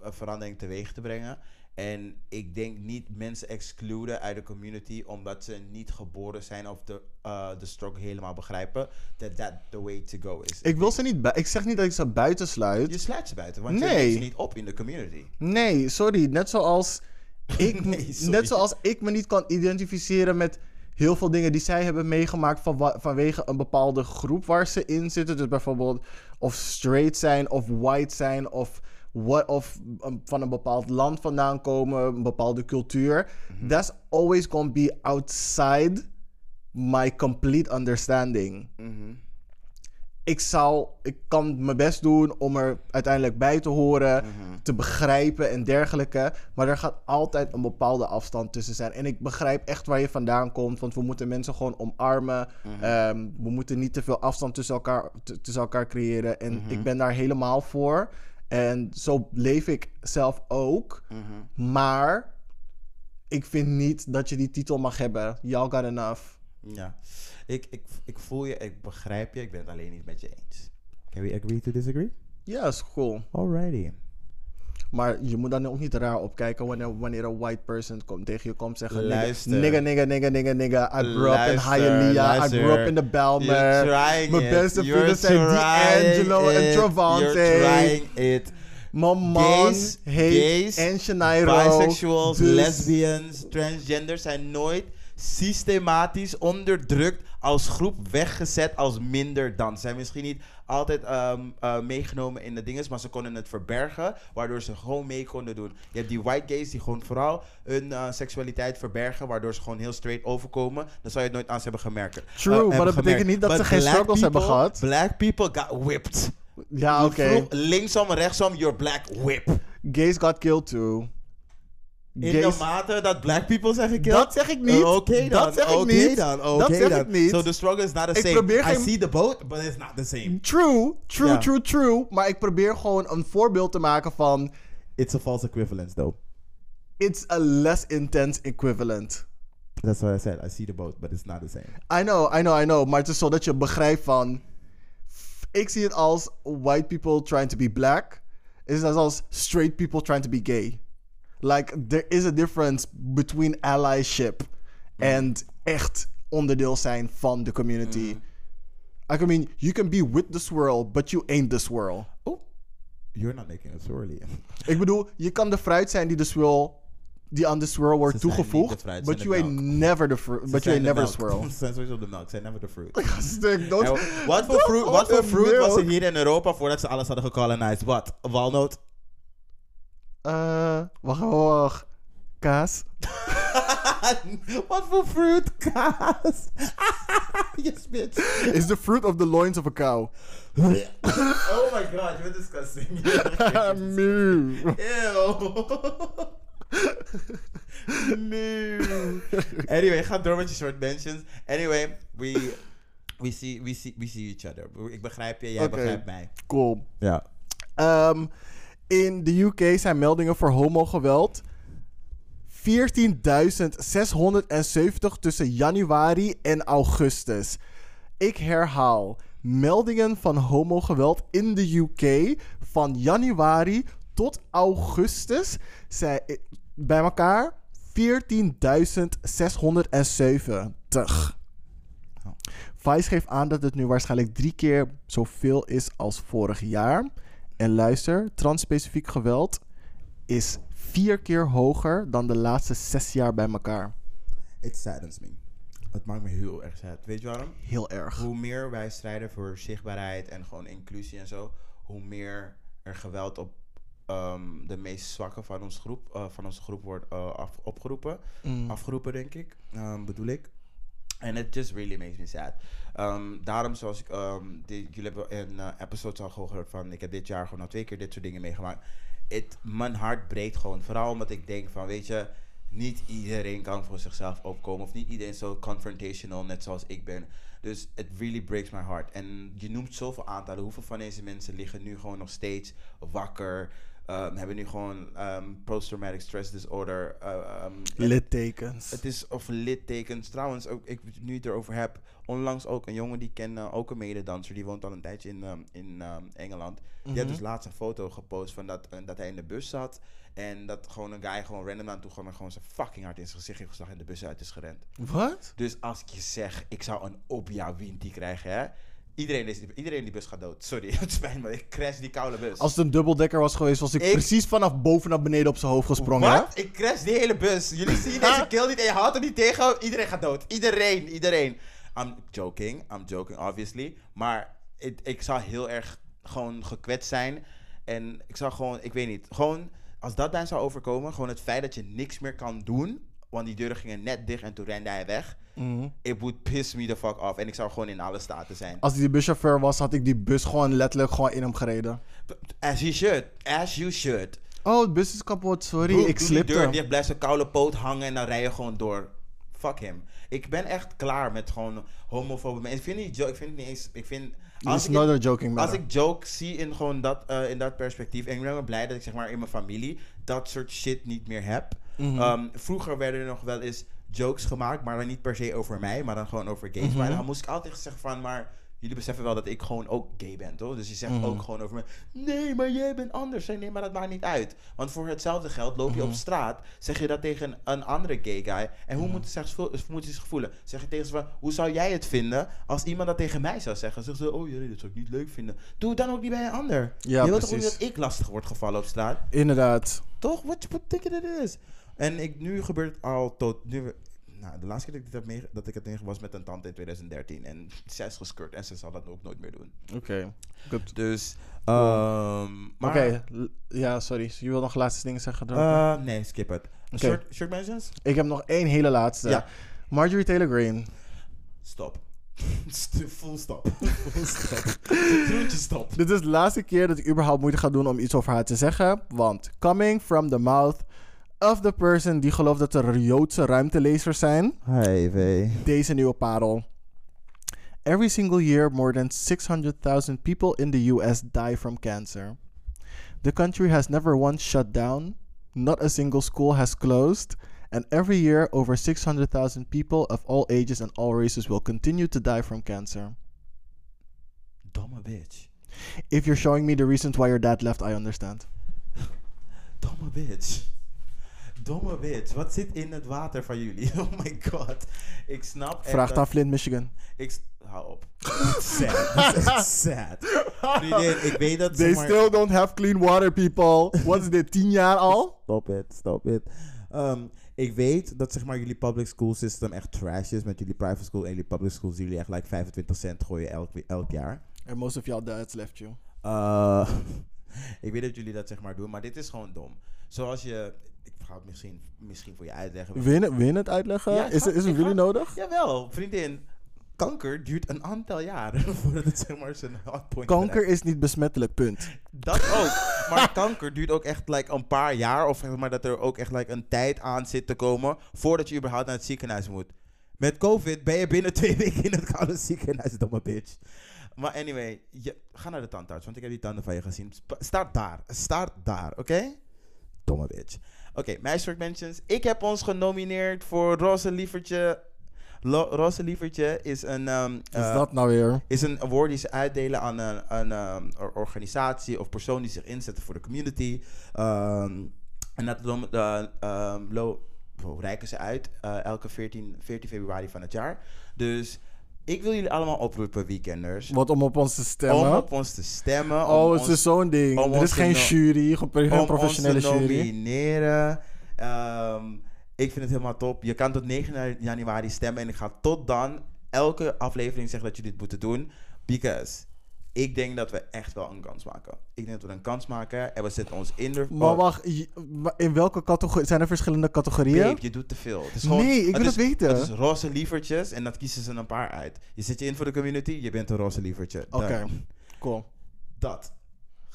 een verandering teweeg te brengen. En ik denk niet mensen excluden uit de community omdat ze niet geboren zijn of de, eh, de struggle helemaal begrijpen. That that the way to go is. Ik wil ze niet... Ik zeg niet dat ik ze buitensluit. Je sluit ze buiten, want je Nee. neemt ze niet op in de community. Nee, sorry. Net zoals [LAUGHS] ik, Nee, net zoals ik me niet kan identificeren met heel veel dingen die zij hebben meegemaakt van wa- vanwege een bepaalde groep waar ze in zitten. Dus bijvoorbeeld of straight zijn of white zijn of, what, of um, van een bepaald land vandaan komen, een bepaalde cultuur. That's always gonna be outside my complete understanding ik zou, ik kan mijn best doen om er uiteindelijk bij te horen, te begrijpen en dergelijke. Maar er gaat altijd een bepaalde afstand tussen zijn. En ik begrijp echt waar je vandaan komt, want we moeten mensen gewoon omarmen. Ehm, we moeten niet te veel afstand tussen elkaar, tussen elkaar creëren. En ik ben daar helemaal voor. En zo leef ik zelf ook. Maar ik vind niet dat je die titel mag hebben. Y'all got enough. Ja. Ik, ik, ik voel je, ik begrijp je, ik ben het alleen niet met je eens. Can we agree to disagree? Ja, is cool. Alrighty. Maar je moet dan ook niet raar opkijken wanneer, wanneer een white person komt, tegen je komt zeggen... nigga, Luister. Nigga, nigga, nigga, nigga, nigga. I grew up in Hialeah. I grew up in the You're Belmer. Mijn beste vrienden zijn D'Angelo en. Travante. You're trying it. Mijn man Gays, en Shanairo. Bisexuals, dus- lesbians, transgenders zijn nooit systematisch onderdrukt als groep weggezet als minder dan. Ze zijn misschien niet altijd ehm, eh, meegenomen in de dinges, maar ze konden het verbergen, waardoor ze gewoon mee konden doen. Je hebt die white gays die gewoon vooral hun eh, seksualiteit verbergen, waardoor ze gewoon heel straight overkomen. Dan zou je het nooit aan ze hebben gemerkt. True, Eh, maar dat betekent niet dat But ze geen struggles hebben gehad. Black people got whipped. Ja, oké. Linksom, rechtsom, you're black whip. Gays got killed too. In Gays- de mate dat black people zijn gekild? Dat zeg ik niet. Uh, Oké dan. Dat zeg ik niet. dan. Dat zeg dan. ik niet. So the struggle is not the Ik same. probeer I see the boat, but it's not the same. True, true, true, true. Maar ik probeer gewoon een voorbeeld te maken van... It's a false equivalence though. it's a less intense equivalent. That's what I said. I see the boat, but it's not the same. I know, I know, I know. Maar het is zodat je begrijpt van... Ik zie het als white people trying to be black. Is het als straight people trying to be gay. Like, there is a difference between allyship and echt onderdeel zijn van de community. I mean, you can be with the swirl, but you ain't the swirl. Oh, you're not making it swirly. [LAUGHS] Ik bedoel, je kan de fruit zijn die de swirl... Die aan de swirl wordt zijn toegevoegd. fruit, but you ain't never the fruit. But you ain't never the swirl. Ze zijn sowieso de melk. Ze zijn never the fruit. [LAUGHS] Wat voor [LAUGHS] fruit, order fruit was er hier in Europa voordat ze alles hadden gecolonized? Wat? Walnoot? Eh, wacht, wacht. Kaas. [LAUGHS] wat voor fruit? Kaas. [LAUGHS] yes, bitch. Is the fruit of the loins of a cow. oh my god, you're disgusting. Mew. Ew. no. Anyway, ga door met je short mentions. Anyway, we, we, see, we, see, we see each other. Ik begrijp je, jij begrijpt mij. Cool. Ja. Ehm, in de UK zijn meldingen voor homogeweld 14.670 tussen januari en augustus. Ik herhaal. Meldingen van homogeweld in de UK van januari tot augustus zijn i- bij elkaar 14.670. Vice geeft aan dat het nu waarschijnlijk drie keer zoveel is als vorig jaar. En luister, transspecifiek geweld is vier keer hoger dan de laatste zes jaar bij elkaar. It saddens me. Het maakt me heel erg sad. Weet je waarom? Heel erg. Hoe meer wij strijden voor zichtbaarheid en gewoon inclusie en zo, hoe meer er geweld op ehm, de meest zwakke van, ons groep, eh, van onze groep wordt eh, af, opgeroepen. Mm. Afgeroepen, denk ik. ehm, bedoel ik. En it just really makes me sad. Ehm, daarom, zoals ik, ehm, die, jullie hebben in eh, episodes al gehoord van, ik heb dit jaar gewoon al twee keer dit soort dingen meegemaakt. Het, mijn hart breekt gewoon. Vooral omdat ik denk van, weet je, niet iedereen kan voor zichzelf opkomen. Of niet iedereen zo confrontational, net zoals ik ben. Dus it really breaks my heart. En je noemt zoveel aantallen. Hoeveel van deze mensen liggen nu gewoon nog steeds wakker? Ehm, hebben nu gewoon ehm, post-traumatic stress disorder. eh, ehm, en- Littekens. het is of littekens. Trouwens, ook ik nu het erover heb. Onlangs ook een jongen die ken eh, ook een mededanser. Die woont al een tijdje in, in Engeland. Die had dus laatst een foto gepost van dat, eh, dat hij in de bus zat. En dat gewoon een guy gewoon random aan toe kwam en gewoon zijn fucking hard in zijn gezicht heeft geslagen en de bus uit is gerend. Wat? Dus als ik je zeg, ik zou een Obja Winti krijgen, hè. Iedereen, is, iedereen in die bus gaat dood. Sorry, [LAUGHS] het spijt me. Ik crash die koude bus. Als het een dubbeldekker was geweest, was ik, Ik- precies vanaf boven naar beneden op zijn hoofd gesprongen. hè? Wat? Ik crash die hele bus. Jullie zien deze kill niet en je houdt hem niet tegen. Iedereen gaat dood. Iedereen, iedereen. I'm joking. I'm joking, obviously. Maar ik, ik zou heel erg gewoon gekwetst zijn. En ik zou gewoon, ik weet niet, gewoon als dat mij zou overkomen, gewoon het feit dat je niks meer kan doen, want die deuren gingen net dicht en toen rende hij weg. Mhm. It would piss me the fuck off. En ik zou gewoon in alle staten zijn. Als ik die buschauffeur was, had ik die bus gewoon letterlijk gewoon in hem gereden. As you should. As you should. Oh, de bus is kapot, sorry. Ik doe die deur dicht, blijft zijn koude poot hangen en dan rij je gewoon door. Fuck hem. Ik ben echt klaar met gewoon homofobe mensen. Ik vind niet joke, ik vind het niet eens, ik vind... It's ik joking als ik joke zie in gewoon dat, eh, in dat perspectief. En ik ben blij dat ik zeg maar in mijn familie dat soort shit niet meer heb. Mhm. Ehm, vroeger werden er nog wel eens jokes gemaakt, maar dan niet per se over mij, maar dan gewoon over gays. Mhm. Maar dan moest ik altijd zeggen van, maar jullie beseffen wel dat ik gewoon ook gay ben, toch? Dus je zegt Mhm. ook gewoon over me, nee, maar jij bent anders. Nee, maar dat maakt niet uit. Want voor hetzelfde geld loop je Mhm. op straat, zeg je dat tegen een andere gay guy. En hoe moet, zich, moet hij zich voelen? Zeg je tegen ze van, hoe zou jij het vinden als iemand dat tegen mij zou zeggen? Zeggen ze, oh nee, dat zou ik niet leuk vinden. Doe het dan ook niet bij een ander. Ja, je wilt toch niet dat ik lastig word gevallen op straat? Inderdaad. Toch? Wat you it is? En ik, nu gebeurt het al tot... Nu, nou, de laatste keer dat ik, dit heb mee, dat ik het tegen was met een tante in 2013. En zij is geskirt en ze zal dat ook nooit meer doen. Oké. Goed. Dus, ehm maar... Oké, ja, sorry. Je wil nog laatste dingen zeggen? dan? eh, nee, skip het. Short, short mentions? ik heb nog één hele laatste. Ja. Marjorie Taylor Greene. Stop. [LAUGHS] St- Full stop. [LAUGHS] Full stop. Groentje stop. Dit is de laatste keer dat ik überhaupt moeite ga doen om iets over haar te zeggen. Want coming from the mouth of the person die gelooft dat er Joodse ruimtelezers zijn. V. Deze nieuwe parel. Every single year, more than 600,000 people in the US die from cancer. The country has never once shut down, not a single school has closed. And every year, over 600,000 people of all ages and all races will continue to die from cancer. Domme bitch. If you're showing me the reasons why your dad left, I understand. [LAUGHS] Domme bitch. Domme bitch. Wat zit in het water van jullie? [LAUGHS] Oh my god. Ik snap echt Vraag dat- aan Flint, Michigan. Ik... Hou op. sad. Sad. Vriendin, ik weet dat... They zeg maar- still don't have clean water, people. Wat is dit, 10 jaar al? Stop it, stop it. Ehm, ik weet dat zeg maar jullie public school system echt trash is. Met jullie private school en jullie public school zien jullie echt like 25 cent gooien elk, elk jaar. And most of y'all dads left you. Eh, [LAUGHS] ik weet dat jullie dat zeg maar doen, maar dit is gewoon dom. Zoals je... Ik ga het misschien, misschien voor je uitleggen. Wil je, het- uitleggen? Ja, is ga- is het ga- nodig? Jawel, vriendin. Kanker duurt een aantal jaren [LAUGHS] voordat het zeg maar zijn hotpoint Kanker is niet besmettelijk, punt. Dat ook. [LAUGHS] Maar kanker duurt ook echt like, een paar jaar. Of zeg maar dat er ook echt like, een tijd aan zit te komen. voordat je überhaupt naar het ziekenhuis moet. Met COVID ben je binnen [LAUGHS] twee weken in het koude ziekenhuis, domme bitch. Maar anyway, je, ga naar de tandarts, want ik heb die tanden van je gezien. Start daar. Start daar, oké? Domme bitch. Oké, meiswerk mentions. Ik heb ons genomineerd voor Roze Lievertje. Lo- Roze Lievertje is een... ehm, Is eh, dat nou weer? is een award die ze uitdelen aan een, een or- organisatie of persoon die zich inzetten voor de community. Ehm, en dat wow, reiken ze uit eh, elke 14, 14 februari van het jaar. Dus ik wil jullie allemaal oproepen, weekenders. Wat om op ons te stemmen? Om op ons te stemmen. oh, het is zo'n ding. Er is geen jury, geen om professionele ons te jury. nomineren. Ehm, ik vind het helemaal top. Je kan tot 9 januari stemmen. En ik ga tot dan elke aflevering zeggen dat jullie dit moeten doen. Because ik denk dat we echt wel een kans maken. Ik denk dat we een kans maken. En we zetten ons in de... Maar wacht, in welke categorie? Zijn er verschillende categorieën? Babe, je doet te veel. Het is gewoon, Nee, ik wil is, het weten. Het is roze lievertjes en dat kiezen ze een paar uit. Je zet je in voor de community, je bent een roze lievertje. Oké, cool. Dat.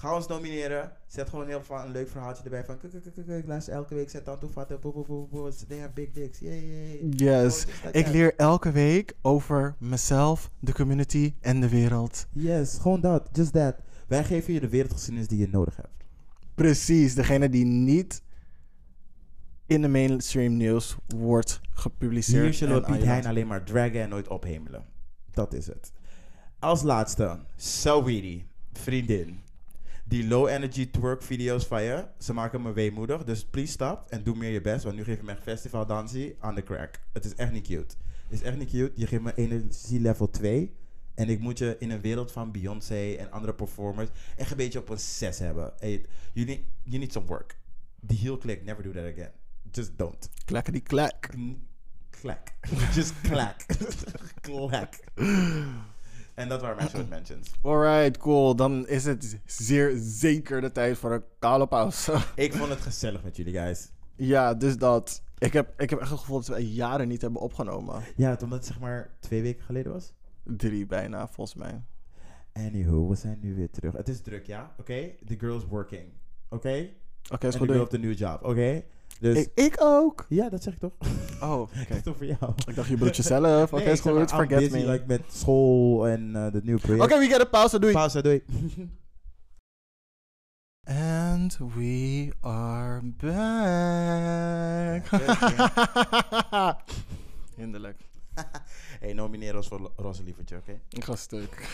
Ga ons nomineren. Zet gewoon heel veel een leuk verhaaltje erbij van. Kijk, kijk, kijk, luister elke week. Zet. Boe, boe, boe, boe. They have big dicks. Yay. Yes. Gewoon just like Ik leer elke week over mezelf, de community en de wereld. Yes, gewoon dat. Just that. Wij geven je de wereldgeschiedenis die je nodig hebt. Precies, degene die niet in de mainstream nieuws wordt gepubliceerd. Hier zullen we Piet Hein alleen maar draggen en nooit ophemelen. Dat is het. Als laatste, Saweetie, vriendin. Die low energy twerk video's van je, ze maken me weemoedig. Dus please stop en doe meer je best. Want nu geef je me echt festivaldansie aan de crack. Het is echt niet cute. Het is echt niet cute. Je geeft me energie level 2. En ik moet je in een wereld van Beyoncé en andere performers echt een beetje op een 6 hebben. Hey, you, need, you need some work. Die heel click, never do that again. Just don't. Klakken die klak. Klak. [LAUGHS] Just klak. klak. [LAUGHS] En dat waren mijn short mentions. Alright, cool. Dan is het zeer zeker de tijd voor een koude pauze. [LAUGHS] Ik vond het gezellig met jullie, guys. ja, dus dat. Ik heb, ik heb echt het gevoel dat we jaren niet hebben opgenomen. Ja, het omdat het zeg maar twee weken geleden was. Drie bijna, volgens mij. Anywho, we zijn nu weer terug. Het is druk, ja? Oké? The girl's working. Oké? Oké, is En goed. the girl of the new job. Oké? Dus... Ik, ik ook. ja, dat zeg ik toch? Oh, [LAUGHS] oké. Echt over jou. Ik dacht, je bedoelt jezelf. Oké, Nee, goed. I'm Forget busy, me. like, met school en eh, de nieuwe project. Oké, we get a pauze. Doei. Pauze, doei. [LAUGHS] And we are back. [LAUGHS] Hinderlijk. [LAUGHS] hey, nomineer ons voor Lo- Roze Lievertje, oké? Ik ga stuk.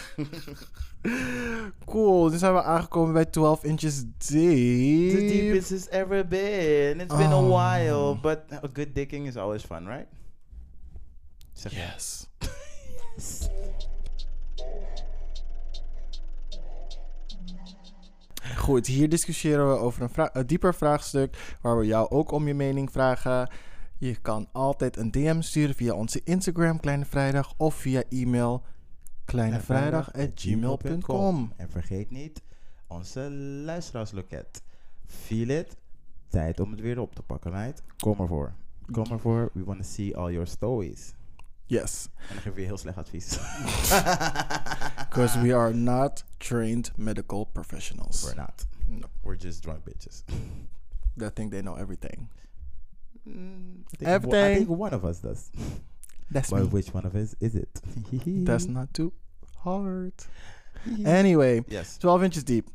[LAUGHS] cool, nu zijn we aangekomen bij 12 inches deep. The deepest it's ever been. It's been a Oh. while, but a good dicking is always fun, right? Zeg je. Yes. [LAUGHS] Goed, hier discussiëren we over een, vra- een dieper vraagstuk waar we jou ook om je mening vragen. Je kan altijd een DM sturen via onze Instagram Kleine Vrijdag of via e-mail kleinevrijdag@gmail.com. En vergeet niet onze luisteraarsloket. Feel it. Tijd om het weer op te pakken, right? Kom ervoor. Kom ervoor. We want to see all your stories. Yes, En dan geef je heel slecht advies. [LAUGHS] because we are not trained medical professionals. We're not. No, We're just drunk bitches. they think they know everything. Mm, I think, I Everything. think one of us does. [LAUGHS] That's But me. which one of us is it? [LAUGHS] That's not too hard. [LAUGHS] Anyway, Yes. 12 inches deep.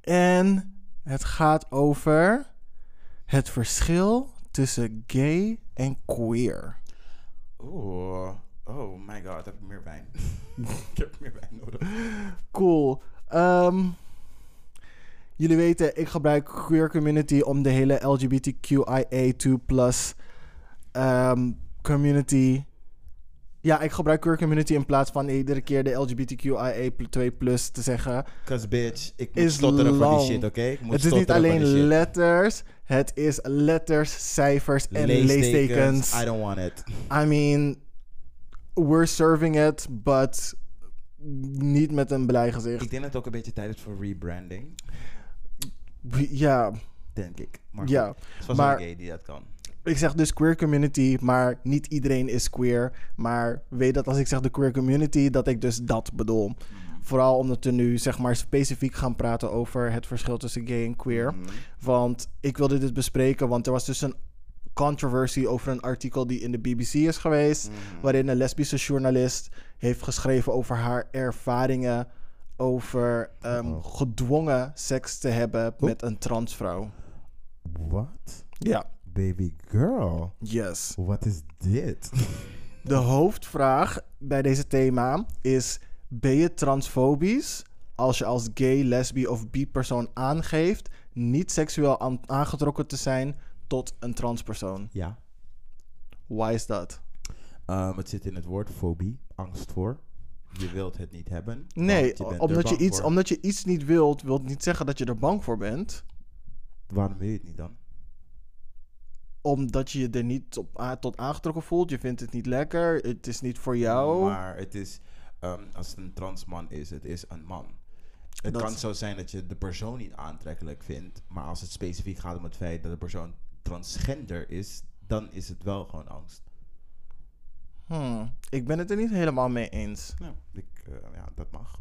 En Het gaat over het verschil tussen gay en queer. Oeh. Oh my god, heb ik meer wijn. ik heb meer wijn nodig. Cool. Ehm, jullie weten, ik gebruik queer community om de hele LGBTQIA2 ehm, community. Ja, ik gebruik queer community in plaats van iedere keer de LGBTQIA2 te zeggen. Cause bitch, ik moet stotteren voor die shit, oké? Het is niet alleen letters, het is letters, cijfers en leestekens. I don't want it. I mean, we're serving it, but niet met een blij gezicht. Ik denk dat het ook een beetje tijd is voor rebranding. Ja, Denk ik. Maar ja. goed, het was maar- gay die dat kan. Ik zeg dus queer community, maar niet iedereen is queer. Maar weet dat als ik zeg de queer community, dat ik dus dat bedoel. Vooral omdat we nu zeg maar specifiek gaan praten over het verschil tussen gay en queer. Mhm. Want ik wilde dit bespreken, want er was dus een controversie over een artikel die in de BBC is geweest. Mhm. Waarin een lesbische journalist heeft geschreven over haar ervaringen over ehm, Uh-oh. gedwongen seks te hebben met een transvrouw. What? Ja, Baby girl. yes. What is dit? [LAUGHS] De hoofdvraag bij deze thema is: ben je transfobisch als je als gay, lesbi of bi-persoon aangeeft niet seksueel aan- aangetrokken te zijn tot een transpersoon? ja. Why is dat? Ehm, het zit in het woord fobie. Angst voor. Je wilt het niet hebben. Nee, je omdat je, iets, voor. omdat je iets niet wilt, wil niet zeggen dat je er bang voor bent. Waarom wil je het niet dan? Omdat je je er niet op, tot aangetrokken voelt. Je vindt het niet lekker. Het is niet voor jou. Maar het is, ehm, als het een transman is, het is een man. Het Dat- kan zo zijn dat je de persoon niet aantrekkelijk vindt. Maar als het specifiek gaat om het feit dat de persoon transgender is, dan is het wel gewoon angst. Hmm, ik ben het er niet helemaal mee eens. Nou, ik, eh, ja, dat mag.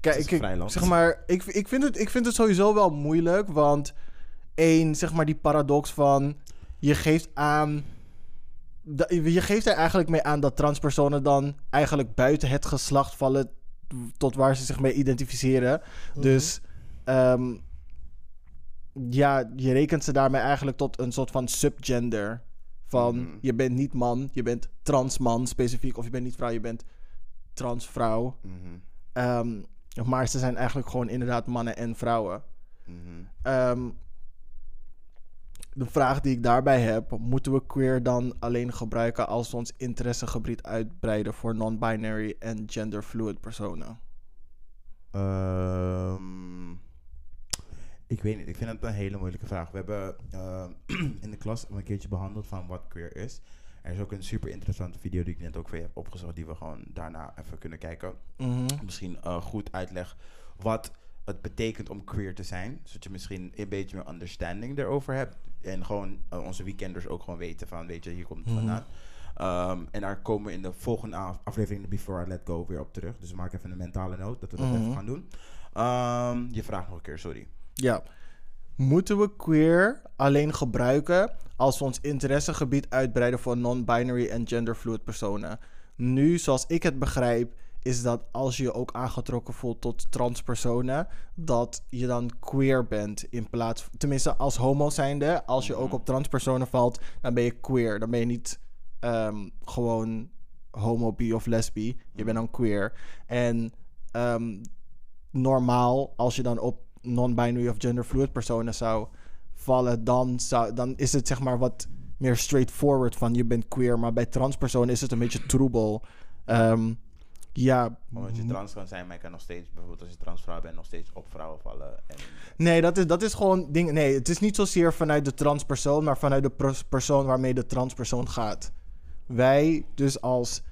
Kijk, ik, zeg maar, ik, ik, vind het, ik vind het sowieso wel moeilijk. Want één, zeg maar die paradox van... Je geeft aan... Je geeft er eigenlijk mee aan dat transpersonen dan eigenlijk buiten het geslacht vallen... tot waar ze zich mee identificeren. Dus ehm, ja, je rekent ze daarmee eigenlijk tot een soort van subgender. Van Mhm. je bent niet man, je bent transman specifiek. Of je bent niet vrouw, je bent transvrouw. Ehm, maar ze zijn eigenlijk gewoon inderdaad mannen en vrouwen. mhm. Ehm, de vraag die ik daarbij heb: moeten we queer dan alleen gebruiken als we ons interessegebied uitbreiden voor non-binary en genderfluid personen? Ehm, ik weet niet. Ik vind het een hele moeilijke vraag. We hebben ehm, [CLEARS THROAT] in de klas een keertje behandeld van wat queer is. Er is ook een super interessante video die ik net ook weer heb opgezocht, die we gewoon daarna even kunnen kijken. Mhm. Misschien eh, goed uitleg wat het betekent om queer te zijn. Zodat je misschien een beetje meer understanding erover hebt. En gewoon eh, onze weekenders ook gewoon weten van, weet je, hier komt het Mhm. vandaan. Ehm, en daar komen we in de volgende af- aflevering, de Before I Let Go, weer op terug. Dus maak even een mentale noot dat we dat Mhm. even gaan doen. Ehm, je vraagt nog een keer, sorry. Ja. Moeten we queer alleen gebruiken als we ons interessegebied uitbreiden voor non-binary en genderfluid personen? Nu, zoals ik het begrijp, is dat als je je ook aangetrokken voelt tot transpersonen, dat je dan queer bent in plaats tenminste als homo zijnde, als je ook op transpersonen valt, dan ben je queer. Dan ben je niet ehm, gewoon homo, bi of lesbi. Je bent dan queer. En ehm, normaal, als je dan op non-binary of genderfluid personen zou vallen, dan, zou, dan is het zeg maar wat meer straightforward van je bent queer. Maar bij transpersonen is het een beetje troebel. Ehm, ja, Omdat je trans kan zijn, maar je kan nog steeds, bijvoorbeeld als je transvrouw bent, nog steeds op vrouwen vallen. En, nee, dat is, dat is gewoon ding. Nee, het is niet zozeer vanuit de transpersoon, maar vanuit de pers- persoon waarmee de transpersoon gaat. Wij, dus als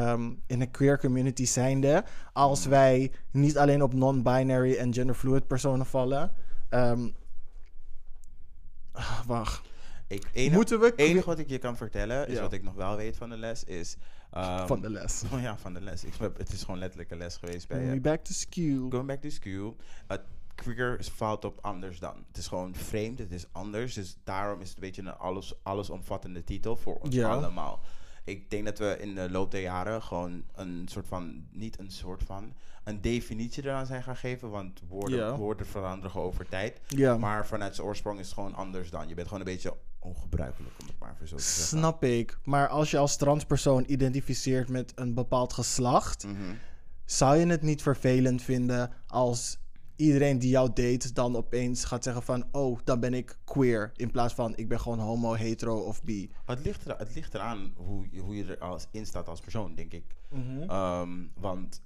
ehm, in een queer community zijnde, als wij niet alleen op non-binary en genderfluid personen vallen. ah, wacht. ik, enige, Moeten we Het queer- enige wat ik je kan vertellen, is Ja. wat ik nog wel weet van de les, is... ehm, van de les. Oh [LAUGHS] ja, van de les. Ik, het is gewoon letterlijk een les geweest bij. We back to school. Going back to school. Het queer fout op anders dan. Het is gewoon vreemd, het is anders. Dus daarom is het een beetje een alles, allesomvattende titel voor ons Ja. allemaal. Ik denk dat we in de loop der jaren gewoon een soort van, niet een soort van, een definitie eraan zijn gaan geven. Want woorden, woorden veranderen over tijd. Maar vanuit zijn oorsprong is het gewoon anders dan. Je bent gewoon een beetje ongebruikelijk, om het maar even zo te zeggen. Snap ik. Maar als je als transpersoon identificeert met een bepaald geslacht, Mhm. zou je het niet vervelend vinden als iedereen die jou date dan opeens gaat zeggen van, oh, dan ben ik queer, in plaats van ik ben gewoon homo, hetero of bi. Het ligt, er, het ligt eraan hoe, je- hoe je er als, in staat als persoon, denk ik. Ehm, want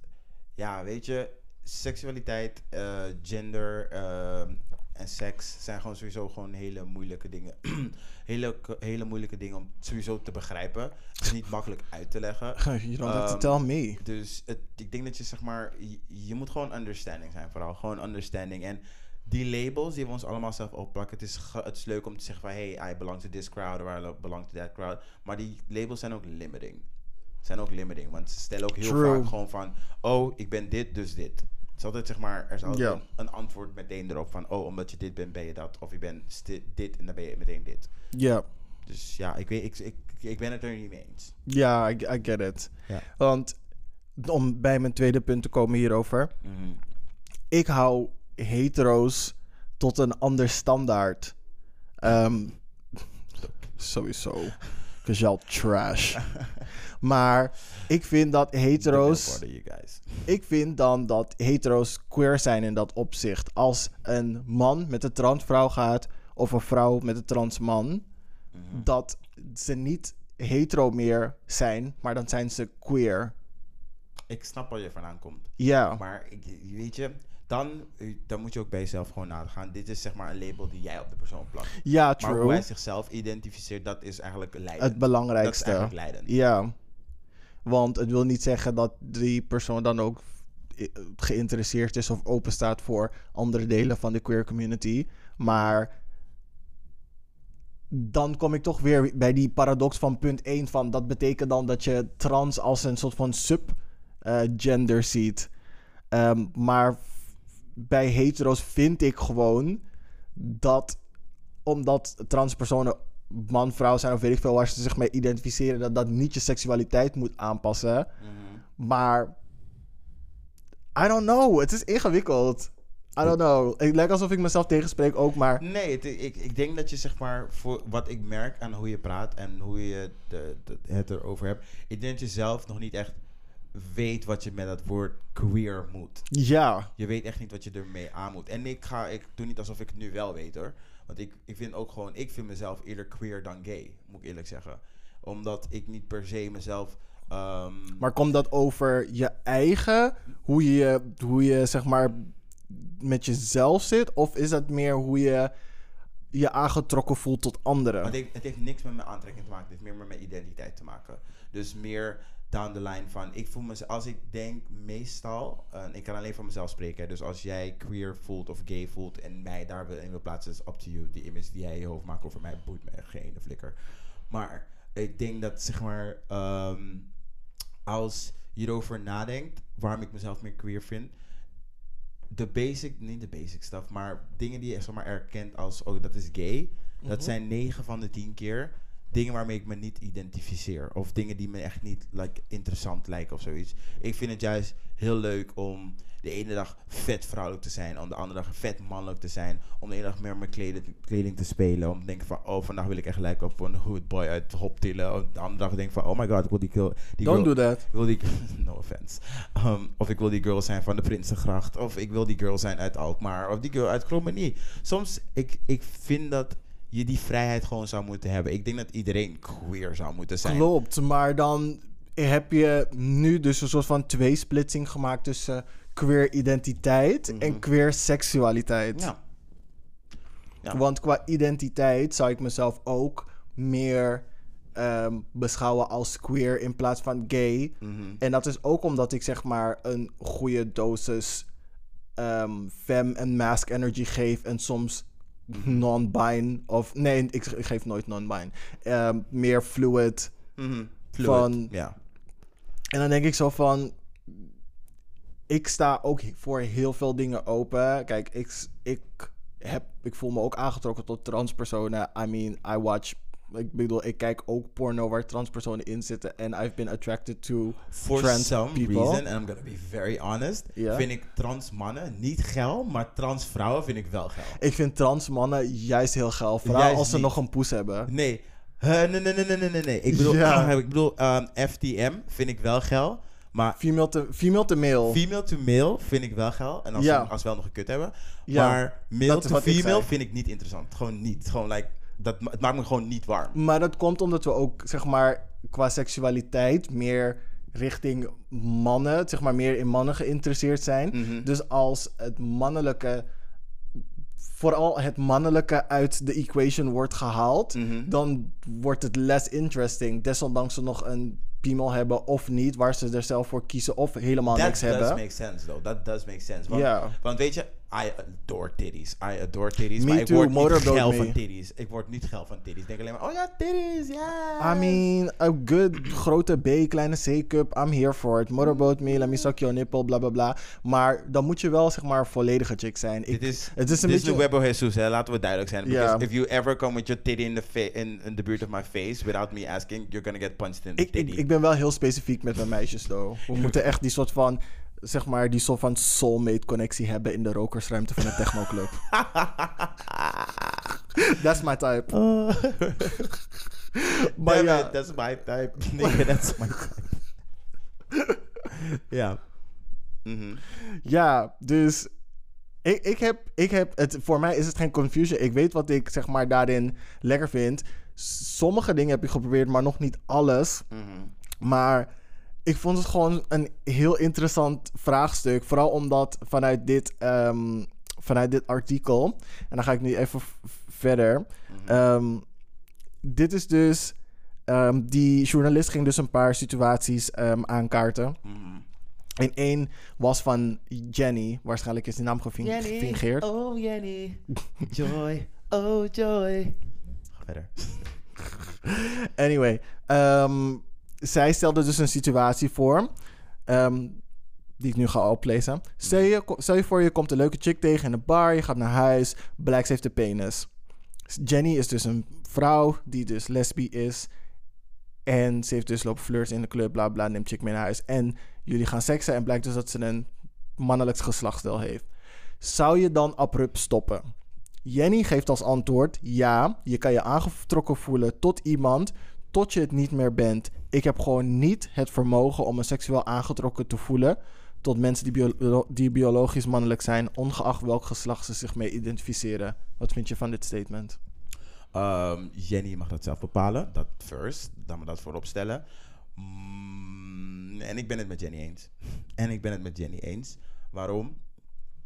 ja, weet je, seksualiteit, eh, gender ehm, en seks zijn gewoon sowieso gewoon hele moeilijke dingen. [CLEARS THROAT] hele, hele moeilijke dingen om sowieso te begrijpen. Het is niet makkelijk uit te leggen. [LAUGHS] You don't have to Ehm, tell me. Dus het, ik denk dat je zeg maar, je, je moet gewoon understanding zijn vooral. Gewoon understanding. En die labels die we ons allemaal zelf opplakken. Het is, het is leuk om te zeggen van, hey, I belong to this crowd or I belong to that crowd. Maar die labels zijn ook limiting. Zijn ook limiting. Want ze stellen ook heel True. vaak gewoon van, oh, ik ben dit, dus dit. Is altijd zeg maar, er is altijd Ja. een, een antwoord meteen erop van, oh, omdat je dit bent, ben je dat. Of je bent dit en dan ben je meteen dit. Ja, Dus ja, ik, weet, ik, ik, ik ben het er niet mee eens. ja, I, I get it. Ja. Want om bij mijn tweede punt te komen hierover. Mhm. ik hou hetero's tot een ander standaard. Ehm, sowieso. Y'all trash. maar ik vind dat hetero's... Ik vind dan dat hetero's queer zijn in dat opzicht. Als een man met een transvrouw gaat... of een vrouw met een transman... Mhm. dat ze niet hetero meer zijn... maar dan zijn ze queer. Ik snap waar je vandaan komt. Ja, Maar ik, weet je, dan, eh, dan moet je ook bij jezelf gewoon nagaan. Dit is zeg maar een label die jij op de persoon plakt. ja Maar true. hoe hij zichzelf identificeert, dat is eigenlijk leidend. het Dat is belangrijkste. eigenlijk leidend. Ja. Want het wil niet zeggen dat die persoon dan ook eh, geïnteresseerd is of open staat voor andere delen van de queer community. Maar dan kom ik toch weer bij die paradox van punt 1 van dat betekent dan dat je trans als een soort van subgender ziet. Ehm, maar bij hetero's vind ik gewoon dat omdat transpersonen man, vrouw zijn of weet ik veel waar ze zich mee identificeren, dat dat niet je seksualiteit moet aanpassen. Mhm. Maar I don't know, het is ingewikkeld. I don't know. Het lijkt alsof ik mezelf tegenspreek ook, maar Nee, het, ik, ik denk dat je zeg maar, voor wat ik merk aan hoe je praat en hoe je de, de, het erover hebt, ik denk dat je zelf nog niet echt weet wat je met dat woord queer moet. ja, Je weet echt niet wat je ermee aan moet. En ik, ga, ik doe niet alsof ik het nu wel weet hoor. Want ik, ik vind ook gewoon, ik vind mezelf eerder queer dan gay, moet ik eerlijk zeggen. Omdat ik niet per se mezelf. ehm, maar komt dat over je eigen, hoe je, hoe je zeg maar met jezelf zit, of is dat meer hoe je je aangetrokken voelt tot anderen? Het, het heeft niks met mijn aantrekking te maken. Het heeft meer met mijn identiteit te maken. Dus meer down the line van... Ik voel me... Als ik denk meestal... en ik kan alleen voor mezelf spreken. Dus als jij queer voelt of gay voelt... en mij daar wil in wil plaatsen... is up to you. Die image die jij in je hoofd maakt over mij... boeit me geen flikker. Maar ik denk dat zeg maar... ehm, als je erover nadenkt... waarom ik mezelf meer queer vind de basic, niet de basic stuff, maar dingen die je zeg maar erkent als, oh dat is gay, dat zijn 9 van de 10 keer dingen waarmee ik me niet identificeer. Of dingen die me echt niet like, interessant lijken of zoiets. Ik vind het juist heel leuk om de ene dag vet vrouwelijk te zijn, om de andere dag vet mannelijk te zijn, om de ene dag meer met kleding, kleding te spelen, om te denken van, oh vandaag wil ik echt lijken op een hood boy uit Hoptillen. Om de andere dag denk ik van, oh my god, ik wil die, girl- die Don't girl- do that. ik wil die... [LAUGHS] No offense. Um, of ik wil die girl zijn van de Prinsengracht. Of ik wil die girl zijn uit Alkmaar. Of die girl uit Krommenie. Soms, ik, ik vind dat je die vrijheid gewoon zou moeten hebben. Ik denk dat iedereen queer zou moeten zijn. Klopt, maar dan heb je nu dus een soort van tweesplitsing gemaakt tussen queer identiteit en Mhm. queer seksualiteit. Ja. Ja. Want qua identiteit zou ik mezelf ook meer ehm, beschouwen als queer in plaats van gay. Mhm. En dat is ook omdat ik zeg maar een goede dosis ehm fem en mask energy geef en soms non-bin of nee, ik, ik geef nooit non-bin. Ehm, meer fluid. Mhm. Fluid. Van- Ja. En dan denk ik zo van. Ik sta ook voor heel veel dingen open. Kijk, ik, ik, heb, ik voel me ook aangetrokken tot transpersonen. I mean, I watch ik bedoel, ik kijk ook porno waar transpersonen in zitten. En I've been attracted to For trans some people. reason, and I'm gonna be very honest, vind ik trans mannen niet geil, maar trans vrouwen vind ik wel geil. Ik vind trans mannen juist heel geil. Vooral Juist als ze niet. nog een poes hebben. Nee. Nee, nee, nee, nee, nee, nee. Ik bedoel, ik bedoel ehm, FTM vind ik wel geil. Maar Female to, female to male. female to male vind ik wel geil. En als, Ja. ze, als we wel nog een kut hebben. Ja, maar male to ik female vind ik niet interessant. Gewoon niet. Gewoon like, dat, het maakt me gewoon niet warm. Maar dat komt omdat we ook, zeg maar, qua seksualiteit meer richting mannen, zeg maar, meer in mannen geïnteresseerd zijn. Mhm. Dus als het mannelijke, vooral het mannelijke uit de equation wordt gehaald, Mhm. dan wordt het less interesting. Desondanks ze nog een piemel hebben of niet, waar ze er zelf voor kiezen of helemaal That niks does hebben. make sense, though. That does make sense. Want, want weet je, I adore titties. I adore titties. Me maar ik too, word niet geil van titties. Ik word niet geil van titties. Ik denk alleen maar, oh ja, titties, ja. I mean, a good grote B, kleine C-cup, I'm here for it. Motorboat me, let me suck your nipple, bla bla bla. Maar dan moet je wel, zeg maar, volledige chick zijn. Ik, Dit is, het is een dit is beetje... de Webbo Jesus, hè. laten we duidelijk zijn. Because if you ever come with your titty in the, fa- in, in the buurt of my face without me asking, you're gonna get punched in the ik, titty. ik, ik ben wel heel specifiek met mijn meisjes, though. We moeten echt die soort van, zeg maar, die soort van soulmate connectie hebben in de rokersruimte van een technoclub. [LAUGHS] That's my type. [LAUGHS] maar Damn ja, it, that's my type. [LAUGHS] Nigga, that's my type. ja. Mhm. ja, dus ik, ik, heb, ik heb het, voor mij is het geen confusion. Ik weet wat ik, zeg maar, daarin lekker vind. Sommige dingen heb ik geprobeerd, maar nog niet alles. Mhm. Maar ik vond het gewoon een heel interessant vraagstuk. Vooral omdat vanuit dit, ehm, vanuit dit artikel. En dan ga ik nu even verder. Ehm, dit is dus. ehm, die journalist ging dus een paar situaties ehm, aankaarten. Mhm. En één was van Jenny. Waarschijnlijk is die naam gefin- gefingeerd. Oh Jenny. [LAUGHS] Joy. Oh joy. Ga verder. Anyway, ehm, zij stelde dus een situatie voor. ehm, die ik nu ga oplezen. Stel je, je voor, je komt een leuke chick tegen in een bar. Je gaat naar huis. Ze heeft een penis. Jenny is dus een vrouw die dus lesbi is. En ze heeft dus lopen flirten in de club. Bla bla. Neemt chick mee naar huis. En jullie gaan seksen. En blijkt dus dat ze een mannelijk geslachtsdeel heeft. Zou je dan abrupt stoppen? Jenny geeft als antwoord: ja, je kan je aangetrokken voelen tot iemand tot je het niet meer bent. Ik heb gewoon niet het vermogen om me seksueel aangetrokken te voelen tot mensen die, die biologisch mannelijk zijn, ongeacht welk geslacht ze zich mee identificeren. Wat vind je van dit statement? Ehm, Jenny mag dat zelf bepalen. Dat first. Dan we dat voorop stellen. Mm, en ik ben het met Jenny eens. En ik ben het met Jenny eens. Waarom?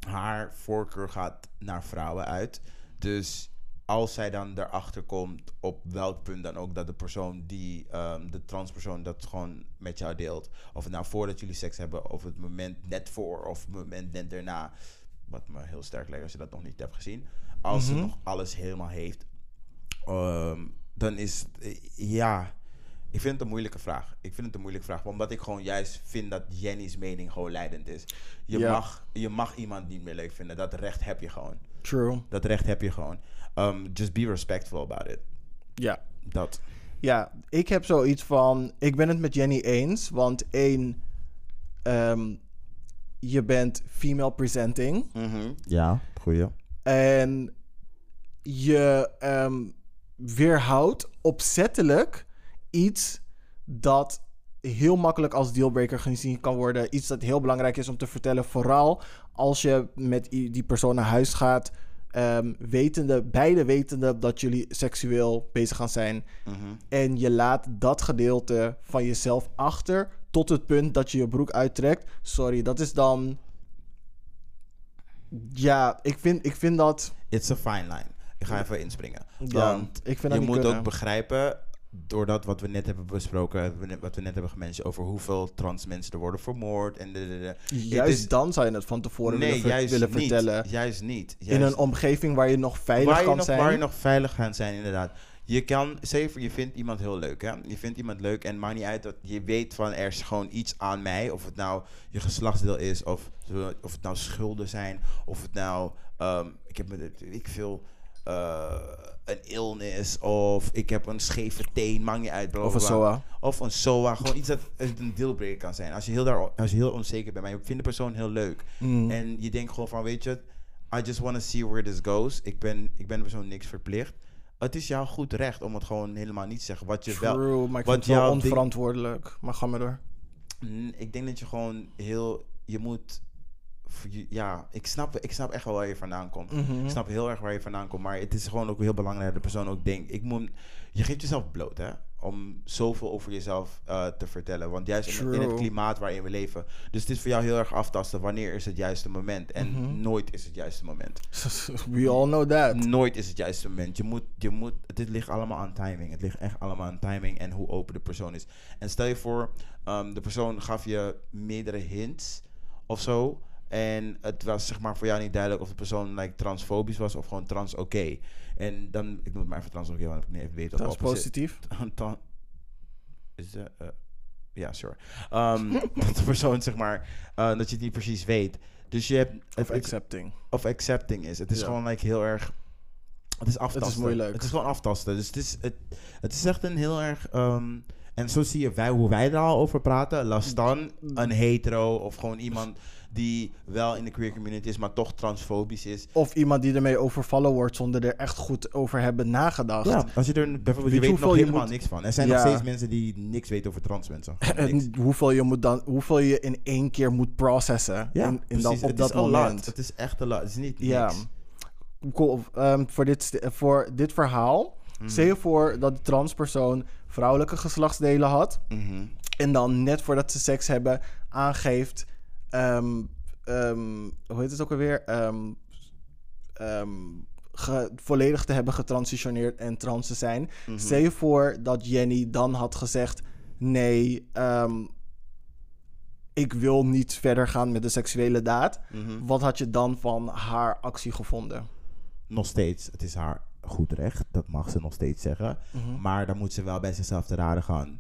Haar voorkeur gaat naar vrouwen uit. Dus als zij dan erachter komt, op welk punt dan ook, dat de persoon die, ehm, de transpersoon, dat gewoon met jou deelt. Of het nou voordat jullie seks hebben, of het moment net voor, of het moment net daarna. Wat me heel sterk lijkt als je dat nog niet hebt gezien. Als ze nog alles helemaal heeft, Ehm, dan is eh, ja. Ik vind het een moeilijke vraag. Ik vind het een moeilijke vraag. Omdat ik gewoon juist vind dat Jenny's mening gewoon leidend is. Je, Ja. mag, je mag iemand niet meer leuk vinden. Dat recht heb je gewoon. True. Dat recht heb je gewoon. Um, just be respectful about it. Ja. Dat. Ja, ik heb zoiets van. Ik ben het met Jenny eens. Want één, ehm, je bent female presenting. Ja, goeie. En je ehm, weerhoudt opzettelijk iets dat heel makkelijk als dealbreaker gezien kan worden. Iets dat heel belangrijk is om te vertellen. Vooral als je met die persoon naar huis gaat. Ehm, wetende, beide wetende dat jullie seksueel bezig gaan zijn. En je laat dat gedeelte van jezelf achter tot het punt dat je je broek uittrekt. Sorry, dat is dan. Ja, ik vind, ik vind dat. It's a fine line. Ik ga even inspringen. Ja, Want ik vind dat je moet kunnen. ook begrijpen, doordat wat we net hebben besproken, wat we net hebben gementioned over hoeveel trans mensen er worden vermoord. En de, de, de. Juist is- dan zou je het van tevoren nee, willen, juist willen niet. vertellen. Juist niet. In een omgeving waar je nog veilig waar je kan nog, zijn. Waar je nog veilig kan zijn, inderdaad. Je kan, stel je vindt iemand heel leuk, hè? Je vindt iemand leuk en maakt niet uit dat je weet van er is gewoon iets aan mij. Of het nou je geslachtsdeel is, of, of het nou schulden zijn, of het nou, ehm, ik heb weet ik veel, eh, een illness of ik heb een scheve teen, maakt niet uit. Of een. SOA. Of een SOA, gewoon iets dat een dealbreaker kan zijn. Als je heel, daar, als je heel onzeker bent, maar je vindt de persoon heel leuk. Mm. En je denkt gewoon van, weet je, I just want to see where this goes. Ik ben, ik ben de persoon niks verplicht. Het is jouw goed recht om het gewoon helemaal niet te zeggen. Wat je wel, maar ik wat vind het wel onverantwoordelijk. Maar ga maar door. Ik denk dat je gewoon heel, je moet, je- ja, ik snap, ik snap echt wel waar je vandaan komt. Mhm. Ik snap heel erg waar je vandaan komt, maar het is gewoon ook heel belangrijk dat de persoon ook denkt, ik moet, je geeft jezelf bloot, hè, om zoveel over jezelf eh, te vertellen. Want juist in, in het klimaat waarin we leven. Dus het is voor jou heel erg aftasten wanneer is het juiste moment. En Mhm. nooit is het juiste moment. [LAUGHS] We all know that. Nooit is het juiste moment. Je moet, je moet, dit ligt allemaal aan timing. Het ligt echt allemaal aan timing en hoe open de persoon is. En stel je voor, ehm, de persoon gaf je meerdere hints of zo. En het was zeg maar voor jou niet duidelijk of de persoon like, transfobisch was of gewoon trans oké. En dan, ik noem het maar even trans oké, want ik niet even weet wat [LAUGHS] is zit. positief. Is de, eh, ja, sure. Ehm, [LAUGHS] dat de persoon zeg maar, eh, dat je het niet precies weet. Dus je hebt, Of het- het- accepting. of accepting is. Het is Ja. gewoon like, heel erg. Het is aftasten. moeilijk. Het is gewoon aftasten. Dus het is, het, het is echt een heel erg. ehm, en zo zie je wij, hoe wij er al over praten. Las dan een hetero of gewoon iemand die wel in de queer community is, maar toch transfobisch is. Of iemand die ermee overvallen wordt zonder er echt goed over hebben nagedacht. Ja, als je er bijvoorbeeld, je weet nog helemaal moet- niks van. Er zijn Ja. nog steeds mensen die niks weten over trans mensen. [LAUGHS] En hoeveel je, moet dan, hoeveel je in één keer moet processen. Ja, in, in precies. dat, op het dat is moment. Het is echt een lot. Het is niet Ja. niks. Cool. Ehm, voor, dit, voor dit verhaal. Stel je voor dat de transpersoon vrouwelijke geslachtsdelen had. Mhm. En dan net voordat ze seks hebben aangeeft. Ehm, ehm, hoe heet het ook alweer? Ehm, ge- volledig te hebben getransitioneerd en trans te zijn. Mhm. Stel je voor dat Jenny dan had gezegd: Nee, ik wil niet verder gaan met de seksuele daad. Mhm. Wat had je dan van haar actie gevonden? nog steeds, het is haar goed recht. Dat mag ze nog steeds zeggen. Mhm. Maar dan moet ze wel bij zichzelf te raden gaan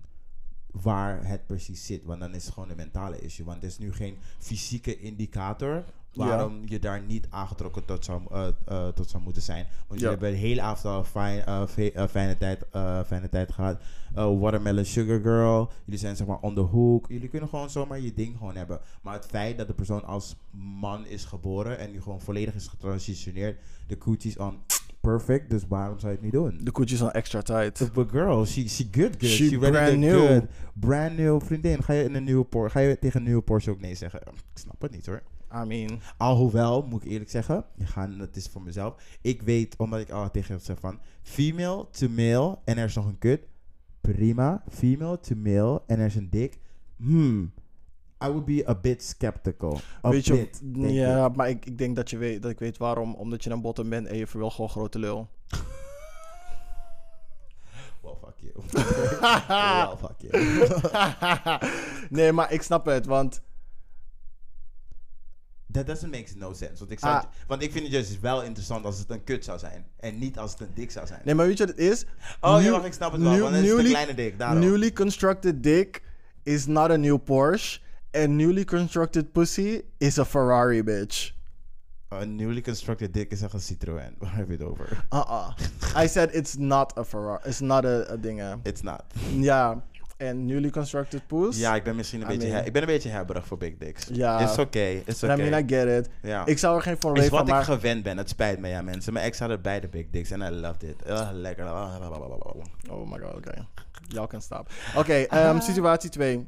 waar het precies zit. Want dan is het gewoon een mentale issue. Want er is nu geen fysieke indicator waarom je daar niet aangetrokken tot zou, eh, tot zou moeten zijn. Want Ja. je hebben de hele avond al fijn, eh, fijne, tijd, eh, fijne tijd gehad. Eh, watermelon Sugar Girl. Jullie zijn zeg maar on the hook. Jullie kunnen gewoon zomaar je ding gewoon hebben. Maar het feit dat de persoon als man is geboren en nu gewoon volledig is getransitioneerd. De coochies on perfect. Dus waarom zou je het niet doen? De koetjes zijn extra tight. But girl, she, she good, good. She She, brand new. good. Brand new. Vriendin, ga je, in een nieuwe Por ga je tegen een nieuwe Porsche ook nee zeggen? Ik snap het niet hoor. I mean, Alhoewel, moet ik eerlijk zeggen, het is voor mezelf. Ik weet, omdat ik al tegen zeg van female to male en er is nog een kut. Prima. Female to male en er is een dik. Hmm. I would be a bit skeptical. A weet je, denk ja, ik. maar ik, ik denk dat, je weet, dat ik weet waarom. Omdat je een bottom bent en je wil gewoon grote lul. [LAUGHS] Well, fuck you. [LAUGHS] well, fuck you. [LAUGHS] nee, maar ik snap het, want That doesn't make no sense. Want ik, zou Ah. want ik vind het juist wel interessant als het een kut zou zijn. En niet als het een dik zou zijn. Nee, maar weet je wat het is? Oh, ja, ik snap het wel. Want het is een kleine dik, daarom. Newly constructed dick is not a new Porsche. En newly constructed pussy is a Ferrari, bitch. Een newly constructed dik is echt een Citroën. Waar heb je het over? Uh-uh. I said it's not a Ferrari. It's not a, a ding. It's not. [LAUGHS] Ja. En newly constructed poes? Ja, ik ben misschien een I beetje... mean- ik ben een beetje hebberig voor big dicks. Ja. It's okay. It's I okay. mean, I get it. ja. Ik zou er geen van is weten wat ik gewend ben. Het spijt me, ja, mensen. Mijn ex had het beide big dicks en I loved it. Uh, lekker. Oh my god, oké. Y'all can stop. Oké, [LAUGHS] ehm, situatie 2.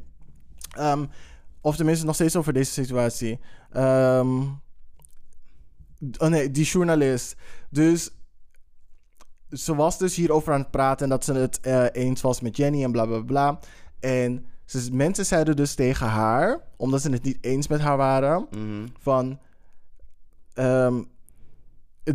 Of tenminste, nog steeds over deze situatie. Ehm, oh nee, die journalist. Dus ze was dus hierover aan het praten en dat ze het eh, eens was met Jenny en bla bla bla. En ze, mensen zeiden dus tegen haar, omdat ze het niet eens met haar waren, Mhm. van. ehm,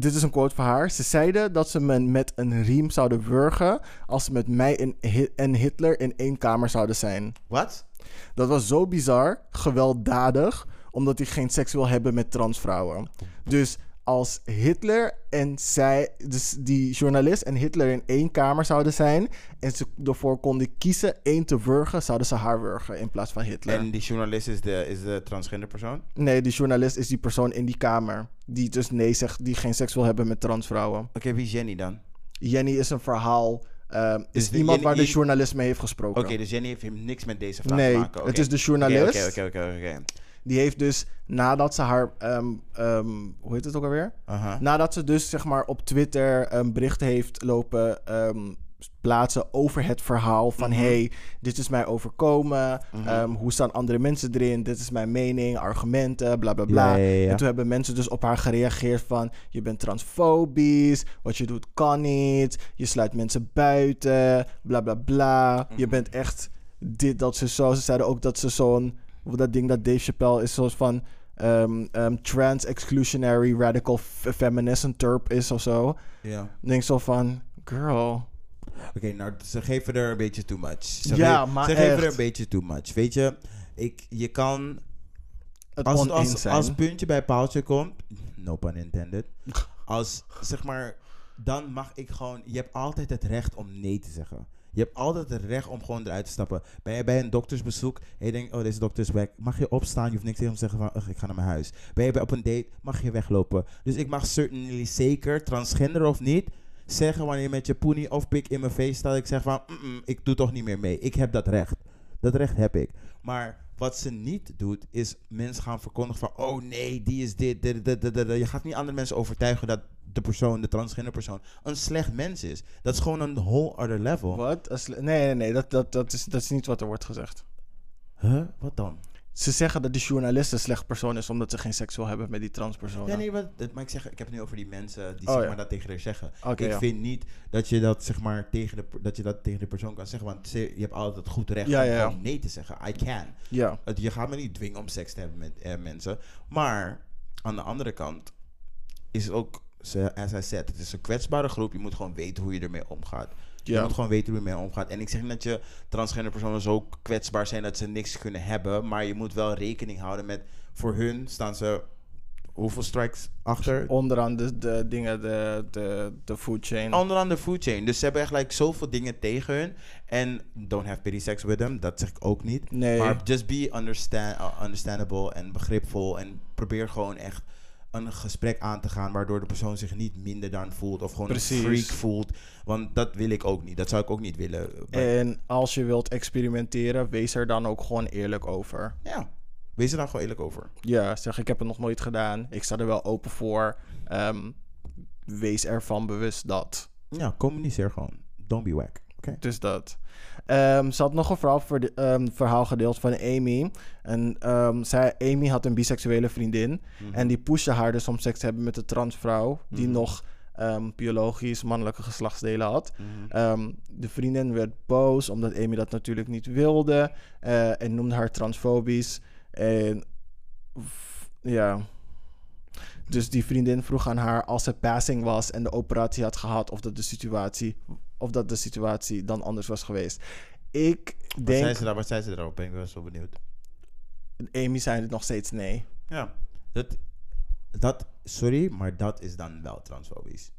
dit is een quote van haar. Ze zeiden dat ze me met een riem zouden wurgen als ze met mij en, Hi- en Hitler in één kamer zouden zijn. Wat? Dat was zo bizar, gewelddadig, omdat hij geen seks wil hebben met transvrouwen. Dus als Hitler en zij, dus die journalist en Hitler in één kamer zouden zijn en ze ervoor konden kiezen één te wurgen, zouden ze haar wurgen in plaats van Hitler. En die journalist is de, is de transgender persoon? Nee, die journalist is die persoon in die kamer die dus nee zegt, die geen seks wil hebben met transvrouwen. Oké, wie is Jenny dan? Jenny is een verhaal, ehm, is Dus de iemand Jenny- waar de journalist mee heeft gesproken. Oké, dus Jenny heeft hem niks met deze vraag Nee, te maken. Oké. het is de journalist. Oké, oké, oké, oké. Die heeft dus nadat ze haar, ehm, ehm, hoe heet het ook alweer? Aha. Nadat ze dus zeg maar op Twitter een bericht heeft lopen ehm, plaatsen over het verhaal van Mhm. hey, dit is mij overkomen, ehm, hoe staan andere mensen erin, dit is mijn mening, argumenten, bla bla bla. Ja, ja, ja. En toen hebben mensen dus op haar gereageerd van je bent transfobisch, wat je doet kan niet, je sluit mensen buiten, bla bla bla. Je Mhm. bent echt dit, dat ze zo. Ze zeiden ook dat ze zo'n, dat ding dat Dave Chappelle is, zoals van ehm, ehm, trans exclusionary radical feminist terp is of zo. Ja. Denk zo van, girl. Oké, nou, ze geven er een beetje too much. Ze Ja, maar Ze geven er een beetje too much. Weet je, ik, je kan... Het Als, als, zijn. als puntje bij paaltje komt... No pun intended. Als, zeg maar... Dan mag ik gewoon... Je hebt altijd het recht om nee te zeggen. Je hebt altijd het recht om gewoon eruit te stappen. Ben je bij een doktersbezoek en je denkt, oh, deze dokter is weg. Mag je opstaan? Je hoeft niks tegen hem te zeggen van, ik ga naar mijn huis. Ben je bij op een date? Mag je weglopen. Dus ik mag certainly zeker, transgender of niet, zeggen wanneer je met je poenie of pik in mijn face staat. Ik zeg van, "Mm-mm, ik doe toch niet meer mee. Ik heb dat recht. Dat recht heb ik. Maar wat ze niet doet, is mensen gaan verkondigen van, oh nee, die is dit, dit, dit, dit, dit. Je gaat niet andere mensen overtuigen dat de persoon, de transgender persoon, een slecht mens is. Dat is gewoon een whole other level. Wat? Nee, nee, nee, dat, dat, dat, is, dat is niet wat er wordt gezegd. Huh? Wat dan? Ze zeggen dat die journalist een slecht persoon is omdat ze geen seks wil hebben met die transpersoon. Ja, nee, dat, maar ik, zeg, ik heb het nu over die mensen die Oh, zeg ja. maar, dat tegen haar zeggen. Ik ja. vind niet dat je dat, zeg maar, tegen de, dat je dat tegen de persoon kan zeggen. Want je hebt altijd het goed recht Ja, om nee te zeggen. I can. Ja. Je gaat me niet dwingen om seks te hebben met eh, mensen. Maar aan de andere kant is het ook, ze- as I said, het is een kwetsbare groep. Je moet gewoon weten hoe je ermee omgaat. Je moet gewoon weten hoe je ermee omgaat. En ik zeg niet dat je transgender personen zo kwetsbaar zijn dat ze niks kunnen hebben. Maar je moet wel rekening houden met, voor hun staan ze hoeveel strikes achter? Onderaan de, de dingen, de, de, de food chain. Onderaan de food chain. Dus ze hebben echt like, zoveel dingen tegen hun. En don't have pity sex with them. Dat zeg ik ook niet. Nee. Maar just be understand, uh, understandable en begripvol. En probeer gewoon echt een gesprek aan te gaan. Waardoor de persoon zich niet minder dan voelt. Of gewoon Precies. een freak voelt. Want dat wil ik ook niet. Dat zou ik ook niet willen. En als je wilt experimenteren, wees er dan ook gewoon eerlijk over. ja. Wees er dan gewoon eerlijk over. Ja, zeg ik heb het nog nooit gedaan. Ik sta er wel open voor. Ehm, wees ervan bewust dat. Ja, communiceer gewoon. Don't be whack. Dus dat. Ehm, ze had nog een verhaal, voor de- ehm, verhaal gedeeld van Amy. En ehm, zij, Amy had een biseksuele vriendin. En die pushte haar dus om seks te hebben met een transvrouw. Die Mhm. nog biologisch mannelijke geslachtsdelen had. Mhm. De vriendin werd boos omdat Amy dat natuurlijk niet wilde. eh, en noemde haar transfobisch. En ja. Dus die vriendin vroeg aan haar als ze passing was en de operatie had gehad, of dat de situatie, of dat de situatie dan anders was geweest. Ik Wat denk, zei ze daar? Wat zei ze daarop? Ben ik wel zo benieuwd. Amy zei het nog steeds nee. Ja, dat, dat, sorry, maar dat is dan wel transfobisch.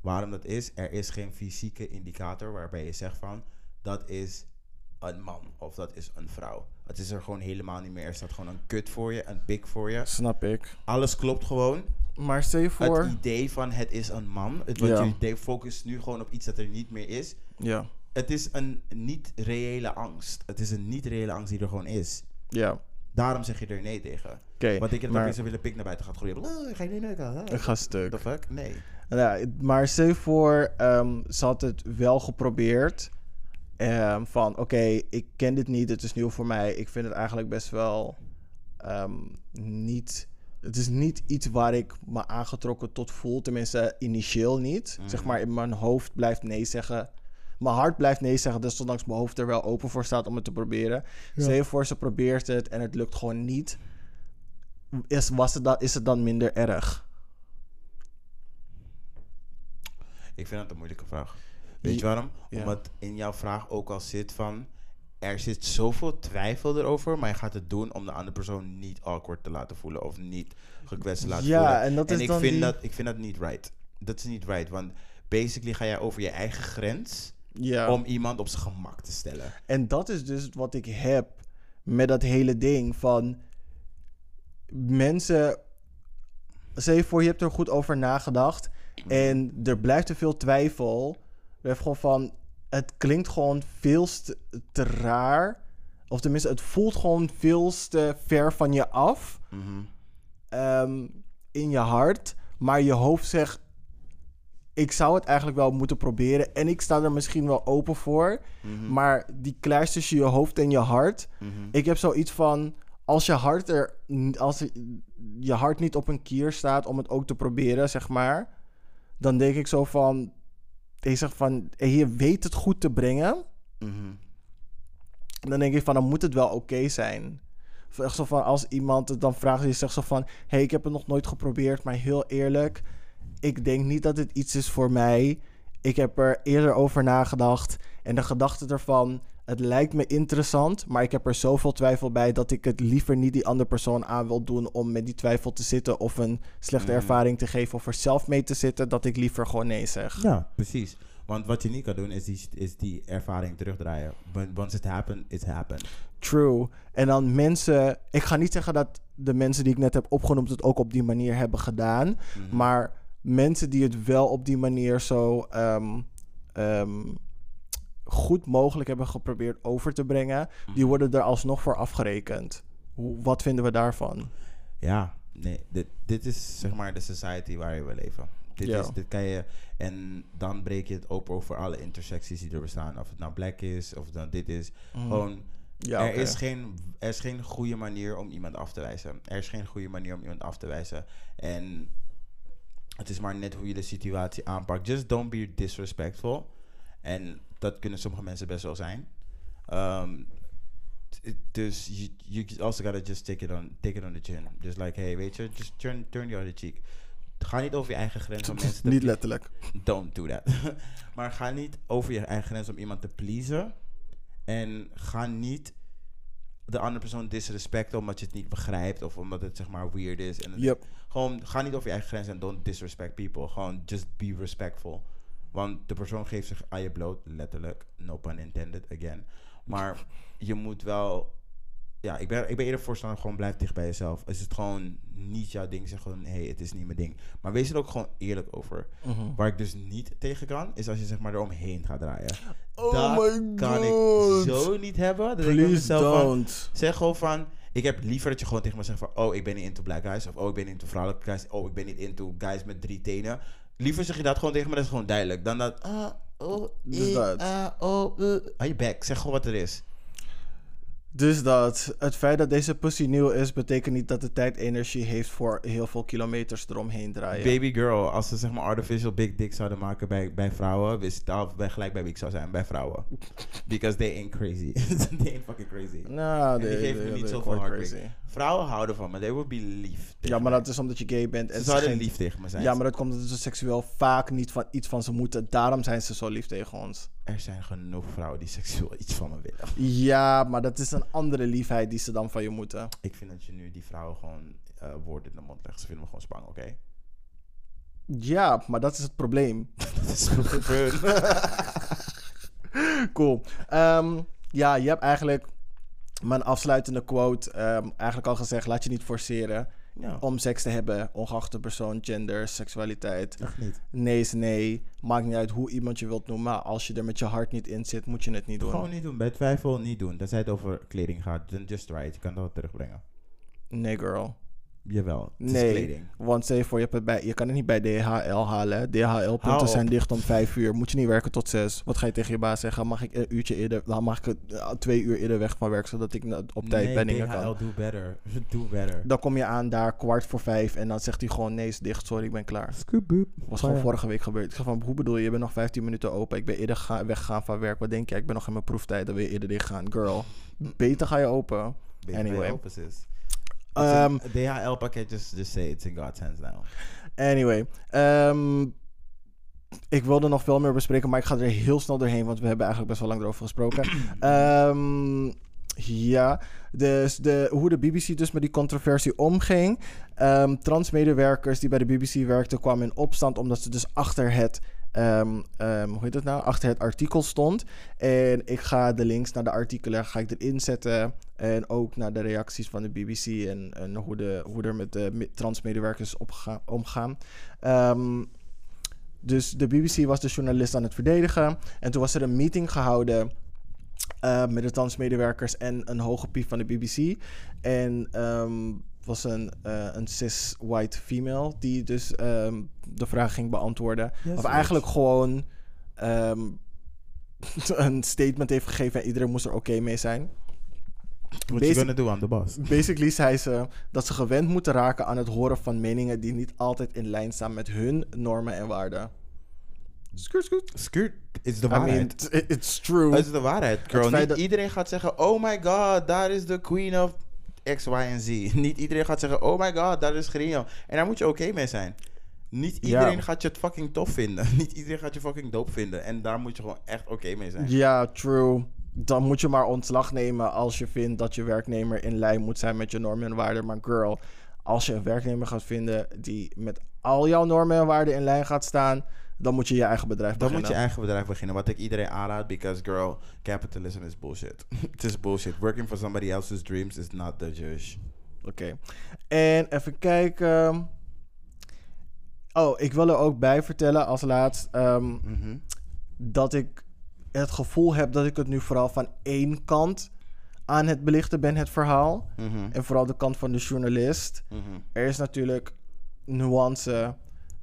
Waarom dat is, er is geen fysieke indicator waarbij je zegt van, dat is een man of dat is een vrouw. Het is er gewoon helemaal niet meer. Er staat gewoon een kut voor je, een pik voor je. Snap ik. Alles klopt gewoon. Maar stel je voor, Het idee van het is een man, het, want Ja. focust nu gewoon op iets dat er niet meer is. ja, Het is een niet-reële angst. Het is een niet-reële angst die er gewoon is. ja, Daarom zeg je er nee tegen. oké. Want ik heb dat mensen willen pik naar buiten gaat gooien. Oh, ga je nu neuken? ik ga stuk. The fuck? Nee. Ja, maar stel je voor, ehm, ze had het wel geprobeerd. Ehm, van oké, ik ken dit niet, het is nieuw voor mij. Ik vind het eigenlijk best wel ehm, niet. Het is niet iets waar ik me aangetrokken tot voel. Tenminste, initieel niet. Zeg maar, in mijn hoofd blijft nee zeggen. Mijn hart blijft nee zeggen, dus ondanks mijn hoofd er wel open voor staat om het te proberen. Stel je voor, ze probeert het en het lukt gewoon niet. Is, was het dan, is het dan minder erg? Ik vind dat een moeilijke vraag. Weet je Ja. waarom? Ja. Omdat in jouw vraag ook al zit van... er zit zoveel twijfel erover, maar je gaat het doen om de andere persoon niet awkward te laten voelen of niet gekwetst te laten Ja, voelen. en dat is ik dan vind die- dat ik vind dat niet right. Dat is niet right, want basically ga jij over je eigen grens Ja. om iemand op zijn gemak te stellen. En dat is dus wat ik heb met dat hele ding van mensen. Je voor, je hebt er goed over nagedacht en er blijft te veel twijfel. We hebben gewoon van, het klinkt gewoon veel te, raar. Of tenminste, het voelt gewoon veel te ver van je af Mhm. ehm, in je hart. Maar je hoofd zegt, ik zou het eigenlijk wel moeten proberen. En ik sta er misschien wel open voor. Mhm. Maar die clash tussen je hoofd en je hart. Mhm. Ik heb zoiets van. Als je hart er. Als je hart niet op een kier staat om het ook te proberen, zeg maar. Dan denk ik zo van. Je zegt van. Je weet het goed te brengen. Mhm. Dan denk ik van. Dan moet het wel oké zijn. Of Echt zo van. Als iemand het dan vraagt. Je zegt zo van. hey, ik heb het nog nooit geprobeerd. Maar heel eerlijk. Ik denk niet dat het iets is voor mij. Ik heb er eerder over nagedacht. En de gedachte ervan, het lijkt me interessant, maar ik heb er zoveel twijfel bij dat ik het liever niet die andere persoon aan wil doen om met die twijfel te zitten of een slechte Mhm. ervaring te geven of er zelf mee te zitten, dat ik liever gewoon nee zeg. Ja, precies. Want wat je niet kan doen is die, is die ervaring terugdraaien. Once it happened, it happened. True. En dan mensen, ik ga niet zeggen dat de mensen die ik net heb opgenoemd het ook op die manier hebben gedaan, Mhm. maar mensen die het wel op die manier zo ehm, goed mogelijk hebben geprobeerd over te brengen, die worden er alsnog voor afgerekend. Hoe, wat vinden we daarvan? Ja, nee, dit, dit is zeg maar de society waar we leven. Dit, Ja. is, dit kan je, en dan breek je het open over alle intersecties die er bestaan. Of het nou black is, of het nou dit is. Gewoon, Mhm. Ja, er, is geen, er is geen goede manier om iemand af te wijzen. Er is geen goede manier om iemand af te wijzen. En het is maar net hoe je de situatie aanpakt. Just don't be disrespectful. En dat kunnen sommige mensen best wel zijn. Um, t- dus you, you also gotta just take it on, take it on the chin. Just like, hey, weet je, just turn, turn the other cheek. Ga niet over je eigen grens om [LAUGHS] mensen te Niet letterlijk. don't do that. [LAUGHS] maar ga niet over je eigen grens om iemand te pleasen. En ga niet de andere persoon disrespecten omdat je het niet begrijpt of omdat het zeg maar weird is. En Yep. Gewoon ga niet over je eigen grens en don't disrespect people. Gewoon just be respectful. Want de persoon geeft zich aan je bloot, letterlijk. No pun intended, again. Maar je moet wel... Ja, ik ben, ik ben eerder voorstander gewoon blijf dicht bij jezelf. Is het gewoon niet jouw ding, zeg gewoon... Hé, hey, het is niet mijn ding. Maar wees er ook gewoon eerlijk over. Mhm. Waar ik dus niet tegen kan, is als je zeg maar eromheen gaat draaien. Oh dat my kan God. ik zo niet hebben. Dat ik van. Zeg gewoon van, ik heb liever dat je gewoon tegen me zegt van, oh, ik ben niet into black guys. Of oh, ik ben niet into vrouwelijke guys. Oh, ik ben niet into guys met drie tenen. Liever zeg je dat gewoon tegen me, dat is gewoon duidelijk. Dan dat, ah, oh, Dus eh, dat. ah, oh. Hou je back, zeg gewoon wat er is. Dus dat het feit dat deze pussy nieuw is, betekent niet dat de tijd energie heeft voor heel veel kilometers eromheen draaien. Baby girl, als ze zeg maar artificial big dick zouden maken bij, bij vrouwen, wist bij gelijk bij wie ik zou zijn, bij vrouwen. [LAUGHS] Because they ain't crazy. [LAUGHS] they ain't fucking crazy. Nou, En die geven me niet zoveel heartbreak. Vrouwen houden van me, they would be lief. Ja, maar mij. dat is omdat je gay bent. En Ze ze zouden geen- lief tegen me zijn. Ja, maar dat komt omdat ze seksueel vaak niet van iets van ze moeten. Daarom zijn ze zo lief tegen ons. Er zijn genoeg vrouwen die seksueel iets van me willen. Ja, maar dat is een andere liefheid die ze dan van je moeten. Ik vind dat je nu die vrouwen gewoon eh, woorden in de mond legt. Ze vinden me gewoon spang, oké? Ja, maar dat is het probleem. [LAUGHS] Dat is goed gebeurd. [LAUGHS] cool. Ehm, ja, je hebt eigenlijk mijn afsluitende quote ehm, eigenlijk al gezegd. Laat je niet forceren ja, om seks te hebben, ongeacht de persoon, gender, seksualiteit. echt niet. Nee is nee. Maakt niet uit hoe iemand je wilt noemen. Maar als je er met je hart niet in zit, moet je het niet doen. Gewoon niet doen. Bij twijfel niet doen. Tenzij het over kleding gaat. Dan just try it. Je kan dat terugbrengen. Nee, girl. Jawel. Het is Nee, kleding. want stel je voor, je, hebt het bij, je kan het niet bij DHL halen. DHL-punten zijn dicht om vijf uur. Moet je niet werken tot zes. Wat ga je tegen je baas zeggen? Mag ik een uurtje eerder, dan mag ik eh, twee uur eerder weg van werk, zodat ik op tijd nee, bij dingen DHL, kan. do better. [LAUGHS] Do better. Dan kom je aan daar kwart voor vijf en dan zegt hij gewoon nee, is dicht, sorry, ik ben klaar. Scoop boop. Was gewoon vorige week gebeurd. Ik zeg van, hoe bedoel je? Je bent nog 15 minuten open. Ik ben eerder ga- weggegaan van werk. Wat denk je? Ik ben nog in mijn proeftijd. Dan wil je eerder dicht gaan. Girl, beter ga je open. Anyway. Ehm, DHL pakket, just, just say it's in God's hands now. Anyway. ehm, ik wilde nog veel meer bespreken, maar ik ga er heel snel doorheen, want we hebben eigenlijk best wel lang erover gesproken. [CLEARS THROAT] Ehm, ja, dus de, hoe de BBC dus met die controversie omging. Ehm, transmedewerkers die bij de BBC werkten kwamen in opstand omdat ze dus achter het, ehm, ehm, hoe heet het nou, achter het artikel stond. En ik ga de links naar de artikelen ga ik erin zetten en ook naar de reacties van de BBC en, en hoe, de, hoe er met de me- transmedewerkers omgaan. Ehm, dus de BBC was de journalist aan het verdedigen. En toen was er een meeting gehouden eh, met de transmedewerkers en een hoge piep van de BBC. En ehm was een, eh, een cis-white female die dus ehm, de vraag ging beantwoorden. Yes, of eigenlijk gewoon ehm, [LAUGHS] een statement heeft gegeven en iedereen moest er oké mee zijn. What you Basic- gonna do, I'm the boss. [LAUGHS] Basically zei ze dat ze gewend moeten raken aan het horen van meningen die niet altijd in lijn staan met hun normen en waarden. Scoot, scoot. Skirt is de I mean, waarheid. it- it's true. Het is de waarheid, girl. Niet dat- iedereen gaat zeggen, oh my god, daar is de queen of X, Y en Z. [LAUGHS] Niet iedereen gaat zeggen, oh my god, daar is Grino. En daar moet je oké mee zijn. Niet Ja. iedereen gaat je het fucking tof vinden. [LAUGHS] Niet iedereen gaat je fucking dope vinden. En daar moet je gewoon echt oké mee zijn. Ja, true. Dan moet je maar ontslag nemen als je vindt dat je werknemer in lijn moet zijn met je normen en waarden. Maar girl, als je een werknemer gaat vinden die met al jouw normen en waarden in lijn gaat staan, dan moet je je eigen bedrijf Dan beginnen. moet je eigen bedrijf beginnen. Wat ik iedereen aanraad, because girl, capitalism is bullshit. [LAUGHS] Het is bullshit. Working for somebody else's dreams is not the judge. Oké. En even kijken. Oh, ik wil er ook bij vertellen als laatst ehm, Mhm. dat ik het gevoel heb dat ik het nu vooral van één kant aan het belichten ben, het verhaal. Mhm. En vooral de kant van de journalist. Mhm. Er is natuurlijk nuance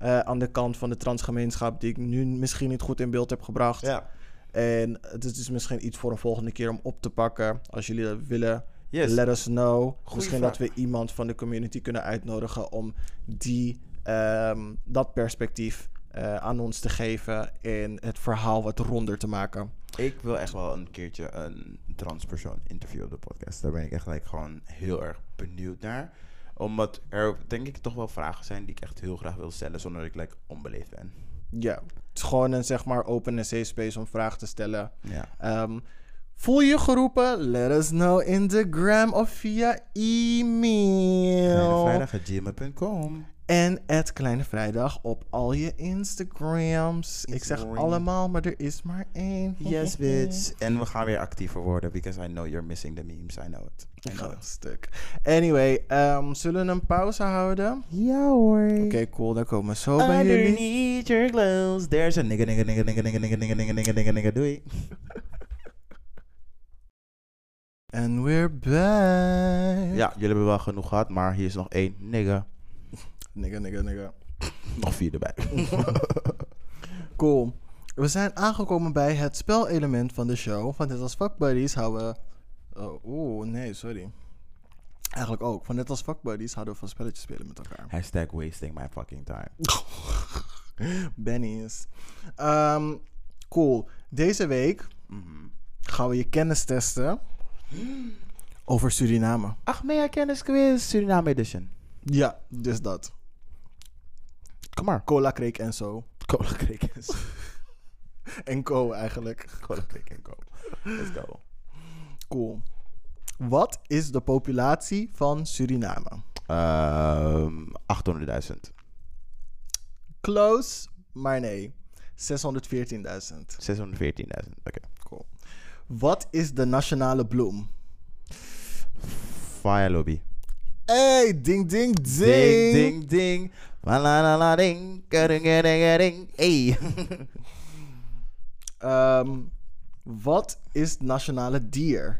eh, aan de kant van de transgemeenschap die ik nu misschien niet goed in beeld heb gebracht. Ja. En het is dus misschien iets voor een volgende keer om op te pakken. Als jullie dat willen, Yes. let us know. Goeie misschien vraag. dat we iemand van de community kunnen uitnodigen om die, ehm, dat perspectief eh, aan ons te geven en het verhaal wat ronder te maken. Ik wil echt wel een keertje een transpersoon interviewen op de podcast. Daar ben ik echt like, gewoon heel erg benieuwd naar. Omdat er denk ik toch wel vragen zijn die ik echt heel graag wil stellen zonder dat ik like, onbeleefd ben. Ja, het is gewoon een zeg maar open en safe space om vragen te stellen. Ja. Ehm, voel je je geroepen? Let us know in de gram of via e-mail. Vrijdagagmail.com. En het Kleine Vrijdag op al je Instagrams. Ik zeg allemaal, maar er is maar één. Yes, bitch. En we gaan weer actiever worden, because I know you're missing the memes. I know it. Ik ga stuk. Anyway, ehm, zullen we een pauze houden? Ja hoor. Oké, cool. Dan komen we zo bij jullie. Underneath your clothes, there's a nigga, nigga, nigga, nigga, nigga, nigga, nigga, nigga, nigga, nigga, nigga, doei. And we're back. Ja, jullie hebben wel genoeg gehad, maar hier is nog één nigga. Nigga, nigga, nigga. Nog vier erbij. [LAUGHS] Cool. We zijn aangekomen bij het spelelement van de show. Van net als Fuck Buddies houden we... Oh, Oeh, nee, sorry. Eigenlijk ook. Van net als Fuck Buddies houden we van spelletjes spelen met elkaar. Hashtag wasting my fucking time. [LAUGHS] Benny's. Ehm, cool. Deze week gaan we je kennis testen over Suriname. Ach, mea kennisquiz, Suriname edition. Ja, dus dat. Kom maar. Cola, Creek en zo. [LAUGHS] Cola Creekens. [LAUGHS] En co eigenlijk. Cola Creek en go. Let's go. Cool. Wat is de populatie van Suriname? Ehm 800.000. Close, maar nee. 614.000. 614.000. Oké. Cool. Wat is de nationale bloem? Fire lobby. Hey, ding ding ding. Ding, ding, ding. La la la ding. Ding, ding, ding. Hey. [LAUGHS] Ehm, wat is het nationale dier?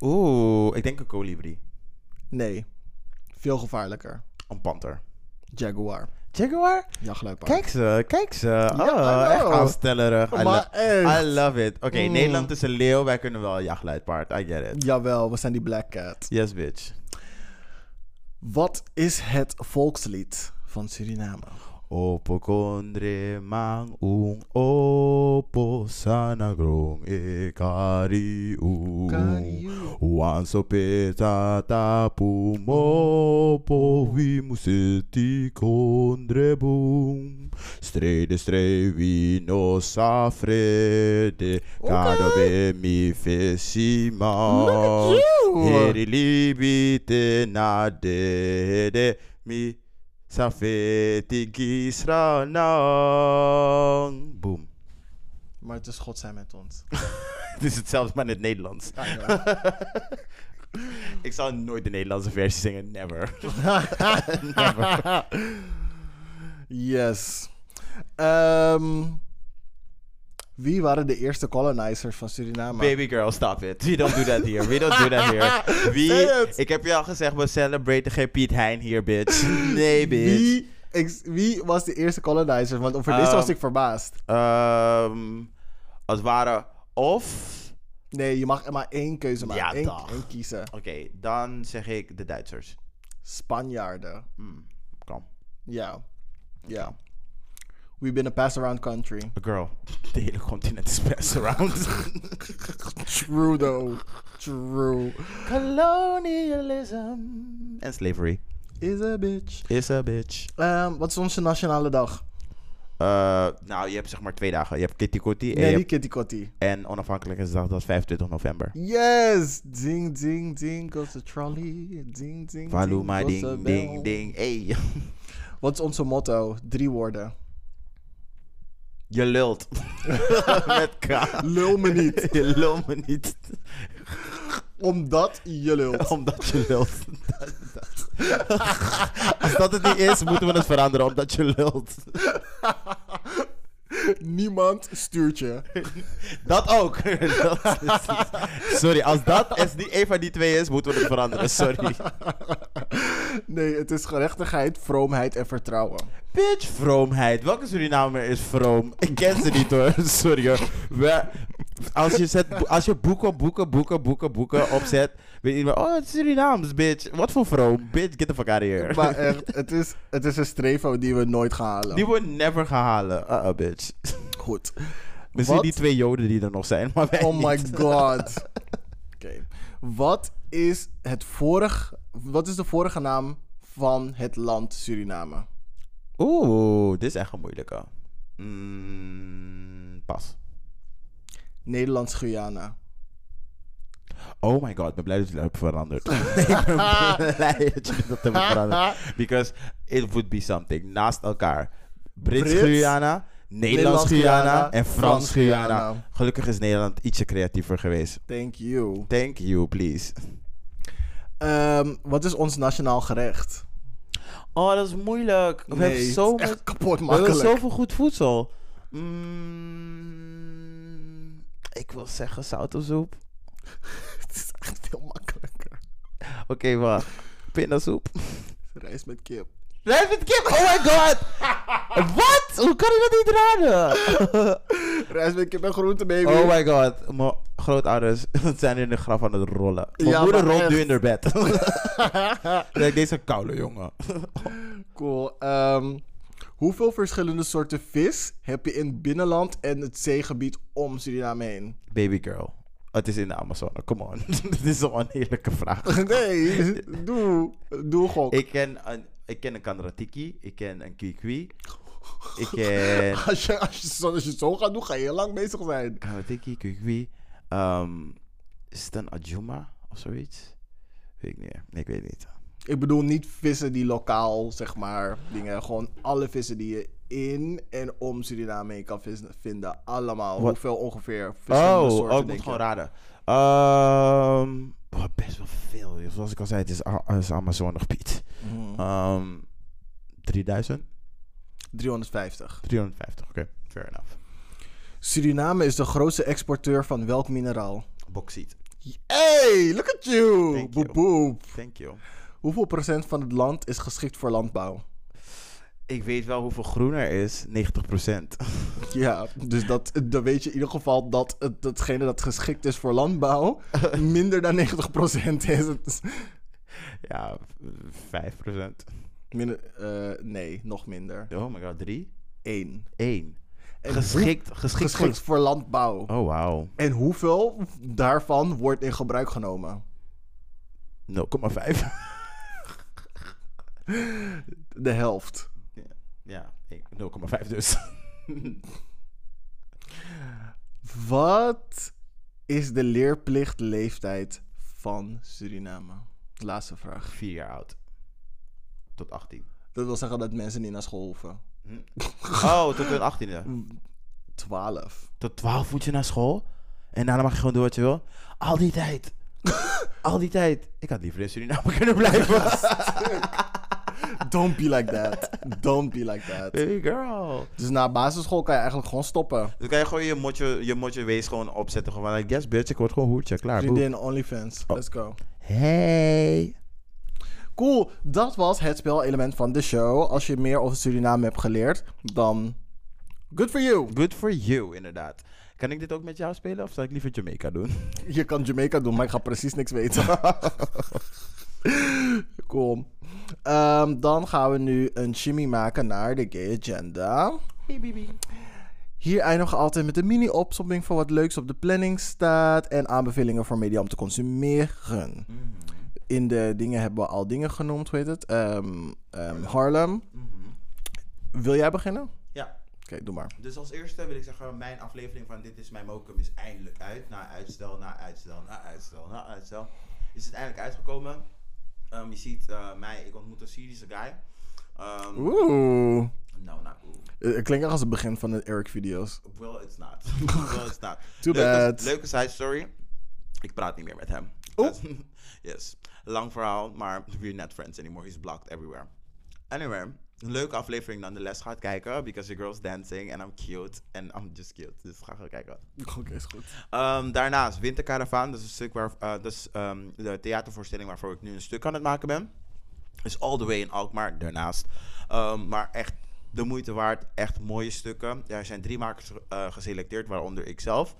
Oeh, ik denk een kolibrie. Nee, veel gevaarlijker. Een panter. Jaguar. Jaguar? Jachtluipaard. Kijk ze, kijk ze. Oh, echt aanstellerig. I, Maar lo- echt. I love it. Oké, Mm. Nederland is een leeuw. Wij kunnen wel een jachtluidpaard. I get it. Jawel, we zijn die Black Cat. Yes, bitch. Wat is het volkslied van Suriname? Opokondre mang ung opo sanagrong O Wanso peta tapu mopo vimusiti kondrebung Strede strevino safrede Kada be mi fesima Heri libite nadede mi safeti gisra nang. Boom. Maar het is God zijn met ons. [LAUGHS] Het is hetzelfde, maar in het Nederlands. [LAUGHS] Ik zal nooit de Nederlandse versie zingen, never. [LAUGHS] never. yes. Ehm, wie waren de eerste colonizers van Suriname? Baby girl, stop it. We don't do that here. We don't do that here. Wie? [LAUGHS] Ik heb je al gezegd, we celebraten geen Piet Hein hier, bitch. [LAUGHS] Nee, bitch. Wie, wie was de eerste colonizer? Want over deze Ehm, was ik verbaasd. Ehm, als het ware of... Nee, je mag maar één keuze maken. Ja, Eén, één kiezen. Oké, dan zeg ik de Duitsers. Spanjaarden. Hmm, kom. Ja. Ja. We've been a pass-around country. A girl. [LAUGHS] De hele continent is best around. [LAUGHS] True though. True. Colonialism. En slavery. Is a bitch. Is a bitch. Ehm, wat is onze nationale dag? Eh, nou, je hebt zeg maar twee dagen. Je hebt Kitty Kotti en, niet Kitty Kotti. en onafhankelijkheidsdag, dat is 25 november. Yes! Ding, ding, ding goes the trolley. Ding, ding, Valuma ding ding, ding. Hey. Wat is onze motto? Drie woorden. Je lult. [LAUGHS] Met K. Lul me niet. [LAUGHS] Je lult me niet. Omdat je lult. [LAUGHS] Omdat je lult. Als dat het niet is, moeten we het veranderen. Omdat je lult. Niemand stuurt je. Dat ook. Dat is- sorry, als dat is niet een van die twee is, moeten we het veranderen. Sorry. Nee, het is gerechtigheid, vroomheid en vertrouwen. Bitch, vroomheid. Welke Surinamer is vroom? Ik ken ze [LAUGHS] niet hoor. [LAUGHS] Sorry hoor. We- als, je zet, als je boeken, boeken, boeken, boeken, boeken opzet, weet iedereen, oh, het is Surinaams, bitch. Wat voor vroom? Bitch, get the fuck out of here. Maar echt, [LAUGHS] het is, het is een streven die we nooit gaan halen. Die we never gaan halen. Uh-uh, bitch. Goed. Misschien Wat? die twee joden die er nog zijn, maar wij Oh my god. Oké. Wat is het vorig, wat is de vorige naam van het land Suriname? Oeh, dit is echt een moeilijke. Mm, pas. Nederlands-Guyana. Oh my god, ik ben blij dat je dat hebt veranderd. [LAUGHS] ik ben blij dat je dat hebt veranderd. Because it would be something. Naast elkaar. Brits-Guyana, Nederlands-Guyana en. Frans-Guyana. Gelukkig is Nederland ietsje creatiever geweest. Thank you. Thank you, please. Ehm, wat is ons nationaal gerecht? Oh, dat is moeilijk. We Nee, hebben het zo is echt met- kapot We hebben makkelijk. zoveel goed voedsel. Mm, ik wil zeggen zout-of-soep. [LAUGHS] het is echt veel makkelijker. Oké, wacht. Pindasoep. Rijst met kip. Rijst met kip. Oh my god. [LAUGHS] Wat? Hoe kan je dat niet raden? [LAUGHS] Rijst met kip en groente, baby. oh my god. Mijn grootouders [LAUGHS] zijn in de graf aan het rollen. Mijn Ja, moeder maar rolt nu echt. in haar bed. Kijk, deze koude jongen. Cool. Ehm, hoeveel verschillende soorten vis heb je in het binnenland en het zeegebied om Suriname heen? Baby girl. Het is in de Amazone. Come on. Dit is een heerlijke vraag. Nee, doe. Doe gok. Ik ken een, ik ken een Kanratiki. Ik ken een Kikwi. [LAUGHS] Ik ken... Als je, als, je zo, als je het zo gaat doen, ga je heel lang bezig zijn. Kanratiki, Kikwi. Ehm, is het een Ajuma of zoiets? Weet ik niet. Nee, ik weet het niet. Ik bedoel niet vissen die lokaal, zeg maar, dingen. Gewoon alle vissen die je in en om Suriname heen kan vinden. Allemaal. Hoeveel ongeveer verschillende Oh, soorten, oh, ik moet gewoon raden. Oh, best wel veel. Zoals ik al zei, het is, is Amazonegebied. Mhm. Ehm 3000? 350. 350, oké. Fair enough. Suriname is de grootste exporteur van welk mineraal? Bauxiet. Hey, look at you! Thank you. boep. Thank you. Hoeveel procent van het land is geschikt voor landbouw? Ik weet wel hoeveel groen er is. 90%. [LAUGHS] Ja, dus dat, dan weet je in ieder geval dat het, datgene dat geschikt is voor landbouw [LAUGHS] minder dan 90% is. [LAUGHS] Ja, 5%. minder, eh, nee, nog minder. Oh my god, 3? Eén. 1. En Geschikt, geschikt, geschikt voor... voor landbouw. Oh, wauw. En hoeveel daarvan wordt in gebruik genomen? 0,5. De helft. ja. ik- 0,5 dus. Wat is de leerplichtleeftijd van Suriname? Laatste vraag. Vier jaar oud. Tot 18. Dat wil zeggen dat mensen niet naar school hoeven. Hm? Oh, tot hun 18e. 12. [LAUGHS] Tot 12 moet je naar school. En daarna mag je gewoon doen wat je wil. Al die tijd. [LAUGHS] Al die tijd. Ik had liever in Suriname [LAUGHS] kunnen blijven. Don't be like that. Don't be like that. Baby girl. Dus na basisschool kan je eigenlijk gewoon stoppen. Dan kan je gewoon je motje, je motje wees gewoon opzetten. Gewoon, like, yes bitch, ik word gewoon hoertje. Klaar. Vriendin, OnlyFans. Let's go. Hey. Cool, dat was het spelelement van de show. Als je meer over Suriname hebt geleerd, dan good for you. Good for you, inderdaad. Kan ik dit ook met jou spelen of zou ik liever Jamaica doen? Je kan Jamaica doen, maar ik ga precies niks weten. [LAUGHS] cool. Ehm, dan gaan we nu een shimmy maken naar de gay agenda. Hier eindigen we altijd met een mini-opsomming van wat leuks op de planning staat en aanbevelingen voor media om te consumeren. In de dingen hebben we al dingen genoemd, hoe heet het? Ehm, ehm, Harlem. Wil jij beginnen? Ja. Oké, doe maar. Dus als eerste wil ik zeggen, mijn aflevering van Dit is Mijn Mokum is eindelijk uit. Na uitstel, na uitstel, na uitstel, na uitstel. Is het eindelijk uitgekomen. Ehm, je ziet eh, mij, ik ontmoet een Syrische guy. Oeh. Nou, nou, oeh. Eh, Het klinkt als het begin van de Eric-video's. Well, it's not. [LAUGHS] well, it's not. Too bad. Leuke side story. Ik praat niet meer met hem. Oeh. [LAUGHS] yes. Lang verhaal, maar [LAUGHS] we're not friends anymore. He's blocked everywhere. Anyway, een leuke aflevering nonetheless gaat kijken. Because the girl's dancing and I'm cute. And I'm just cute. Dus ga gaan kijken. Oké, is goed. Ehm, daarnaast Wintercaravan. Dat is, een stuk waar, eh, dat is ehm, de theatervoorstelling waarvoor ik nu een stuk aan het maken ben. Is all the way in Alkmaar, daarnaast. Ehm, maar echt de moeite waard. Echt mooie stukken. Er zijn drie makers eh, geselecteerd, waaronder ikzelf.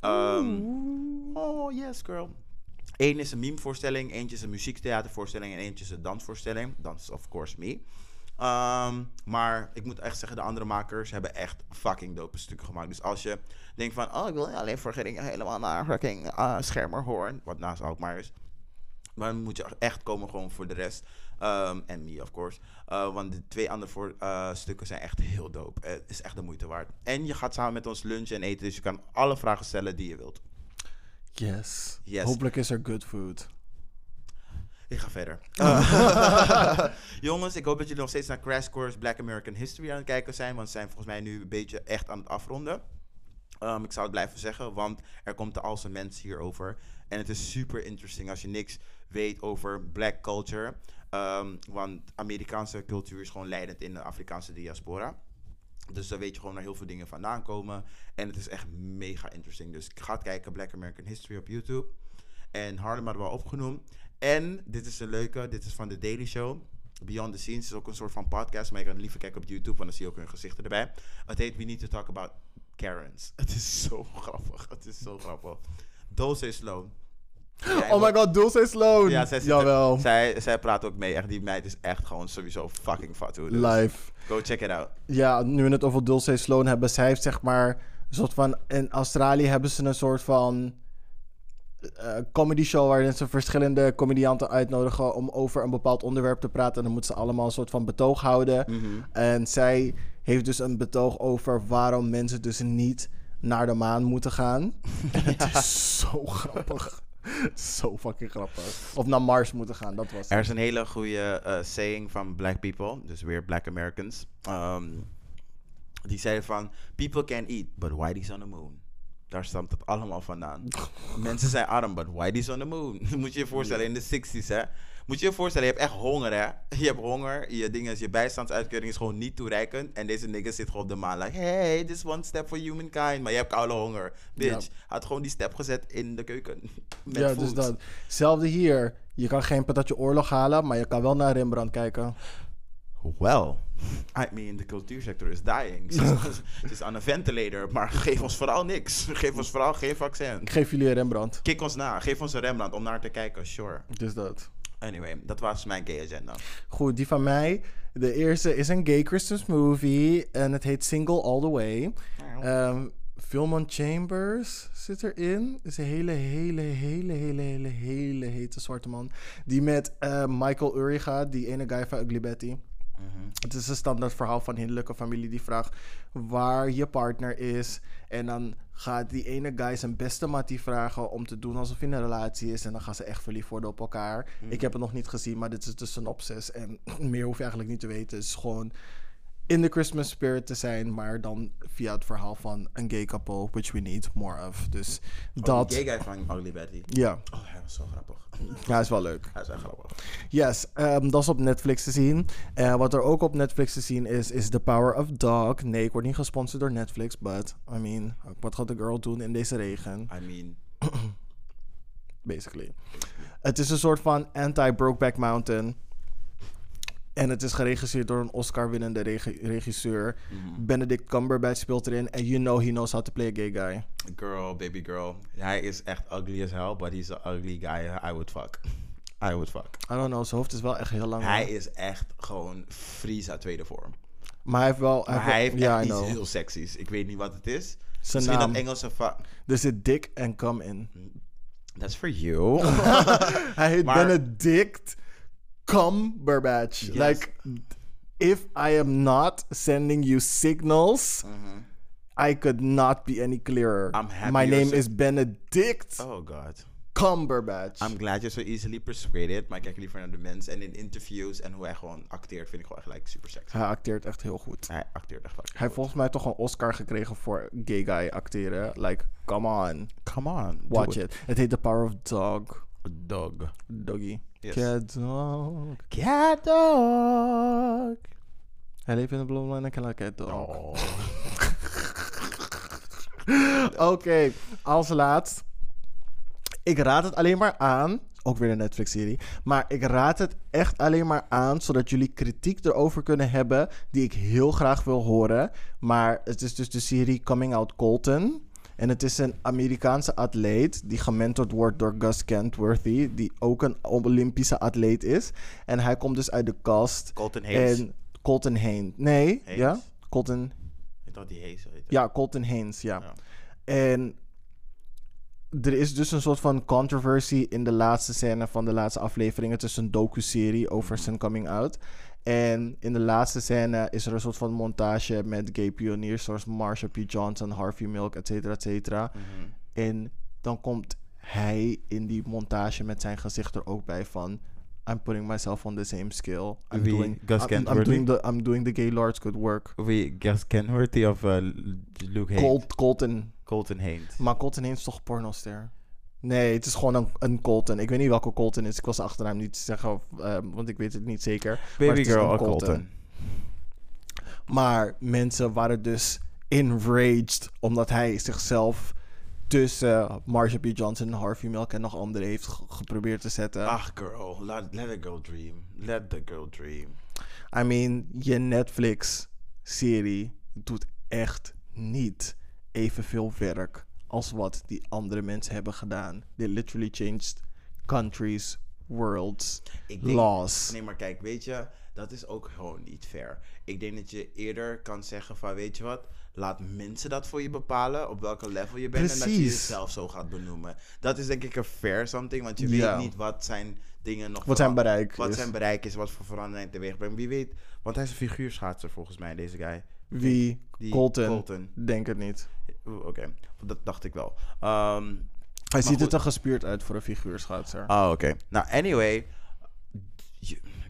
Ehm oh, yes, girl. Eén is een meme-voorstelling, eentje is een muziektheatervoorstelling en eentje is een dansvoorstelling. Dat is of course me. Ehm, maar ik moet echt zeggen, de andere makers hebben echt fucking dope stukken gemaakt. Dus als je denkt van, oh, ik wil alleen voor geringen helemaal naar fucking uh, Schermerhoorn, wat naast Alkmaar is. Maar dan moet je echt komen gewoon voor de rest. Ehm, En me, of course. Uh, want de twee andere voor, uh, stukken zijn echt heel dope. Het is echt de moeite waard. En je gaat samen met ons lunchen en eten. Dus je kan alle vragen stellen die je wilt. Yes. Yes. Hopelijk is er good food. Ik ga verder. [LAUGHS] [LAUGHS] Jongens, ik hoop dat jullie nog steeds naar Crash Course Black American History aan het kijken zijn. Want ze zijn volgens mij nu een beetje echt aan het afronden. Um, ik zou het blijven zeggen, want er komt de als een mens hierover. En het is super interesting als je niks weet over black culture. Um, want Amerikaanse cultuur is gewoon leidend in de Afrikaanse diaspora. Dus daar weet je gewoon waar heel veel dingen vandaan komen. En het is echt mega interesting. Dus ga kijken, Black American History op YouTube. En Harlem hadden we al opgenoemd. En dit is een leuke, dit is van The Daily Show. Beyond the Scenes is ook een soort van podcast, maar je kan het liever kijken op YouTube, want dan zie je ook hun gezichten erbij. Het heet We Need to Talk About Karens. [LAUGHS] Het is zo grappig, het is zo grappig. Dulce Oh my god, Dulce Sloan. Ja, zij, Jawel. er, zij, zij praat ook mee. Echt, die meid is echt gewoon sowieso fucking fat. Dus Live. Go check it out. Ja, nu we het over Dulce Sloan hebben. Zij heeft zeg maar een soort van... In Australië hebben ze een soort van... Uh, comedy show waarin ze verschillende comedianten uitnodigen om over een bepaald onderwerp te praten. En dan moeten ze allemaal een soort van betoog houden. Mm -hmm. En zij heeft dus een betoog over waarom mensen dus niet naar de maan moeten gaan. [LAUGHS] En het is zo grappig. [LAUGHS] zo fucking grappig. Of naar Mars moeten gaan, dat was. Er is een hele goede uh, saying van black people, dus weer black Americans. Um, die zeiden van, people can eat, but whitey's on the moon. Daar stamt het allemaal vandaan. [LAUGHS] Mensen zijn arm, but whitey's on the moon. [LAUGHS] Moet je je voorstellen, in de 60s hè. Moet je je voorstellen, je hebt echt honger hè. Je hebt honger, je ding is, je bijstandsuitkering is gewoon niet toereikend. En deze nigger zit gewoon op de maan, like, hey, this one step for humankind. Maar je hebt koude honger. Bitch, ja. had gewoon die step gezet in de keuken. [LAUGHS] Met ja, food. dus dat. Hetzelfde hier. Je kan geen patatje oorlog halen, maar je kan wel naar Rembrandt kijken. Well, I mean, de cultuursector is dying. [LAUGHS] [LAUGHS] Het is aan een ventilator, maar geef ons vooral niks. Geef ons vooral geen vaccin. Ik geef jullie een Rembrandt. Kik ons na. Geef ons een Rembrandt om naar te kijken, sure. Dus dat. Anyway, dat was mijn gay agenda. Goed, die van mij. De eerste is een gay Christmas movie. En het heet Single All The Way. Um, Chambers zit erin. Is een hele, hele, hele, hele, hele, hele hete zwarte man. Die met uh, Michael Uriga, die ene guy van Ugly Betty. Het is een standaard verhaal van hinderlijke familie die vraagt waar je partner is. En dan gaat die ene guy zijn beste mattie vragen om te doen alsof hij in een relatie is. En dan gaan ze echt verliefd worden op elkaar. Ik heb het nog niet gezien, maar dit is dus een synopsis. En [CLEARS THROAT] meer hoef je eigenlijk niet te weten. Het is gewoon in de Christmas spirit te zijn, maar dan via het verhaal van een gay couple, which we need more of. Dus dat, Oh, die gay guy van Ugly Betty. ja, Oh, hij was zo grappig. ja, is wel leuk. Hij is echt grappig. Yes, ehm, dat is op Netflix te zien. En wat er ook op Netflix te zien is, is The Power of Dog. Nee, ik word niet gesponsord door Netflix, but I mean, wat gaat de girl doen in deze regen? I mean, [CLEARS THROAT] Basically. Het is een soort van anti-Brokeback Mountain. En het is geregisseerd door een Oscar-winnende regi- regisseur. Benedict Cumberbatch speelt erin. En you know he knows how to play a gay guy. girl, baby girl. Hij is echt ugly as hell, but he's an ugly guy I would fuck. I would fuck. I don't know, zijn hoofd is wel echt heel lang. Hij is echt gewoon Frieza tweede vorm. Maar hij heeft wel... Maar hij heeft iets heel sexies. Ik weet niet wat het is. Zijn Misschien naam. dat Engelse va... Er zit Dick en Come in. That's for you. [LAUGHS] Hij heet Maar- Benedict Cumberbatch. Yes. Like, if I am not sending you signals, I could not be any clearer. I'm happy My name so- is Benedict oh god. Cumberbatch. I'm glad you're so easily persuaded. Maar ik kijk liever naar de mens. En in interviews en hoe hij gewoon acteert, vind ik gewoon echt like, super sexy. Hij acteert echt heel goed. Hij acteert echt fucking Hij heeft volgens mij toch een Oscar gekregen voor gay guy acteren. Like, come on. Come on. Watch it. Het heet The Power of Dog. Dog. Doggy. Yes. Cat dog. Cat dog. Hij leeft in een blauwe en ik cat dog. Oh. [LAUGHS] Oké, als laatst. Ik raad het alleen maar aan. Ook weer een Netflix-serie. Maar ik raad het echt alleen maar aan. Zodat jullie kritiek erover kunnen hebben. Die ik heel graag wil horen. Maar het is dus de serie Coming Out Colton. En het is een Amerikaanse atleet. Die gementord wordt door Gus Kentworthy. Die ook een Olympische atleet is. En hij komt dus uit de cast. Colton Hayes. En Colton Haynes. Nee, Haynes? ja? Colton Ik dacht die Hayes heette. ja, Colton Haynes, ja. Ja. En er is dus een soort van controversy in de laatste scène van de laatste aflevering. Het is een docu-serie over zijn coming out. En in de laatste scène is er een soort van montage met gay pioniers zoals Marsha P. Johnson, Harvey Milk, et cetera, et cetera. Mhm. En dan komt hij in die montage met zijn gezicht er ook bij van... I'm putting myself on the same scale. I'm Wie? doing, Gus I'm, doing the I'm doing the gay lord's good work. Wie? Gus Kenworthy of uh, Luke? Colt, Colton. Colton Haynes. Maar Colton Haynes is toch pornoster? Nee, het is gewoon een, een Colton. Ik weet niet welke Colton is. Ik was de achternaam niet zeggen, of, ehm, want ik weet het niet zeker. Baby girl Colton. Maar mensen waren dus enraged omdat hij zichzelf tussen Marsha P. Johnson en Harvey Milk en nog anderen heeft ge- geprobeerd te zetten. Ach girl, let, let a girl dream. Let the girl dream. I mean, je Netflix-serie doet echt niet evenveel werk als wat die andere mensen hebben gedaan. They literally changed countries, worlds, Ik denk- laws. Nee, maar kijk, weet je, dat is ook gewoon niet fair. Ik denk dat je eerder kan zeggen van, weet je wat, laat mensen dat voor je bepalen, op welke level je bent, en dat je jezelf zo gaat benoemen. Dat is denk ik een fair something, want je Ja. weet niet wat zijn dingen nog... Wat zijn bereik Wat is. zijn bereik is, wat voor verandering teweeg brengt. Wie weet, want hij is een figuurschaatser volgens mij, deze guy. Wie? Die Colton. Colton. Denk het niet. Oké, dat dacht ik wel. Ehm, Hij ziet goed. er te gespierd uit voor een figuurschaatser. oh, oké. Nou, anyway...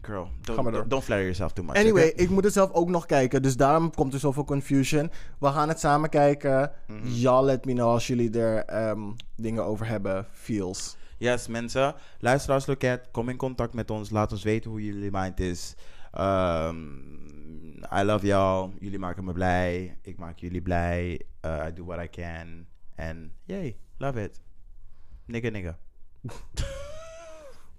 Girl, don't, door. don't, don't flatter yourself too much. Anyway, ik moet het zelf ook nog kijken. Dus daarom komt er zoveel confusion. We gaan het samen kijken. Mhm. Y'all let me know als jullie er ehm, dingen over hebben. Feels. Yes, mensen. Luisteraars Loket, kom in contact met ons. Laat ons weten hoe jullie mind is. Ehm, I love y'all. Jullie maken me blij. Ik maak jullie blij. Uh, I do what I can. En yay, love it. Nigga, nigga. [LAUGHS]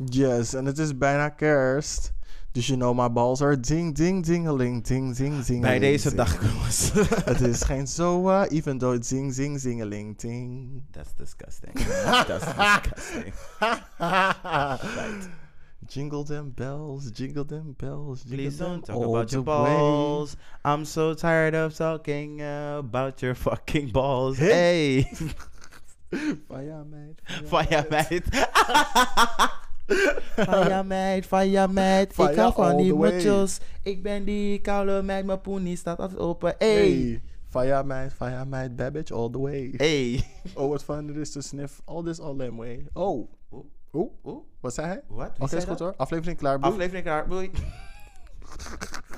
Yes, en het is bijna kerst. Dus you know, my balls are ding, ding, dingeling, ding, zing, zing. Bij deze dag, jongens. [LAUGHS] Het is geen zoa, even though it's zing, zing, zingeling, ting. That's disgusting. That's disgusting. [LAUGHS] Jingle them bells, jingle them bells, jingle Please don't talk about your balls. I'm so tired of talking about your fucking balls. Hey! hey. [LAUGHS] Fire Firemate, Fire. Fire [LAUGHS] fire. Ik van die. Ik ben die koude meid, mijn poenie staat altijd open. Hey! Firemate, Fire meid, fire babbage all the way. Hey! oh, what fun it is to sniff all this all them way. Oh! oh. Oeh? Oeh? Wat zei hij? Wat? Oké, is goed hoor. Aflevering klaar. Boei. Aflevering klaar. Boei. [LAUGHS]